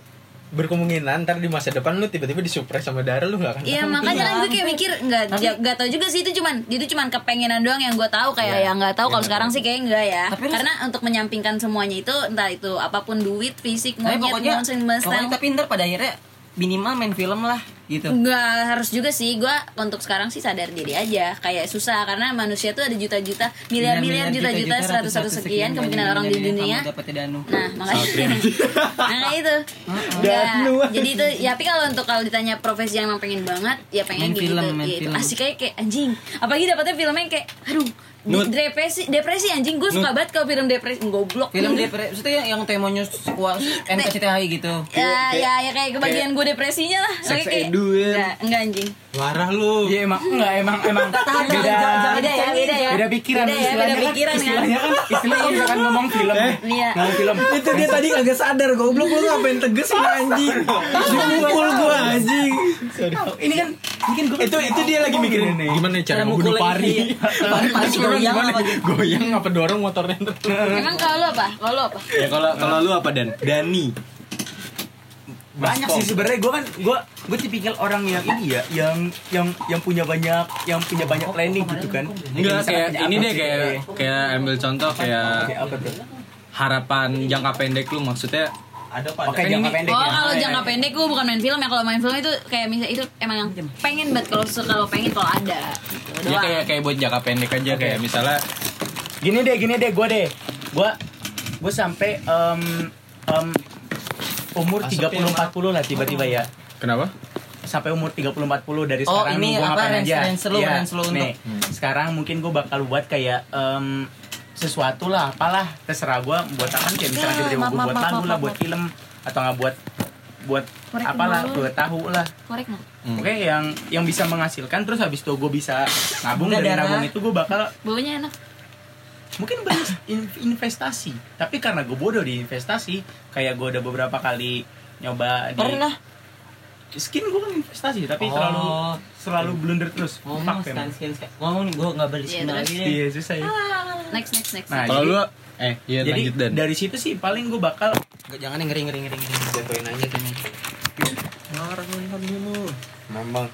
berkemungkinan ntar di masa depan lu tiba-tiba disuppres sama darah lu gak akan Iya makanya kan gue kayak mikir nggak nggak tahu juga sih itu cuman itu cuman kepengenan doang yang gue tahu kayak Iya. yang nggak tahu kalau Iya. sekarang sih kayak enggak ya Tapi lu- karena untuk menyampingkan semuanya itu entah itu apa pun duit fisik Tapi monyet pokoknya, monster pokoknya tapi ntar pada akhirnya minimal main film lah gitu. Nggak harus juga sih gue untuk sekarang sih sadar diri aja kayak susah karena manusia tuh ada juta-juta miliar-miliar juta-juta seratus satu sekian kemungkinan orang di dunia. Nah, makanya [laughs] nah itu. Enggak. Jadi itu ya tapi kalau untuk kalau ditanya profesi yang emang pengen banget, ya pengen Main gitu. film, main itu film. asik kayak kayak anjing. Apalagi dapetnya filmnya kayak aduh Nut. depresi depresi anjing gue suka banget kalau film depresi goblok Film depre, maksudnya yang, yang temonya kuas NKCTHI gitu. ya ya ya kayak kebagian gue depresinya lah Sex kayak edu, ya. enggak, enggak anjing Marah lu. Iya emang enggak emang emang beda beda ya beda ya beda pikiran beda ya beda istilahnya kan pikiran kan istilahnya kan istilahnya kalau misalkan ngomong film Iya. ngomong film Itu dia tadi kagak sadar goblok lu ngapain tegesin anjing. Dipukul gua anjing. ini kan mungkin gue Itu itu dia lagi mikirin nih gimana cara mukulnya, pari. Pari Orang goyang gimana? apa gitu. Goyang apa dorong motornya emang kalau lu apa kalau lu apa Ya kalau kalau lu apa Dan? Dani. banyak sih sebenarnya gue kan gue gue tipikal orang yang ini ya yang yang yang punya banyak yang punya banyak planning gitu kan Enggak kayak ini deh kayak kayak ambil contoh kayak harapan jangka pendek lu maksudnya Ada apa? oke jangka ini- pendek Oh ya. kalau jangka pendek gue bukan main film ya. Kalau main film itu kayak misalnya itu emang yang pengen banget kalau kalau pengen kalau ada. Gitu ya kayak kayak buat jangka pendek aja kayak misalnya gini deh gini deh gue deh. Gue gue sampai em, em, umur Asapnya 30 40 lah tiba-tiba ya. Kenapa? sampai umur 30 40 dari Oh, sekarang ini gue apa, ngapain range- aja. range lu, Iya, range lu nih, sekarang mungkin gue bakal buat kayak em, sesuatu lah apalah. Terserah gue buat apa kayak misalnya Ya, tiba-tiba maaf, gue buat lagu lah buat film atau nggak buat buat Korek apalah buat tahu lah. Korek Hmm. Oke yang yang bisa menghasilkan terus habis itu gue bisa nabung dari nabung itu gue bakal baunya enak. Mungkin banyak in- investasi tapi karena gue bodoh di investasi kayak gue udah beberapa kali nyoba di Pernah skin gue kan investasi tapi Oh. terlalu selalu blunder terus ngomong Fuck, emang. scan scan. Ngomong gue nggak beli Iya, skin terus? lagi deh. iya susah ya next next next Nah, Kalau lu eh iya jadi lanjut Dan. dari situ sih paling gue bakal Nggak, Jangan yang ngeri ngeri ngeri ngeri. Jatuhin aja tuh. Memang.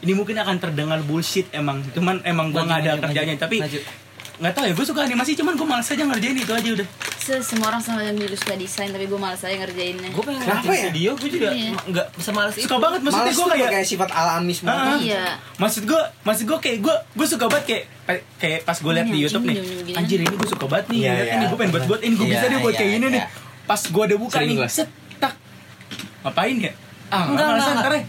ini mungkin akan terdengar bullshit emang cuman emang gue nggak ada kerjanya tapi Maju. Nggak tahu ya gue suka animasi cuman gue malas aja ngerjain itu aja udah Se semua orang sama yang dulu suka desain tapi gue malas aja ngerjainnya Gue pengen Kenapa ngerti ya? video, gue juga Iya. nggak semalas itu. suka banget maksudnya Males gue kayak kayak sifat alami semua. Ah. iya maksud gue maksud gue kayak gue gue suka banget kayak kayak pas gue liat di Ini YouTube nih anjir ini gue suka banget nih Iya, liat iya. ini gue pengen buat buat ini gue Iya, bisa deh buat iya, kayak gini nih pas gue udah buka nih gua. set tak ngapain ya ah enggak. enggak ntar ya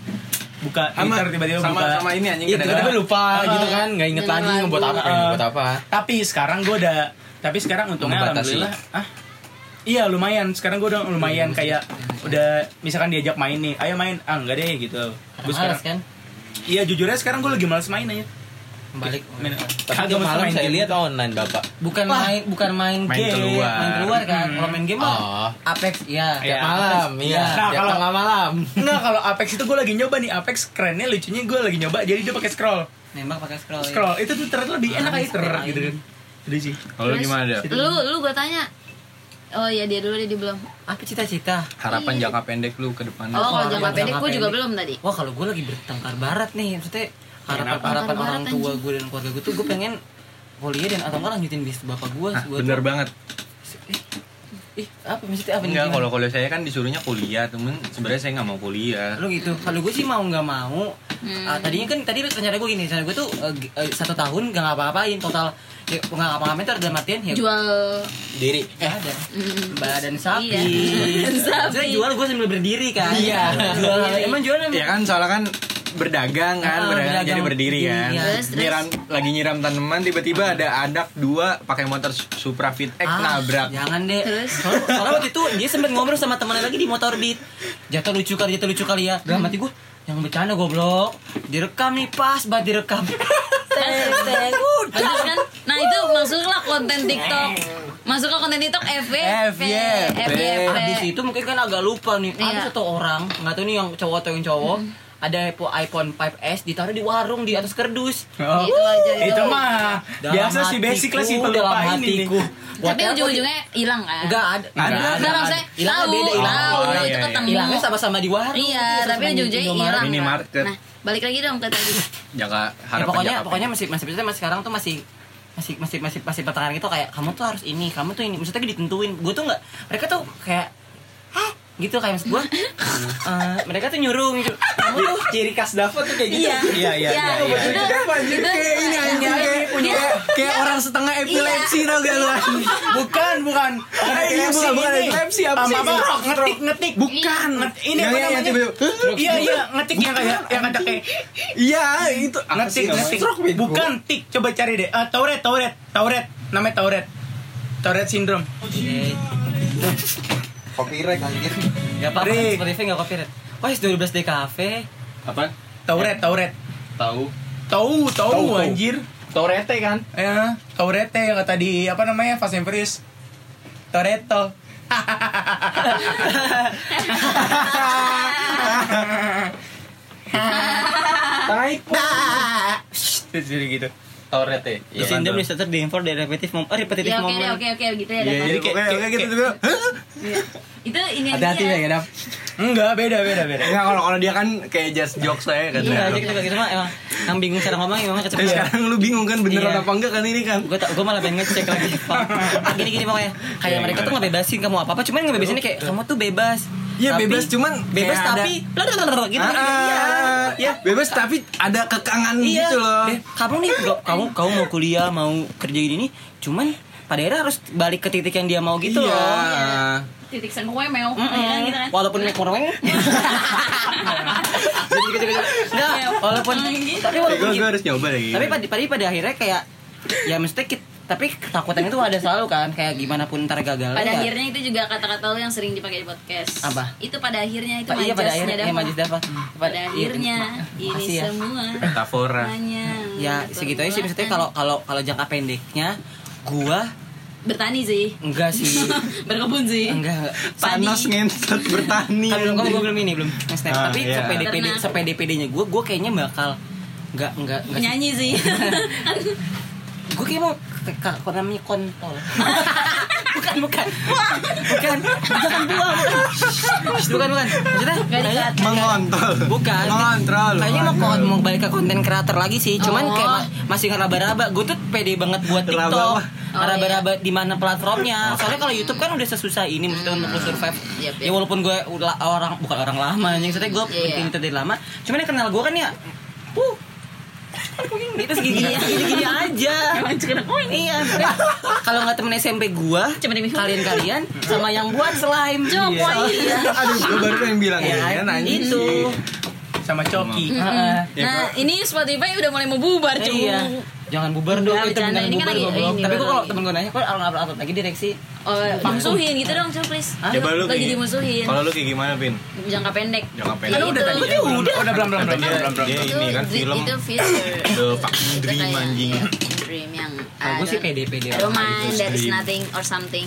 buka Sama Twitter tiba-tiba sama buka sama ini anjing Iya, tiba-tiba lupa Ah. gitu kan, nggak inget lagi ngebuat apa, Ah. ngebuat apa. tapi sekarang gue udah tapi sekarang untungnya Membatasi. alhamdulillah ah iya lumayan sekarang gue udah lumayan kayak udah misalkan diajak main nih ayo main ah enggak deh gitu gue sekarang kan? iya jujur aja sekarang gue lagi males main aja Balik. main Tapi malam main saya lihat online bapak. Bukan main bukan main, Main game, keluar. main keluar kan. Hmm. Kalau main game mah Oh. Apex ya. Iya. Tiap malam, Apex, iya. Nah, Tiap kalau- tengah malam. Enggak, kalau Apex itu gue lagi nyoba nih Apex kerennya lucunya gue lagi nyoba jadi dia pakai scroll. Nembak pakai scroll. ya. Scroll itu tuh ternyata lebih enak Ah, aja ter gitu kan. Jadi sih. Kalau lu gimana ada? lu lu gue tanya oh iya dia dulu dia dia belum Apa cita-cita? Harapan jangka pendek lu ke depannya. oh kalau jangka pendek gue juga belum tadi Wah kalau gue lagi bertengkar barat nih, maksudnya harapan harapan orang tua gue dan keluarga gue tuh gue pengen kuliah dan atau enggak lanjutin bisnis bapak gue. Hah, bener banget. Ih apa maksudnya apa nih? Enggak, kalau kalau saya kan disuruhnya kuliah, temen sebenarnya saya nggak mau kuliah. lu gitu kalau gue sih mau nggak mau Hmm. ah, tadinya kan tadi rencana gue gini rencana gue tuh eh, g- eh, satu tahun nggak ngapa-ngapain total ya, nggak ngapa-ngapain tuh dalam artian ya jual Diri. eh ada mm, badan sapi Iya. Sapi. Jual gue sambil berdiri kan Iya. jual emang jual Ya kan soalnya kan berdagang kan, Ah, berdagang, berdagang jadi berdiri berdiri, kan. iya. Terus, terus. Nyiram lagi nyiram tanaman tiba-tiba ada anak dua pakai motor Supra Fit X Ah, nabrak. jangan deh Terus? soalnya, waktu itu dia sempat ngobrol sama temannya lagi di motor beat jatuh lucu kali jatuh lucu kali ya dalam hati gue yang bercanda goblok direkam nih pas banget direkam [laughs] udah kan, nah itu masuklah konten TikTok, masuklah konten TikTok FYP, FYP. Habis itu mungkin kan agak lupa nih. Iya. Ada satu orang, nggak tahu nih yang cowok atau yang cowok, ada iPhone- iPhone 5S ditaruh di warung di atas kerdus. Oh, Itu aja, itu. itu mah Dalam biasa sih basic lah sih pelupa ini hatiku. tapi ujung-ujungnya hilang kan Enggak ada. Ada. Enggak maksudnya Hilangnya tahu, beda, hilang. Oh, itu iya, iya. ketemu. Hilangnya sama-sama di warung. Iya, tapi ujung-ujungnya hilang. Minimarket. Nah, balik lagi dong ke tadi. Jaka Ya, harapan pokoknya pokoknya masih masih masih sekarang tuh masih masih masih masih masih pertengahan gitu kayak kamu tuh harus ini, kamu tuh ini. Maksudnya ditentuin. Gue tuh nggak mereka tuh kayak Hah? Gitu kayak maksud gue [laughs] eh, mereka tuh nyuruh gitu kamu tuh Ciri khas Dava tuh kayak gitu. Iya. Iya, iya, Iya, iya. iya. Kayak ini anjing kayak kayak, kayak orang setengah epilepsi tau gak lu. Bukan, bukan. Bukan Eh, iya, bukan, bukan epilepsi, apa sih? Apa, ngetik, ngetik. Bukan. Ini apa namanya? tiba-tiba, Iya, iya, ngetik yang kayak yang kata kayak Iya, itu ngetik, ngetik. Bukan tik, coba cari deh. Ah, Tauret, Tauret, Tauret. Namanya Tauret. Tauret syndrome. Copyright anjir. Gak apa-apa Rick. Spotify gak copyright Wah 12 DKV Apa? Tauret, Tauret. Tahu. Tahu, tahu Tahu, tahu. anjir. Torete kan? Ya, Taurete yang kata di apa namanya Fast and Furious. Toretto. Terus [laughs] [laughs] jadi gitu. Torete. The syndrome is started the for the repetitive mom oh, repetitive Ya oke oke oke gitu ya. Iya, jadi kayak- Oke, oke gitu tuh. Iya. Itu ini aja. Hati-hati ya, Dap. Enggak, beda beda beda. Enggak kalau kalau dia kan kayak just jokes saya kan. Iya aja kita gitu mah emang Yang bingung cara ngomong emang kecepatan sekarang lu bingung kan beneran Iya. apa enggak kan ini kan? gue gue malah pengen ngecek lagi gini gini pokoknya kayak mereka tuh ngebebasin kamu apa apa cuman ngebebasin kayak kamu tuh bebas Iya, Tapi- bebas, cuman bebas tapi gitu Ah, iya iya. Bebas tapi ada kekangan iya gitu loh. Be- kamu nih kamu kamu mau kuliah mau kerja gini nih cuman pada akhirnya harus balik ke titik yang dia mau gitu Iya. loh titik sengkuwe meo. Ya kan gitu kan. walaupun naik morong Enggak, walaupun tapi Kayak walaupun gue gitu, harus nyoba lagi. tapi pada, pada pada akhirnya kayak ya mesti kit- tapi ketakutan itu ada selalu kan kayak gimana pun ntar gagal Pada ya. akhirnya itu juga kata-kata lu yang sering dipakai di podcast. Apa? Itu pada akhirnya itu Pa- iya pada akhirnya Dava. ya majis Dava. Pada iya, akhirnya ini ya. semua Metafora. hanya Ya segitu aja sih maksudnya kalau kalau kalau jangka pendeknya gua bertani sih. enggak sih [laughs] Berkebun sih. enggak enggak panas ngentot bertani. kan belum gua belum ini belum snap Ah, tapi iya. sepede pede sepede pedenya gua gua kayaknya bakal enggak enggak enggak. Nyanyi sih. [laughs] [laughs] Gue kayak mau ke namanya kontol. [laughs] Bukan, bukan. Bukan, bukan buah, bukan. Bukan, bukan. Maksudnya kayaknya- dikat. Mengontrol. Bukan. Mengontrol. Kayaknya mau, kon- mau balik ke konten kreator lagi sih. Cuman Oh. kayak ma- masih ngeraba-raba Gue tuh pede banget buat TikTok. Apa? Oh, Ngeraba-raba di mana platformnya. Soalnya kalau YouTube kan udah sesusah ini Maksudnya untuk survive. Yep, Ya yep. walaupun gue orang Bukan orang lama anjing. Maksudnya gue Iya. bikin dari lama. Cuman yang kenal gue kan ya Uh itu segini Iya. gini, gini aja Emang koin. Iya, kalau nggak temen SMP gua, Cuma demi- kalian-kalian sama yang buat slime. Coba iya. Aduh, gue baru pengen bilang Ya, ini kan anjing. itu. Sama Coki. Heeh. Nah, ini Spotify udah mulai mau bubar, cuy. Iya. Jangan bubar dong, Nggak, itu Ini kan bubar lagi- goblok. ini Tapi gua kalau lagi. temen gua nanya, kok upload upload lagi direksi? Oh, dimusuhin gitu dong, coba please. Coba lu Lagi kayak- dimusuhin. Kalau lu kayak gimana, Pin? Jangka pendek. Jangka pendek. Ya, Lu itu. Udah tadi. Udah, udah belum belum belum belum ini kan dri- film itu. The fucking dream kayak anjing. Dream yang gua sih don't aja. mind, there is nothing or something.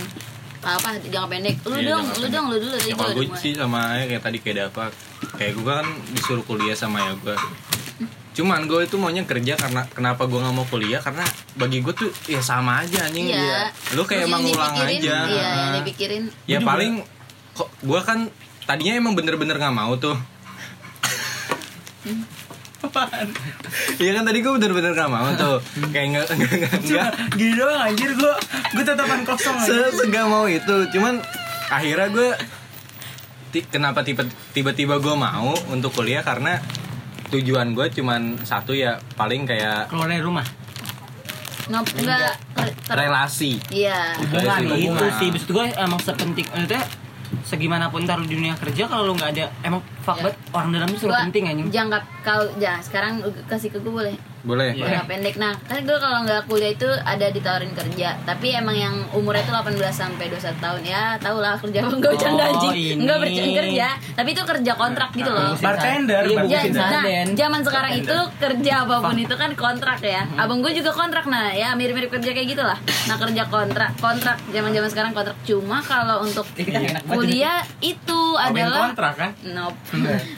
Apa jangka pendek? Lu Iya, dong, lu dong, lu dulu tadi Ya gue sih sama aja kayak tadi kayak apa Kayak gue kan disuruh kuliah sama ya gue Cuman gue itu maunya kerja karena kenapa gue nggak mau kuliah karena bagi gue tuh ya sama aja anjing Iya. Lu kayak Terus emang dipikirin, aja. Iya, yang dipikirin. Ya paling kok gue kan tadinya emang bener-bener nggak mau tuh. [laughs] Apaan? Iya kan tadi gue bener-bener gak mau tuh. Kayak nggak nggak nggak nggak. Gini doang anjir gua gua tatapan kosong Se segak mau itu. Cuman Akhirnya gue kenapa tiba- tiba-tiba gue mau untuk kuliah karena tujuan gue cuman satu ya paling kayak Keluar dari rumah. Ter- relasi. Iya. Sih, itu hubungan. sih, maksud gue emang sepenting maksudnya segimanapun ntar lu di dunia kerja kalau lu nggak ada emang fuck Ya. banget orang dalam itu selalu penting anjing. jangka kau ya sekarang kasih ke gue boleh Boleh. Iya. jangka pendek nah kan gue kalau nggak kuliah itu ada ditawarin kerja tapi emang yang umurnya itu 18 sampai 21 tahun ya tau lah kerja apa enggak bercanda Oh, anjing enggak bercanda kerja tapi itu kerja kontrak gitu loh Bartender, Ya, nah, zaman sekarang itu kerja apa pun itu kan kontrak ya. Abang gue juga kontrak nah, ya mirip-mirip kerja kayak gitulah. Nah kerja kontrak, kontrak zaman-zaman sekarang kontrak. Cuma kalau untuk Iya, kuliah itu adalah kontrak kan? Nope.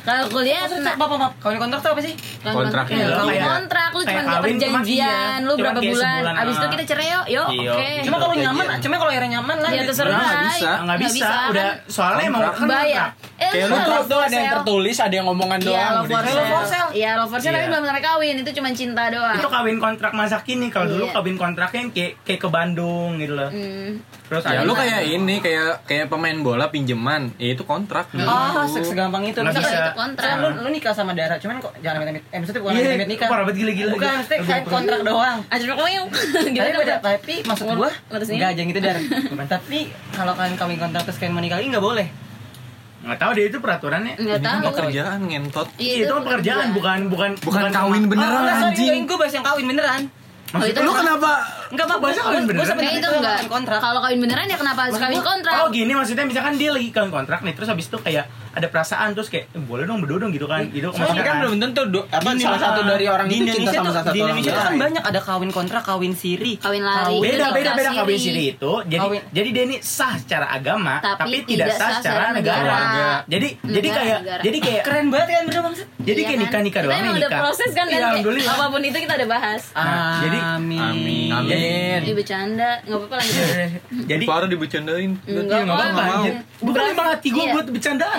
Kalau kuliah nah, Maaf, maaf, maaf. Kawin kontrak tuh apa sih? Kontrak, kontrak, iya, lu kayak- kontrak, lu cuma kawin perjanjian iya. lu berapa bulan. Abis itu kita cerai yuk, yuk. Iya. Oke. Cuma kalau Iya, nyaman, iya. cuma kalau akhirnya nyaman lah. Ya terserah. nggak bisa. Nggak bisa, udah soalnya emang kan Bayar. Eh, Kayak lu tuh ada yang tertulis, ada yang ngomongan Iya, doang. gitu. Love for sale. Iya, love for sale tapi Iya. belum sampai kawin, itu cuma cinta doang. itu kawin kontrak masa kini kalau dulu Iya. kawin kontraknya yang kayak kayak ke Bandung gitu loh Hmm. terus Ya lu kayak ini kayak kayak pemain bola pinjeman, ya itu kontrak. Oh, se- segampang itu. Nggak Misalkan- bisa. Itu kontrak. lu, lu nikah sama Dara, cuman kok jangan amit-amit. Eh, maksudnya bukan Iya, amit-amit nikah. parah banget gila-gila. Bukan, maksudnya kayak kontrak doang. Aja pokoknya yang [laughs] gitu tapi kan beda, tapi maksud gua enggak aja gitu dar. [laughs] tapi kalau kalian kawin kontrak terus kalian mau nikah lagi nggak boleh. nggak tahu deh itu peraturannya Enggak Ini kan tahu. pekerjaan ngentot. Iya, itu kan pekerjaan bukan bukan Bukan kawin beneran oh, sorry, anjing. gue bahas yang kawin beneran. Oh, itu Lu kenapa Enggak apa Bahasa kawin beneran? Kayak itu enggak. kontrak. Kalau kawin beneran ya kenapa harus kawin kontrak? Oh gini maksudnya misalkan dia lagi kawin kontrak nih terus habis itu kayak ada perasaan terus kayak eh, boleh dong berdua dong gitu kan gitu maksudnya kan kan. belum tentu do- apa Gini, salah satu dari orang di itu cinta Indonesia sama salah satu di Indonesia kan banyak ada kawin kontrak, kawin siri. Kawin lari. Kawin- beda beda beda kawin siri itu jadi Kawin- jadi dia ini sah secara agama Tapi tapi, tidak sah secara negara. negara. Jadi jadi kayak negara. jadi kayak Keren banget kan bener banget. jadi Iya kayak kan? nikah nikah doang nih nikah. proses kan Iya, apa pun itu kita ada bahas. Nah, jadi Amin. Amin. Amin. Ini bercanda, nggak apa-apa lanjut. [laughs] jadi Parah dibecandain. Enggak Iya, nggak apa-apa. Bukan emang hati gue Iya. buat bercandaan.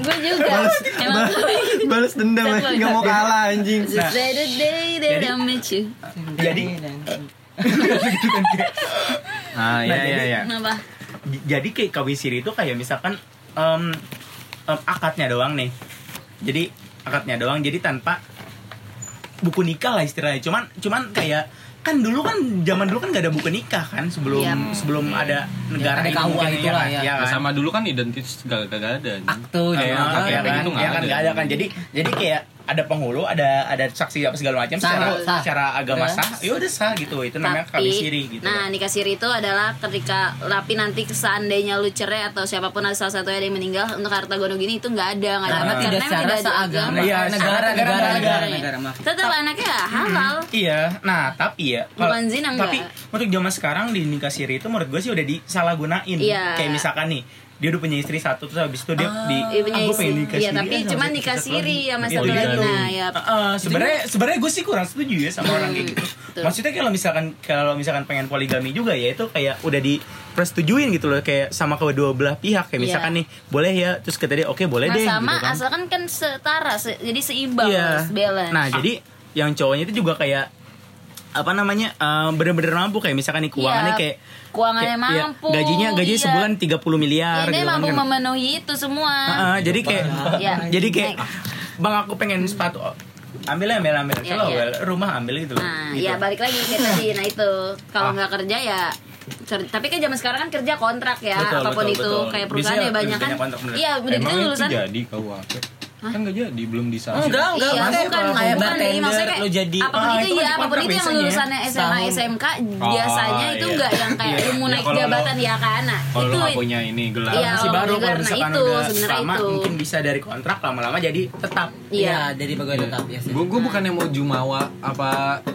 Gue juga. Emang Balas dendam ya, nggak mau kalah anjing. Just the day that Jadi- I met you. Jadi Ah, iya Nah, iya jadi- kayak kawin siri itu kayak misalkan em, em, akadnya doang nih. Jadi akadnya doang. Jadi tanpa buku nikah lah istilahnya. Cuman cuman kayak kan dulu kan zaman dulu kan gak ada buku nikah kan sebelum Iya. sebelum ada negara ini KUA itu lah ya. ya kan? sama dulu kan identitas gak, gak, gak ada. Akte Iya, Kayak kan, iya kayak kan, gitu iya kan, ada. nggak ada kan jadi jadi kayak ada penghulu ada ada saksi apa segala macam secara sah. secara agama sah ya udah sah gitu itu namanya kawin siri gitu nah nikah siri itu adalah ketika tapi nanti seandainya lu cerai atau siapa pun ada salah satu ada yang meninggal untuk harta gono gini itu nggak ada nggak ada Karena tidak emang secara tidak ada agama. Iya, negara, negara, negara, negara, negara, maaf. tetap anaknya halal Iya, nah tapi ya Bukan zina, tapi enggak. untuk zaman sekarang di nikah siri itu menurut gue sih udah disalahgunain. Iya. Kayak misalkan nih dia udah punya istri satu terus habis itu dia di Iya, "Ah, pengen nikah Iya, siri tapi ah, cuma nikah siri lagi." sama satu lagi. Nah, ya. Heeh, sebenarnya sebenarnya gue sih kurang setuju ya sama orang kayak gitu. Maksudnya kalau misalkan kalau misalkan pengen poligami juga ya itu kayak udah di persetujuin gitu loh kayak sama kedua belah pihak kayak Iya. misalkan nih boleh ya terus kata dia oke boleh Nah, deh sama gitu kan. asalkan kan setara se- jadi seimbang harus balance Nah, jadi yang cowoknya itu juga kayak apa namanya eh, bener-bener mampu kayak misalkan nih keuangannya Iya, kayak keuangannya kayak- iya, mampu gajinya gajinya iya. sebulan 30 miliar Iya, dia gitu kan. mampu kan. memenuhi itu semua Heeh, jadi kayak Iya. jadi kayak bang aku pengen sepatu ambil ambil ambil Iya, Kalau iya. rumah ambil gitu Nah, gitu. ya balik lagi kayak tadi. Nah, itu kalau Ah. nggak kerja ya cer- tapi kan zaman sekarang kan kerja kontrak ya Betul, apa pun betul, itu betul. kayak perusahaan Biasanya ya banyak kan bener. iya udah gitu Emang itu lulusan jadi KUHP? Kan gak jadi, belum disanksi. Enggak, enggak, Iya, maksudnya bukan, kayak bukan, bartender, jadi maksudnya kayak lu jadi apa pun Ah, itu itu ya kan apa pun itu yang lulusannya SMA. SMK Oh, biasanya itu iya. enggak yang kayak Iya. lu mau Ya, naik lo- jabatan ya kan nah Kalau itu lu gak punya ini gelar. Iya. masih baru kalau nah misalkan itu, udah sebenarnya lama itu. mungkin bisa dari kontrak lama-lama jadi tetap iya Iya, jadi pegawai tetap ya. Gue gue bukan yang mau jumawa apa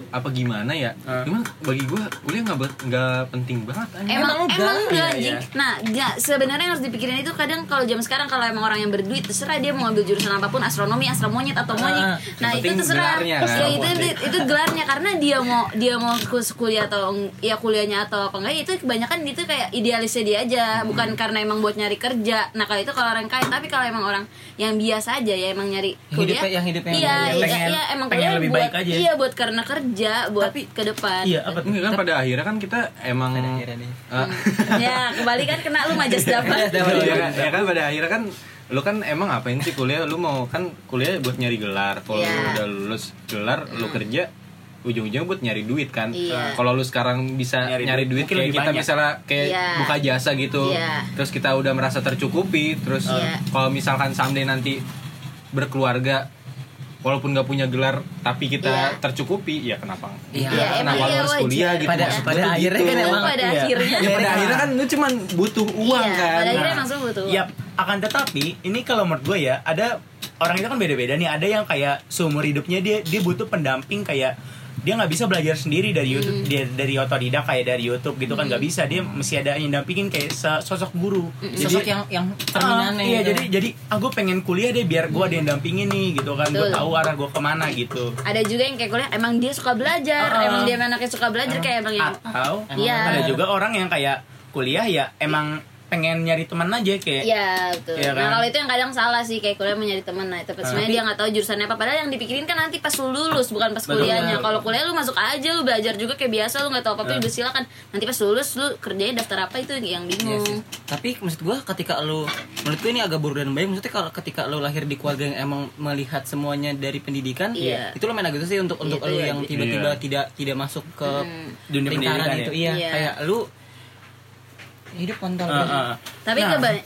apa gimana ya. Cuman bagi gue kuliah nggak ber- nggak penting banget. anjing. Emang enggak. emang enggak Iya, anjing. iya. Nah, ya, sebenarnya yang harus dipikirin itu kadang kalau zaman sekarang kalau emang orang yang berduit terserah dia mau ambil jurusan apa pun astronomi, astro monyet atau monyet. Ah, nah, itu terserah. gelarnya, kan? Ya itu, itu itu gelarnya karena dia mau dia mau kuliah atau ya kuliahnya atau apa enggak ya itu kebanyakan itu kayak idealisnya dia aja, bukan karena emang buat nyari kerja. Nah, kalau itu kalau orang kaya, tapi kalau emang orang yang biasa aja ya emang nyari kuliah. hidupnya- yang hidupnya iya, yang iya, pengen- iya, emang pengen kuliah lebih buat, baik aja. Iya, buat karena kerja, buat ke depan. iya apa? Enggak kan pada akhirnya kan kita emang Pada akhirnya nih. Ah, ya, kembali kan kena lu majas [laughs] dapat. ya, kan, ya kan pada akhirnya kan lu kan emang apain sih kuliah lu mau kan kuliah buat nyari gelar kalau Iya. lu udah lulus gelar lu kerja ujung-ujungnya buat nyari duit kan Iya. kalau lu sekarang bisa Nyari nyari, duit, mungkin kayak kita banyak. misalnya kayak Iya. buka jasa gitu Iya. terus kita udah merasa tercukupi terus Iya. kalau misalkan someday nanti berkeluarga walaupun nggak punya gelar tapi kita Iya. tercukupi ya kenapa Iya, Iya, emang kenapa iya harus wajar. kuliah gitu Pada Maksud pada gua tuh akhirnya gitu. kan Itu emang pada iya. akhirnya Ya, pada akhirnya kan lu cuman butuh uang iya, kan. pada akhirnya Nah. emang semua butuh Ya, akan tetapi ini kalau menurut gue ya ada orang itu kan beda-beda nih. Ada yang kayak seumur hidupnya dia dia butuh pendamping kayak dia nggak bisa belajar sendiri dari YouTube dia dari otodidak kayak dari YouTube gitu kan nggak bisa. Dia mesti ada yang dampingin kayak sosok guru. Sosok yang yang cerminannya Ah, iya gitu. jadi jadi aku pengen kuliah deh biar gue ada yang dampingin nih gitu kan. Gue tahu arah gue ke mana gitu. Ada juga yang kayak kuliah emang dia suka belajar Ah. emang dia anaknya suka belajar kayak emang yang atau Iya. ada juga orang yang kayak kuliah ya emang pengen nyari teman aja kayak Iya betul. Nah kan? kalau itu yang kadang salah sih kayak kuliah mencari teman. Nah tapi sebenarnya dia nggak tahu jurusannya apa. Padahal yang dipikirin kan nanti pas lu lulus bukan pas Betul, kuliahnya. betul. Kalau kuliah lu masuk aja lu belajar juga kayak biasa lu nggak tahu apa apa Iya. udah silakan. Nanti pas lulus lu kerjanya daftar apa itu yang Iya bingung. sih. Tapi maksud gua ketika lu menurut gua ini agak buruk dan baik maksudnya kalau ketika lu lahir di keluarga yang emang melihat semuanya dari pendidikan, Iya. itu lu main agak sih untuk untuk Itu lu ya, yang tiba-tiba Iya. tidak tidak masuk ke Hmm. dunia pendidikan itu. ya. Iya, Iya. kayak lu hidup kontol. Ah, ah. Tapi Nah, keba-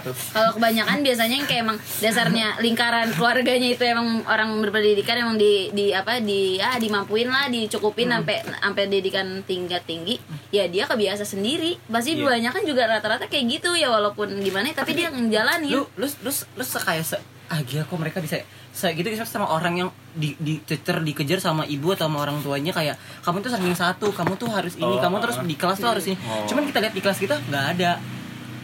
tuh Kalau kebanyakan biasanya yang kayak emang dasarnya lingkaran keluarganya itu emang orang berpendidikan emang di di apa di ya dimampuin lah dicukupin Hmm. sampai sampai pendidikan tingkat tinggi ya dia kebiasa sendiri pasti Iya. banyak kan juga rata-rata kayak gitu ya walaupun gimana tapi dia ngejalanin lu lu lu lu se- kayak se ah gila kok mereka bisa se gitu sama orang yang di dicecer dikejar sama ibu atau sama orang tuanya kayak kamu tuh sering satu kamu tuh harus ini Oh, kamu terus di kelas tuh harus ini Oh. cuman kita lihat di kelas kita nggak ada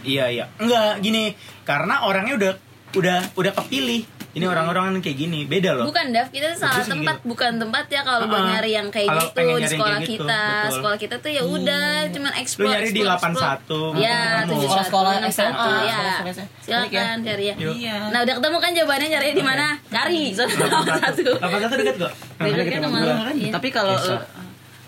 Iya iya. Enggak gini, karena orangnya udah udah udah kepilih. Ini orang-orang kayak gini, beda loh. Bukan Dav, kita salah tempat, gitu. bukan tempat ya kalau Uh-uh. nyari yang kayak Kalau gitu di nyari sekolah gitu, kita. betul. Sekolah kita tuh ya udah, cuman Lu explore. nyari di explore, 81. explore. Ya, ketemu. 71, Sekolah-sekolah 61, SMA, ya. sekolah-sekolah SMA. Silakan cari ya. Iya. Nah, udah ketemu kan jawabannya carinya di mana? Cari. Satu. Apa kata dekat kok? Dekat kan lu. Iya. tapi kalau lu-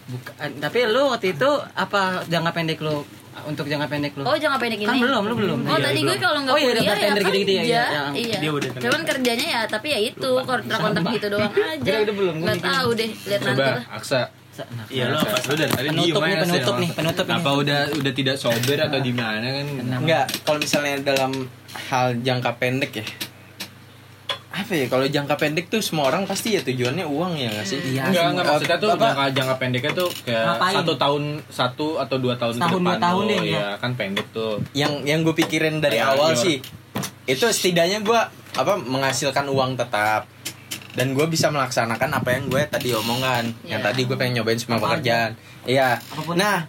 bukan tapi lu waktu itu apa jangka pendek lu untuk jangka pendek lu Oh, jangan pendek ini. kan belum lu belum Oh, Iya, tadi belum. gue kalau nggak Oh, iya, udah kuliah ya bartender kerja. gitu-gitu ya, iya, yang- Iya. Dia udah Cuman kerjanya ya, tapi ya itu kontak-kontak gitu doang [laughs] aja. Kira udah belum, gue Nggak mikirin. tahu deh, lihat nanti Coba lah. Aksa. Nah, Iya lo apa? Lu dari tadi Penutup nih, penutup nih, penutup ini. Apa udah udah tidak sober atau di mana kan? Enggak, kalau misalnya dalam hal jangka pendek ya. Apa ya? Kalau jangka pendek tuh semua orang pasti ya tujuannya uang ya nggak sih? Iya. Enggak, enggak semua- maksudnya tuh apa- jangka jangka pendeknya tuh kayak Ngapain? satu tahun satu atau dua tahun Setahun, ke depan dua tahun ya ya. kan pendek tuh. Yang yang gue pikirin dari Kayak awal sih itu setidaknya gue apa menghasilkan uang tetap dan gue bisa melaksanakan apa yang gue tadi omongan yang Iya. tadi gue pengen nyobain semua pekerjaan iya nah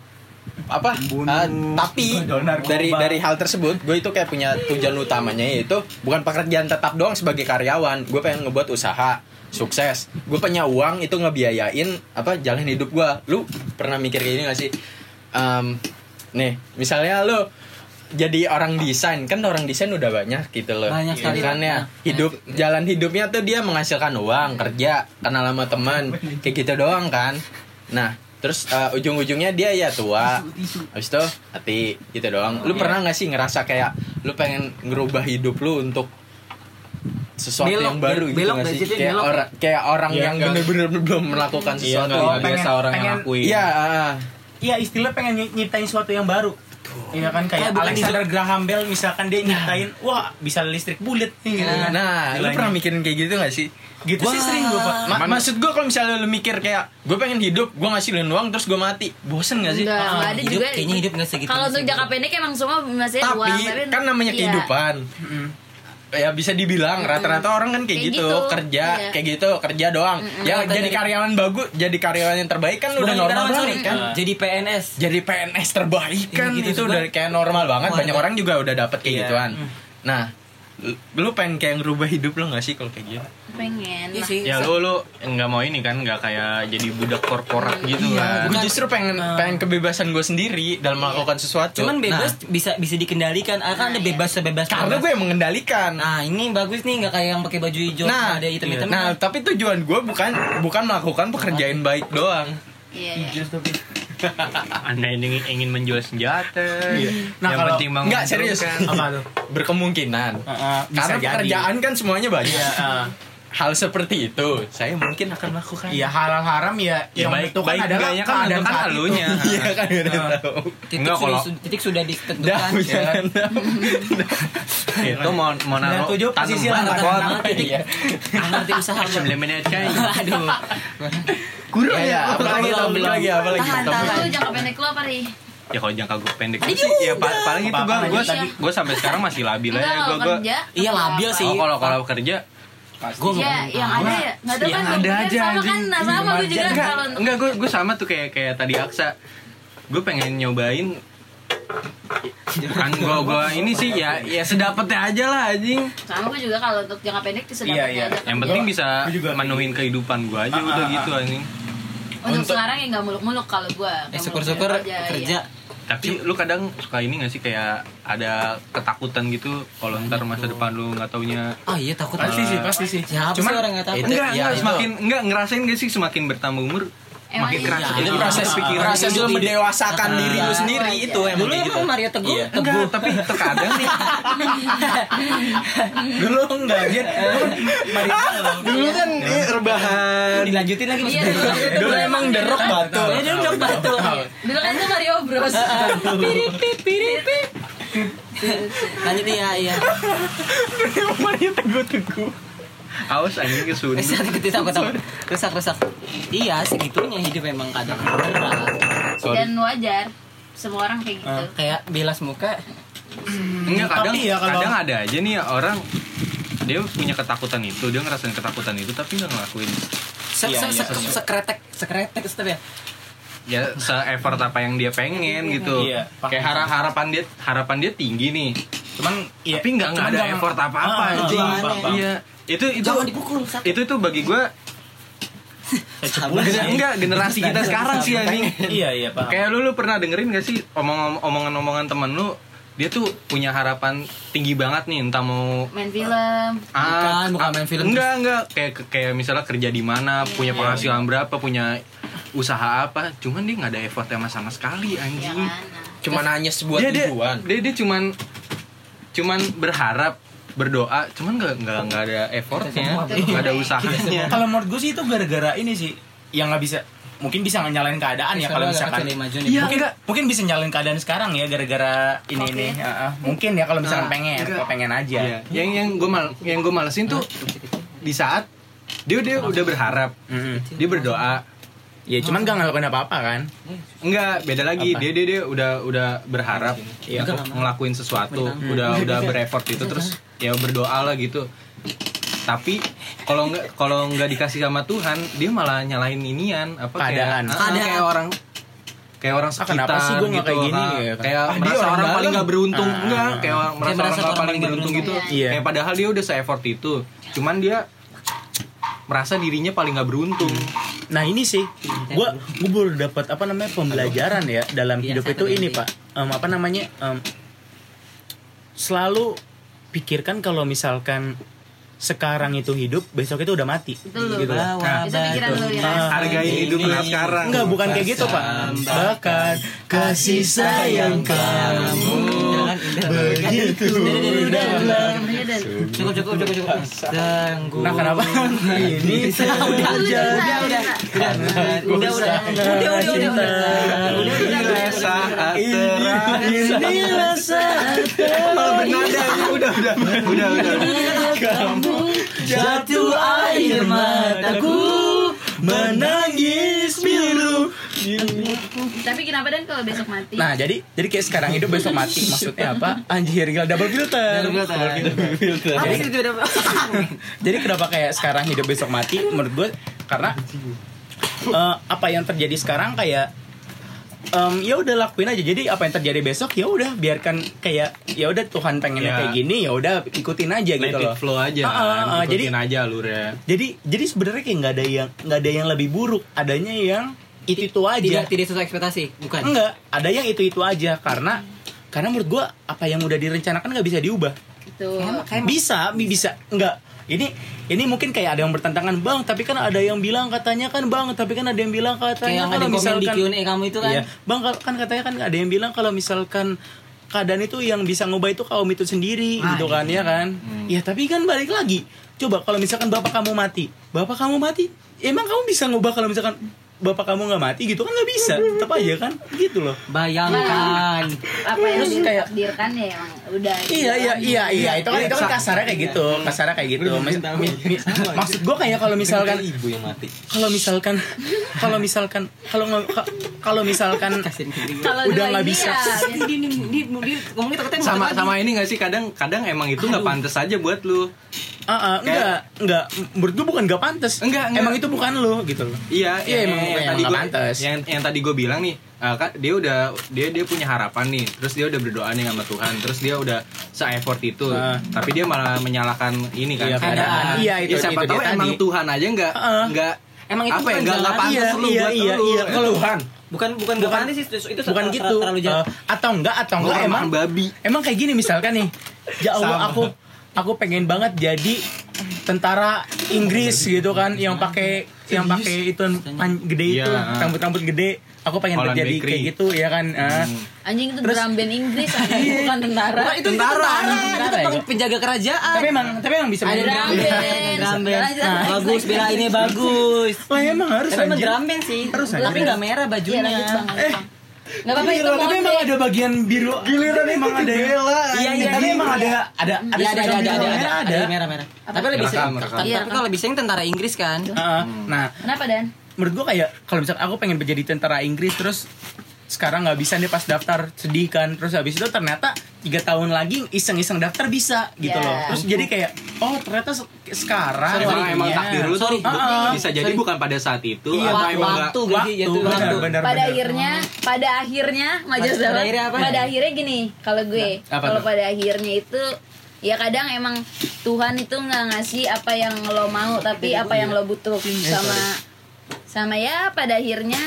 apa? Eh, tapi dari dari hal tersebut gue itu kayak punya tujuan utamanya yaitu bukan pekerjaan tetap doang sebagai karyawan. Gue pengen ngebuat usaha sukses. Gue punya uang itu ngebiayain apa jalan hidup gue. Lu pernah mikir kayak gini gak sih? Em, nih misalnya lu jadi orang desain. Kan orang desain udah banyak gitu loh. Banyak sekali. kan ya hidup jalan hidupnya tuh dia menghasilkan uang kerja kenal sama teman. Kayak gitu doang kan. Nah terus eh, ujung-ujungnya dia ya tua habis itu hati gitu doang lu pernah nggak sih ngerasa kayak lu pengen ngerubah hidup lu untuk sesuatu Belok, yang baru belok gitu nggak dari sih kayak belok. orang kayak orang Iya, yang enggak. bener-bener belum melakukan Iya, sesuatu enggak, enggak pengen- biasa orang yang pengen- ngakuin. Iya, ah. Iya istilah pengen ny- nyiptain sesuatu yang baru. Iya kan kayak bukan Alexander Graham Bell misalkan dia nyiptain, wah bisa listrik bulat gitu kan. Nah, lu pernah mikirin kayak gitu gak sih? Gitu sih Wah. sering gue pak. Ma- maksud gue kalau misalnya lu mikir kayak gue pengen hidup, gue ngasilin uang terus gue mati, bosen gak sih? Enggak, enggak ada hidup juga. kayaknya hidup nggak segitu Kalau untuk sih. jangka pendek emang semua masih Tapi uang, tapi kan namanya iya. kehidupan. Ya bisa dibilang rata-rata orang kan kayak, Kayak gitu, gitu, kerja iya. kayak gitu, kerja doang. Ya Kata jadi dari- karyawan bagus, jadi karyawan yang terbaik kan udah normal banget kan. jadi PNS Jadi PNS terbaik kan gitu, itu udah kayak normal banget. Wah, Banyak orang juga udah dapet kayak Iya. gituan. Nah, lu- lu pengen kayak ngerubah hidup lu gak sih kalau kayak gitu? pengen. Iya lah. sih Ya lu lu nggak mau ini kan nggak kayak jadi budak korporat gitu Iya, kan. Gue justru pengen pengen kebebasan gue sendiri dalam melakukan sesuatu. cuman bebas Nah, bisa bisa dikendalikan ah, kan ada Nah, bebas sebebas karena gue yang mengendalikan. nah ini bagus nih nggak kayak yang pakai baju hijau Nah, ada hitam hitam nah, tapi tujuan gue bukan bukan melakukan pekerjaan baik doang. Iya. iya. [laughs] Anda ini ingin menjual senjata. Nah, yang kalau- penting Enggak serius. Apa tuh? Berkemungkinan. Heeh, bisa Karena jadi. pekerjaan kan semuanya banyak. Iya, eh. Hal seperti itu saya mungkin akan melakukan. Iya halal haram ya, Ya, yang baik- menentukan baik adalah kan keadaan menentukan saat itu. halunya. [laughs] Iya kan udah Nah. tahu. titik Enggak, sudah kalau- titik sudah Dah, ditentukan ya [laughs] itu mau mau naruh 97 posisi tanaman. titik Iya. nanti usaha Sembilan menit kan. aduh Kurang ya, Iya, apa lagi belum, topik belum. lagi apa lagi? Tahan. Itu jangka pendek lu apa nih? Ya kalau jangka gue pendek Tadi sih ya pa- paling itu gue gue sampai sekarang masih labil aja kalau gue gue iya labil sih Oh kalau kalau kerja Gue Iya, yang ada ya. Nggak tahu kan. ada gua aja, Sama kan, nah sama gue juga enggak enggak gue gue sama tuh kayak kayak tadi Aksa gue pengen nyobain kan gue gue ini sih ya ya sedapetnya aja lah anjing sama gue juga kalau untuk jangka pendek itu sedapatnya Iya, iya. aja. yang penting bisa Gua juga menuhin kehidupan gue aja Ah, udah ah, gitu anjing Untuk sekarang ya nggak muluk-muluk kalau gue. Eh syukur-syukur iya. Tapi lu kadang suka ini gak sih kayak ada ketakutan gitu kalau ntar masa depan lu nggak taunya Oh iya takut Pasti sih, pasti sih. Siapa Cuman- sih orang nggak takut? Enggak ya, enggak itu. semakin enggak ngerasain gak sih semakin bertambah umur Emang makin iya. keras Iya, itu Iya. proses Iya. proses lu Iya. mendewasakan Iya. diri lu sendiri Iya. itu emang Dulu kayak gitu emang Mario Teguh Iya. enggak tapi terkadang nih [laughs] Dulu enggak dia. dulu kan eh, rebahan Dilanjutin lagi Iya, dulu- dulu emang derok batu Iya, dia udah batu. Dulu kan itu Mario Bros. Piripip, piripip. Lanjut nih ya, iya. [laughs] Mario teguh teguh. Awas anjing kesundut Rusak, rusak, rusak, rusak, rusak. Iya, segitunya hidup emang kadang berat. Dan wajar. Semua orang kayak gitu. Kayak bilas muka. Enggak kadang Tapi ya kalau- kadang ada aja nih orang dia punya ketakutan itu dia ngerasain ketakutan itu tapi nggak ngelakuin Se Iya, se iya, se iya. sekretek sekretek ya. ya se effort apa yang dia pengen gitu Iya, kayak harap harapan dia harapan dia tinggi nih Cuman iya, tapi nggak nggak ada effort apa apa Ah, paham. iya itu itu Jangan dipukul, sakit. itu tuh bagi gue [laughs] enggak generasi kita sekarang sih anjing Iya, iya, paham. kayak lu lu pernah dengerin gak sih omong omongan omongan temen lu dia tuh punya harapan tinggi banget nih entah mau Main film. Bukan, bukan main film Enggak, enggak. Kayak kayak misalnya kerja di mana, punya penghasilan berapa, punya usaha apa. Cuman dia nggak ada effort sama sama sekali Ya anjing. mana? cuma nanya sebuah Dia dia, tujuan dia dia cuman cuman berharap berdoa cuman nggak nggak nggak ada effortnya nggak ada usahanya Kalau menurut gue sih itu gara-gara ini sih yang nggak bisa mungkin bisa nyalain keadaan ya kalau misalkan. Iya, mungkin enggak. mungkin bisa nyalain keadaan sekarang ya gara-gara ini Covid. nih Heeh. mungkin ya kalau misalkan Ah, pengen enggak. kalau pengen aja Iya. yang yang gue mal yang gue malesin tuh di saat dia dia udah berharap Mm-mm. dia berdoa ya cuman gak ngelakuin apa-apa kan Enggak, beda lagi. Apa? Dia dia dia udah udah berharap untuk ngelakuin sesuatu, udah udah [laughs] bereffort itu terus ya berdoa lah gitu. Tapi kalau nggak kalau nggak dikasih sama Tuhan, dia malah nyalain inian apa Keadaan. kayak, ah, kayak orang kayak orang Ah, sekitar kenapa sih gua nggak gitu, kayak gini? ah. Kayak- kayak Ah, dia merasa orang orang, paling nggak beruntung Ah. enggak kayak orang merasa merasa orang orang paling paling beruntung gitu beruntung. Iya. kayak padahal dia udah se effort itu cuman dia merasa dirinya paling nggak beruntung. Nah ini sih. Gua gua baru dapat apa namanya pembelajaran ya dalam Iya, hidup itu ini pak. Em, apa namanya em, selalu pikirkan kalau misalkan sekarang itu hidup besok itu udah mati lu. gitu loh. Bawa Itu pikiran lu ya. Ah, hargain hidup Ini. sekarang Enggak, bukan kayak gitu, Pak. Bahkan kasih sayang kamu begitu dalam. Cukup, cukup, cukup, cukup. Tunggu. Nah, kenapa? Ini Udah, udah, udah, udah, udah, udah, udah, udah, udah, udah, udah, udah, Inilah saat terakhir Inilah saat Malah bernada udah udah udah udah kamu jatuh air mataku menangis biru. Tapi kenapa dan kalau besok mati? Nah, jadi jadi kayak sekarang hidup besok mati. Maksudnya apa? Anjir, gila double filter. Double filter. Apa sih itu udah? [laughs] Jadi kenapa kayak sekarang hidup besok mati? Menurut gue karena eh, apa yang terjadi sekarang kayak em, ya udah lakuin aja. Jadi apa yang terjadi besok ya udah biarkan kayak ya udah Tuhan pengennya Ya. kayak gini ya udah ikutin aja let gitu it loh. flow aja Ah, ah, kan ah, jadi ikutin aja alurnya jadi jadi sebenarnya kayak nggak ada yang nggak ada yang lebih buruk. Adanya yang itu itu aja. Tidak, tidak sesuai ekspektasi, bukan? Enggak, ada yang itu itu aja karena karena menurut gua apa yang udah direncanakan nggak bisa diubah. Itu. Bisa, bi- bisa. Enggak. Ini ini mungkin kayak ada yang bertentangan, "Bang, tapi kan ada yang bilang katanya kan, Bang, tapi kan ada yang bilang Kayak katanya ada kalau komen di misalkan Q&A kamu itu kan? Iya, Bang, kan katanya kan ada yang bilang kalau misalkan keadaan itu yang bisa ngubah itu kaum itu sendiri Ah, gitu kan ya kan. Ya, tapi kan balik lagi. Coba kalau misalkan bapak kamu mati, bapak kamu mati, emang kamu bisa ngubah kalau misalkan bapak kamu nggak mati gitu kan nggak bisa. Tetap aja kan? Gitu loh. Bayangkan. apa yang Terus kayak- ditakdirkan ya emang? Udah. Iya iya iya iya. Itu kan itu kan kasarnya kayak gitu kasarnya kayak gitu. Maksud gue kayak kalau misalkan ibu yang mati. kalau misalkan kalau misalkan kalau nggak- ka- kalau misalkan kalau udah nggak bisa. ya, sama sama ini gak sih? Kadang kadang emang itu nggak pantas aja buat lu ah ah, enggak enggak menurut gue bukan nggak pantas Enggak, enggak. emang itu bukan lo gitu loh Iya, Iya, yang- emang- yang, emang tadi gue pantas. yang yang tadi gue bilang nih, uh, kan dia udah dia dia punya harapan nih, terus dia udah berdoa nih sama Tuhan, terus dia udah se-effort itu, Ah. tapi dia malah menyalahkan ini kan Iya, keadaan. Iya, itu- Ya, siapa itu tahu dia emang tadi. Tuhan aja nggak Ah. nggak Emang itu apa ya bukan nggak nggak jalan. pantas Iya, lu iya, buat iya, lu. iya. Kalau- Tuhan. bukan bukan bukan sih itu, itu bukan gitu terlalu jauh Eh, atau enggak atau enggak emang babi. emang kayak gini misalkan nih ya Allah aku aku pengen banget jadi tentara Inggris gitu kan yang pakai yang pakai itu gede itu Iya. rambut rambut gede. Aku pengen Holland jadi Bakery. kayak gitu ya kan? Eh. anjing itu Terus- drum band Inggris anjing, bukan tentara. Wah, itu tentara, Tentara, itu ya, penjaga kerajaan. Tapi emang tapi emang bisa ada main drum band. Drum band. Lanjut, nah, bagus bela ini bagus. Wah emang harus tapi emang drum band sih. Harus, tapi nggak merah Iya, bajunya. Eh. Nggak apa-apa itu Giliran, tapi emang ada bagian biru. Giliran emang ada bela, iya iya tapi emang ada ada ada Iya, ada ada ada ada. ada. Merah, merah. Merah tapi lebih sering tapi Iya, tapi kalau lebih sering tentara Inggris kan? Heeh. nah Kenapa Dan? menurut gua kayak kalau misalkan aku pengen menjadi tentara Inggris terus sekarang nggak bisa nih pas daftar sedih kan terus habis itu ternyata tiga tahun lagi iseng-iseng daftar bisa gitu Ya. loh terus jadi kayak oh ternyata se- sekarang Emang, emang waktunya. takdir lu tuh Sorry. bu- Ah, bisa jadi sorry. bukan pada saat itu Iya, atau waktu emang waktu waktu Itu benar waktu. benar pada benar. akhirnya pada akhirnya maju Pada sama akhirnya apa? pada akhirnya gini kalau gue Apa kalau tuh? pada akhirnya itu ya kadang emang Tuhan itu nggak ngasih apa yang lo mau tapi apa yang lo butuh sama sama ya pada akhirnya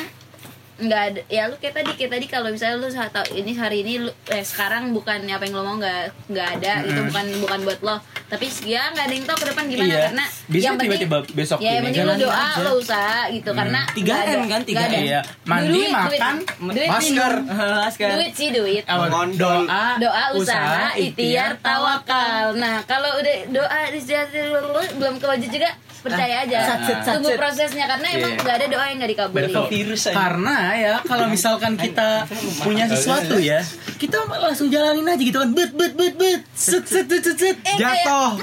nggak ada ya lu kayak tadi kayak tadi kalau misalnya lu saat tahu ini hari ini lu eh sekarang bukan apa yang lo mau nggak nggak ada itu bukan bukan buat lo tapi ya nggak ada yang tahu ke depan gimana Iya. karena Bisa yang penting tiba-tiba besok ya yang penting lu doa aja. lo usaha gitu karena 3M nggak ada- kan, 3M. nggak ada. Iya. Mandi, Duit, makan, duit, masker. Laskar. [laughs] duit sih duit doa doa usaha ikhtiar tawakal nah kalau udah doa ikhtiar belum kewajib juga percaya aja Satset, satset. tunggu prosesnya karena emang Iya. nggak ada doa yang nggak dikabulin virus karena ya kalau misalkan kita punya sesuatu ya kita langsung jalanin aja gitu kan. Bet bet bet bet. Set set set set set. Eh, Jatuh.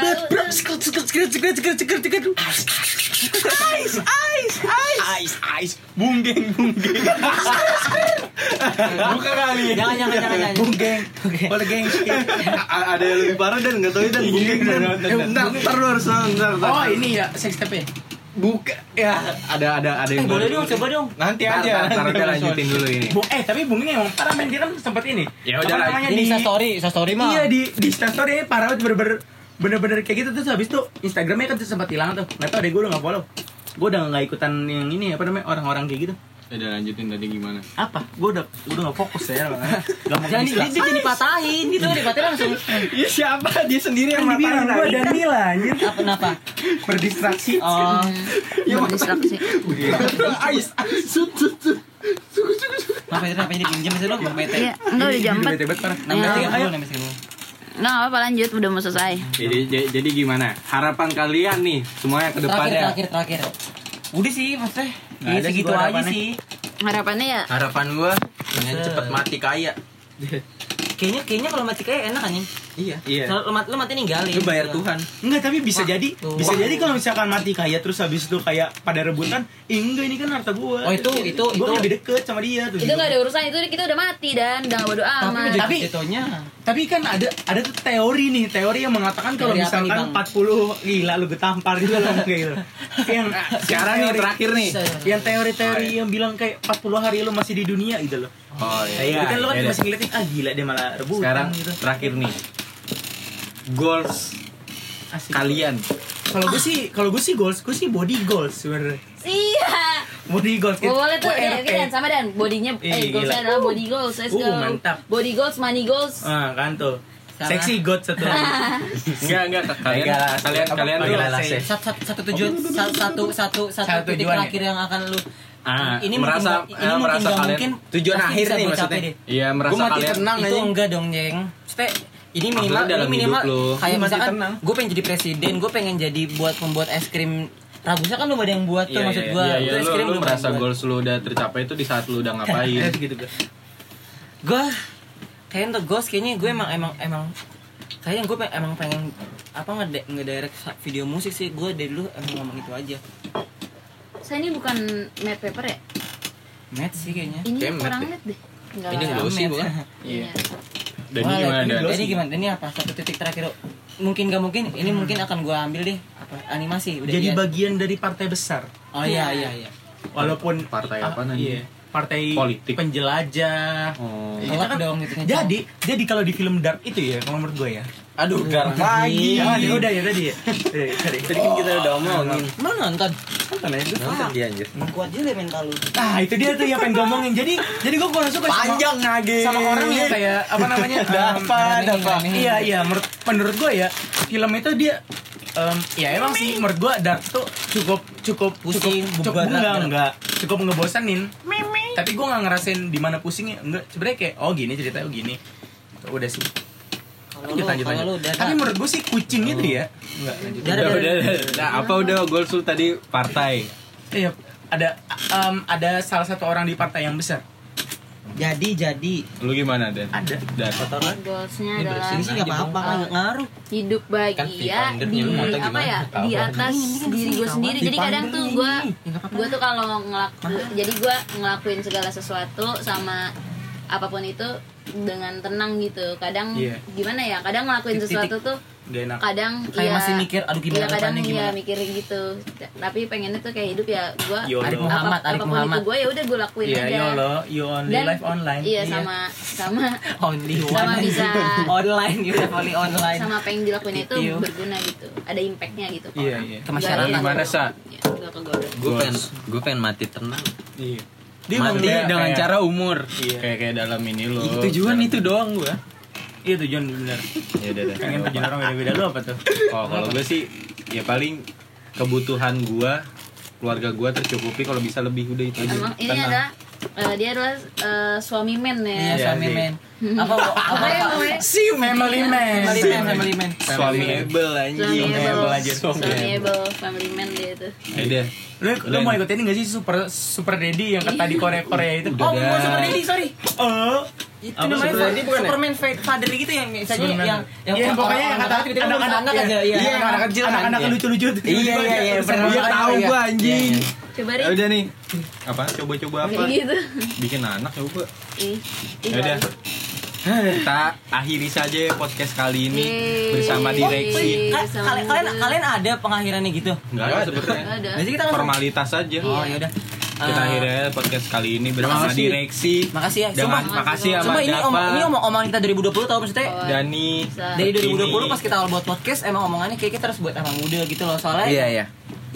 bet bet sekret sekret sekret sekret sekret sekret sekret ice ice ice ice ice bunggeng bunggeng. Buka kali. jangan jangan jangan jangan. Bunggeng. Boleh geng ada yang lebih parah dan nggak tahu dan mungkin dan ntar harus ntar oh ini ya sex tape buka. Ya ada ada ada eh yang boleh baru. dong coba dong. Nanti Ntar, aja. ntar, nanti aja. lanjutin dulu ini. Bu, eh tapi bunggeng emang parah men dia kan sempat ini. Ya udah namanya ini di Insta story Insta story mah. Iya di di story parah banget bener-bener bener-bener kayak gitu. Terus habis itu Instagramnya kan sempat hilang tuh. Nggak tahu deh gue udah nggak follow. Gue udah nggak ikutan yang ini apa namanya orang-orang kayak gitu udah lanjutin tadi gimana? Apa? Gue udah gue udah nggak fokus ya. [laughs] Nggak mau jangan bisa. dia, jadi patahin gitu. Dipatahin langsung. Iya siapa? Dia sendiri yang Kan matain gue dan Nila anjir. Apa kenapa? Berdistraksi. Oh. Berdistraksi. Ais, ais. Sut, sut, sut. kenapa itu kenapa jadi pinjam sih lo iya. Enggak udah jam empat. Bete banget parah nambah Iya. tiga puluh nambah tiga puluh. Nggak apa lanjut udah mau selesai. Jadi jadi, jadi gimana? Harapan kalian nih semuanya ke terakhir depannya. terakhir terakhir. Udah sih maksudnya Nggak ya segitu aja harapannya. sih harapannya ya Harapan gua pengen cepet mati kaya. kayaknya kayaknya kalau mati kayak enak anjing Iya. iya. Kalau lu mati lu mati ninggalin. Lu bayar Tuhan. Enggak tapi bisa jadi. tuh. bisa jadi kalau misalkan mati kaya terus habis itu kayak pada rebutan "Ih, enggak ini kan harta gue Oh, itu- itu- gue itu- lebih deket sama dia tuh itu nggak ada urusan itu kita udah mati dan. Udah nggak bodo tapi amat. Tapi- jatuhnya. Tapi kan ada ada tuh teori nih, teori yang mengatakan kalau nih, misalkan Bang? 40 gila lu gue tampar gitu loh kayak [laughs] gitu. yang sekarang nih terakhir nih. Yang teori-teori yang bilang kayak 40 hari lu masih di dunia gitu loh. oh Iya, kan lu kan masih ngeliatin ah gila dia malah rebutan sekarang gitu. terakhir nih goals Asik. kalian Kalau gue sih, kalau gue sih goals, gue sih body goals sebenarnya. iya Body goals. Oh, boleh tuh, ya, Dan sama Dan, bodinya, eh, goalsnya gila. adalah body goals, let's Uh, go. mantap. Body goals, money goals. Ah, kan tuh. Seksi god satu lagi. [laughs] enggak enggak kalian Enggak kalian apa- kalian apa- say. satu, satu, satu tujuan satu satu satu, satu Satu titik tujuan terakhir yang akan lu Ah, ini merasa- mungkin, eh, ini mungkin merasa gak kalian- mungkin tujuan akhir nih maksudnya. iya merasa Gua mati kalian tenang itu aja. enggak dong jeng Maksudnya ini minimal dalam ini minimal hidup lu. kayak Lu masih misalkan tenang. gue pengen jadi presiden gue pengen jadi buat pembuat es krim Ragusnya kan belum ada yang buat tuh Iya, maksud gue Iya, iya, es lu, krim lu belum merasa goals lu udah tercapai itu di saat lu udah ngapain [laughs] gitu gue. gue kayaknya untuk Ghost kayaknya gue emang emang emang kayaknya gue emang pengen apa ngede ngedirect video musik sih gue dari dulu emang ngomong itu aja Saya ini bukan matte paper ya? Matt sih kayaknya Ini Kayak kurang matte matte deh. Enggak Ini glossy Matt. bukan? [laughs] Iya. Dan Wah, ini gimana ini dan? glossy. Ini gimana? Ini apa? Satu titik terakhir. Mungkin gak mungkin. Ini mungkin akan gue ambil deh. Apa? Animasi. Udah Jadi iya. bagian dari partai besar. Oh iya iya iya. Walaupun Partai ah, apa nanti? Iya. Partai Politik. penjelajah. Oh. Kan- dong gitu Jadi, jadi kalau di film Dark itu ya, kalau menurut gue ya. Aduh, gar lagi. Ah, ya udah ya tadi ya. Udah, Tadi Tadi kan kita udah omongin. Mana nonton? Nonton aja tuh. Nonton dia anjir. Kuat juga mental lu. Ah, itu dia tuh yang pengen ngomongin. Jadi, jadi gue kurang suka sama- Panjang ngage. sama orang yang kayak apa namanya? [laughs] Dapat, em, dapat. Iya, iya. Menurut, gue ya, film itu dia em, ya emang sih menurut gue Dark tuh cukup cukup Pusing, cukup, cukup enggak berat. enggak cukup ngebosanin tapi gue nggak ngerasain di mana pusingnya enggak sebenarnya kayak oh gini ceritanya oh gini udah sih lanjut lanjut lanjut. tapi menurut gue sih kucing itu ya. Enggak lanjut. Udah, Udah, udah, udah, udah. Nah, apa udah goals lu tadi? Partai? iya ada em, ada salah satu orang di partai yang besar. Jadi jadi. Lu gimana dan? Ada. Dan. Goalsnya ini adalah bersih sih nggak apa-apa kan nggak ngaruh. Hidup Kan bahagia Vivandernya di lu mata apa gimana? ya di atas diri gue sendiri. Jadi kadang tuh gue gue tuh kalau ngelaku jadi gue ngelakuin segala sesuatu sama apa pun itu dengan tenang gitu kadang Iya. gimana ya kadang ngelakuin Titik- sesuatu tuh gak enak kadang Kayak ya, masih mikir, aduh gimana iya, kadang depannya, ya gimana? mikirin gitu tapi pengennya tuh kayak hidup ya gue. Arif Muhammad, Arif apa pun Muhammad. gue ya udah gue lakuin Iya, aja YOLO, you only dan live online. iya sama sama [laughs] only one sama bisa [laughs] online you have only online sama apa yang dilakuin itu Video. berguna gitu ada impactnya gitu Iya, orang. iya. Ke masyarakat. Gimana, Sa? Iya. Gue pengen gue pengen mati tenang. Iya. Dia Mati dengan kayak- cara umur. Iya. Kayak kayak dalam ini lo. Tujuan itu doang gua. Iya tujuan benar. Ya udah deh. Pengen tujuan orang beda-beda lu apa tuh? Oh, kalau gue sih ya paling kebutuhan gua keluarga gua tercukupi kalau bisa lebih udah itu aja. Emang ini adalah eh, dia adalah eh, suami men iya ya. Iya suami men apa apa Apa ya namanya? Si family man. family man family man suami able Suami anjing. able, aja. suami able, family man dia itu. Ya udah. Lu, lu mau ikut ini gak sih super super daddy yang kata di Korea Korea itu? oh bukan super daddy sorry Oh, itu Apa, namanya Super Daddy bukan ya? Superman fa- father gitu yang misalnya yang yang Iya, pokoknya yang kata anak-anak anak iya. aja iya Iya, anak kecil kan, anak-anak iya. lucu-lucu. Iya iya iya. Iya dia. tahu gua anjing. Coba Ya udah nih. Apa? Coba-coba apa? Gitu. Bikin anak coba. Ih, ih, Ya udah. Kita akhiri saja podcast kali ini Yeay. bersama direksi. Yeay. Ka- kalian kalian kalian ada pengakhirannya gitu Enggak ada sebenarnya. Ada. Jadi kita langsung- Formalitas saja. oh ya udah Kita Eh, akhirnya podcast kali ini bersama makasih. direksi. makasih ya Dengan Sumpah, makasih sama Sumpah ini om, ini omong omongan kita 2020 tau maksudnya Oh, Dani, dari 2020 Ini. pas kita awal buat podcast emang omongannya kayak kita harus buat anak muda gitu loh soalnya Iya iya.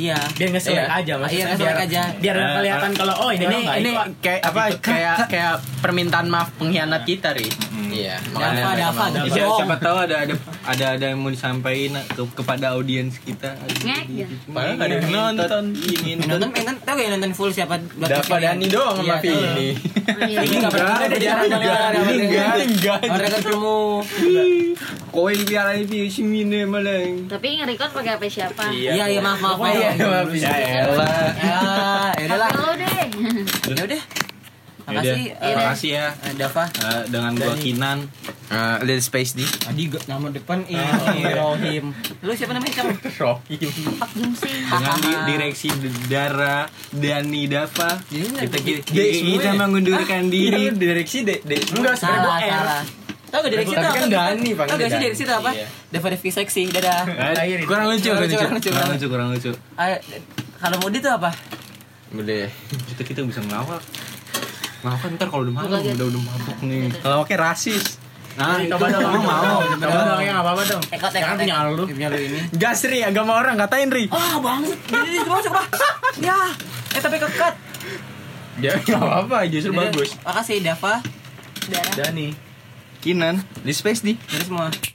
Iya Biar ngeselek Iya. aja maksudnya. Iya, ngeselek biar- aja. Biar Eh, kelihatan kalau oh ini Ini orang baik ini kok. kayak apa kayak kayak permintaan maaf pengkhianat kita ri. Iya. Dava Dava Dava. Dava. siapa, siapa tahu ada ada ada ada yang mau disampaikan ke, kepada audiens kita. Ya. Padahal nggak ada yang nonton. Ini Yang nonton eh, kan tau gak yang nonton full siapa Dava Dani doang sama Iya, Vini. Oh, iya. Ini nggak pernah ada jarang enggak, dengar ini enggak, enggak. Mereka ketemu yang biar ini sini malah. Tapi nge-record pakai HP siapa? Iya iya maaf maaf maaf. Iya, maaf ya elah. Ya, ya udahlah. HP lo deh. Ya udah. Yaudah, Makasih eh, makasih ya eh, Dava. Eh, dengan gua Kinan. Eh, Little Space di. Gak nama depan ini Rohim. Lu siapa namanya kamu? [laughs] Rohim. Dengan di- [laughs] direksi Dara Dani Dava Iya, kita kita, kita ya? mengundurkan diri Iya, direksi D. D. Enggak, Salah gua R. Tau gak direksi Tapi itu kan apa? Dani, panggil Tau gak sih direksi itu apa? Dava Devi seksi. Dadah. Eh, kurang lucu kurang lucu kurang lucu kurang lucu kurang lucu Ayo, kalau Mudi itu apa? Udah. kita kita bisa ngelawak ngelawak kan ntar kalau udah malam udah udah mabuk nih Kalau pakai rasis. nah Coba dong, emang mau Coba dong, ya apa-apa dong. Ekot ekot. punya lu. Punya lu ini. Gas Ri, agama orang katain Ri. Ah banget. Ini masuk lah. Ya. Eh tapi kekat. Dia enggak apa-apa, justru bagus. Makasih Dava. Dani. Kinan, di Space di. Jadi semua.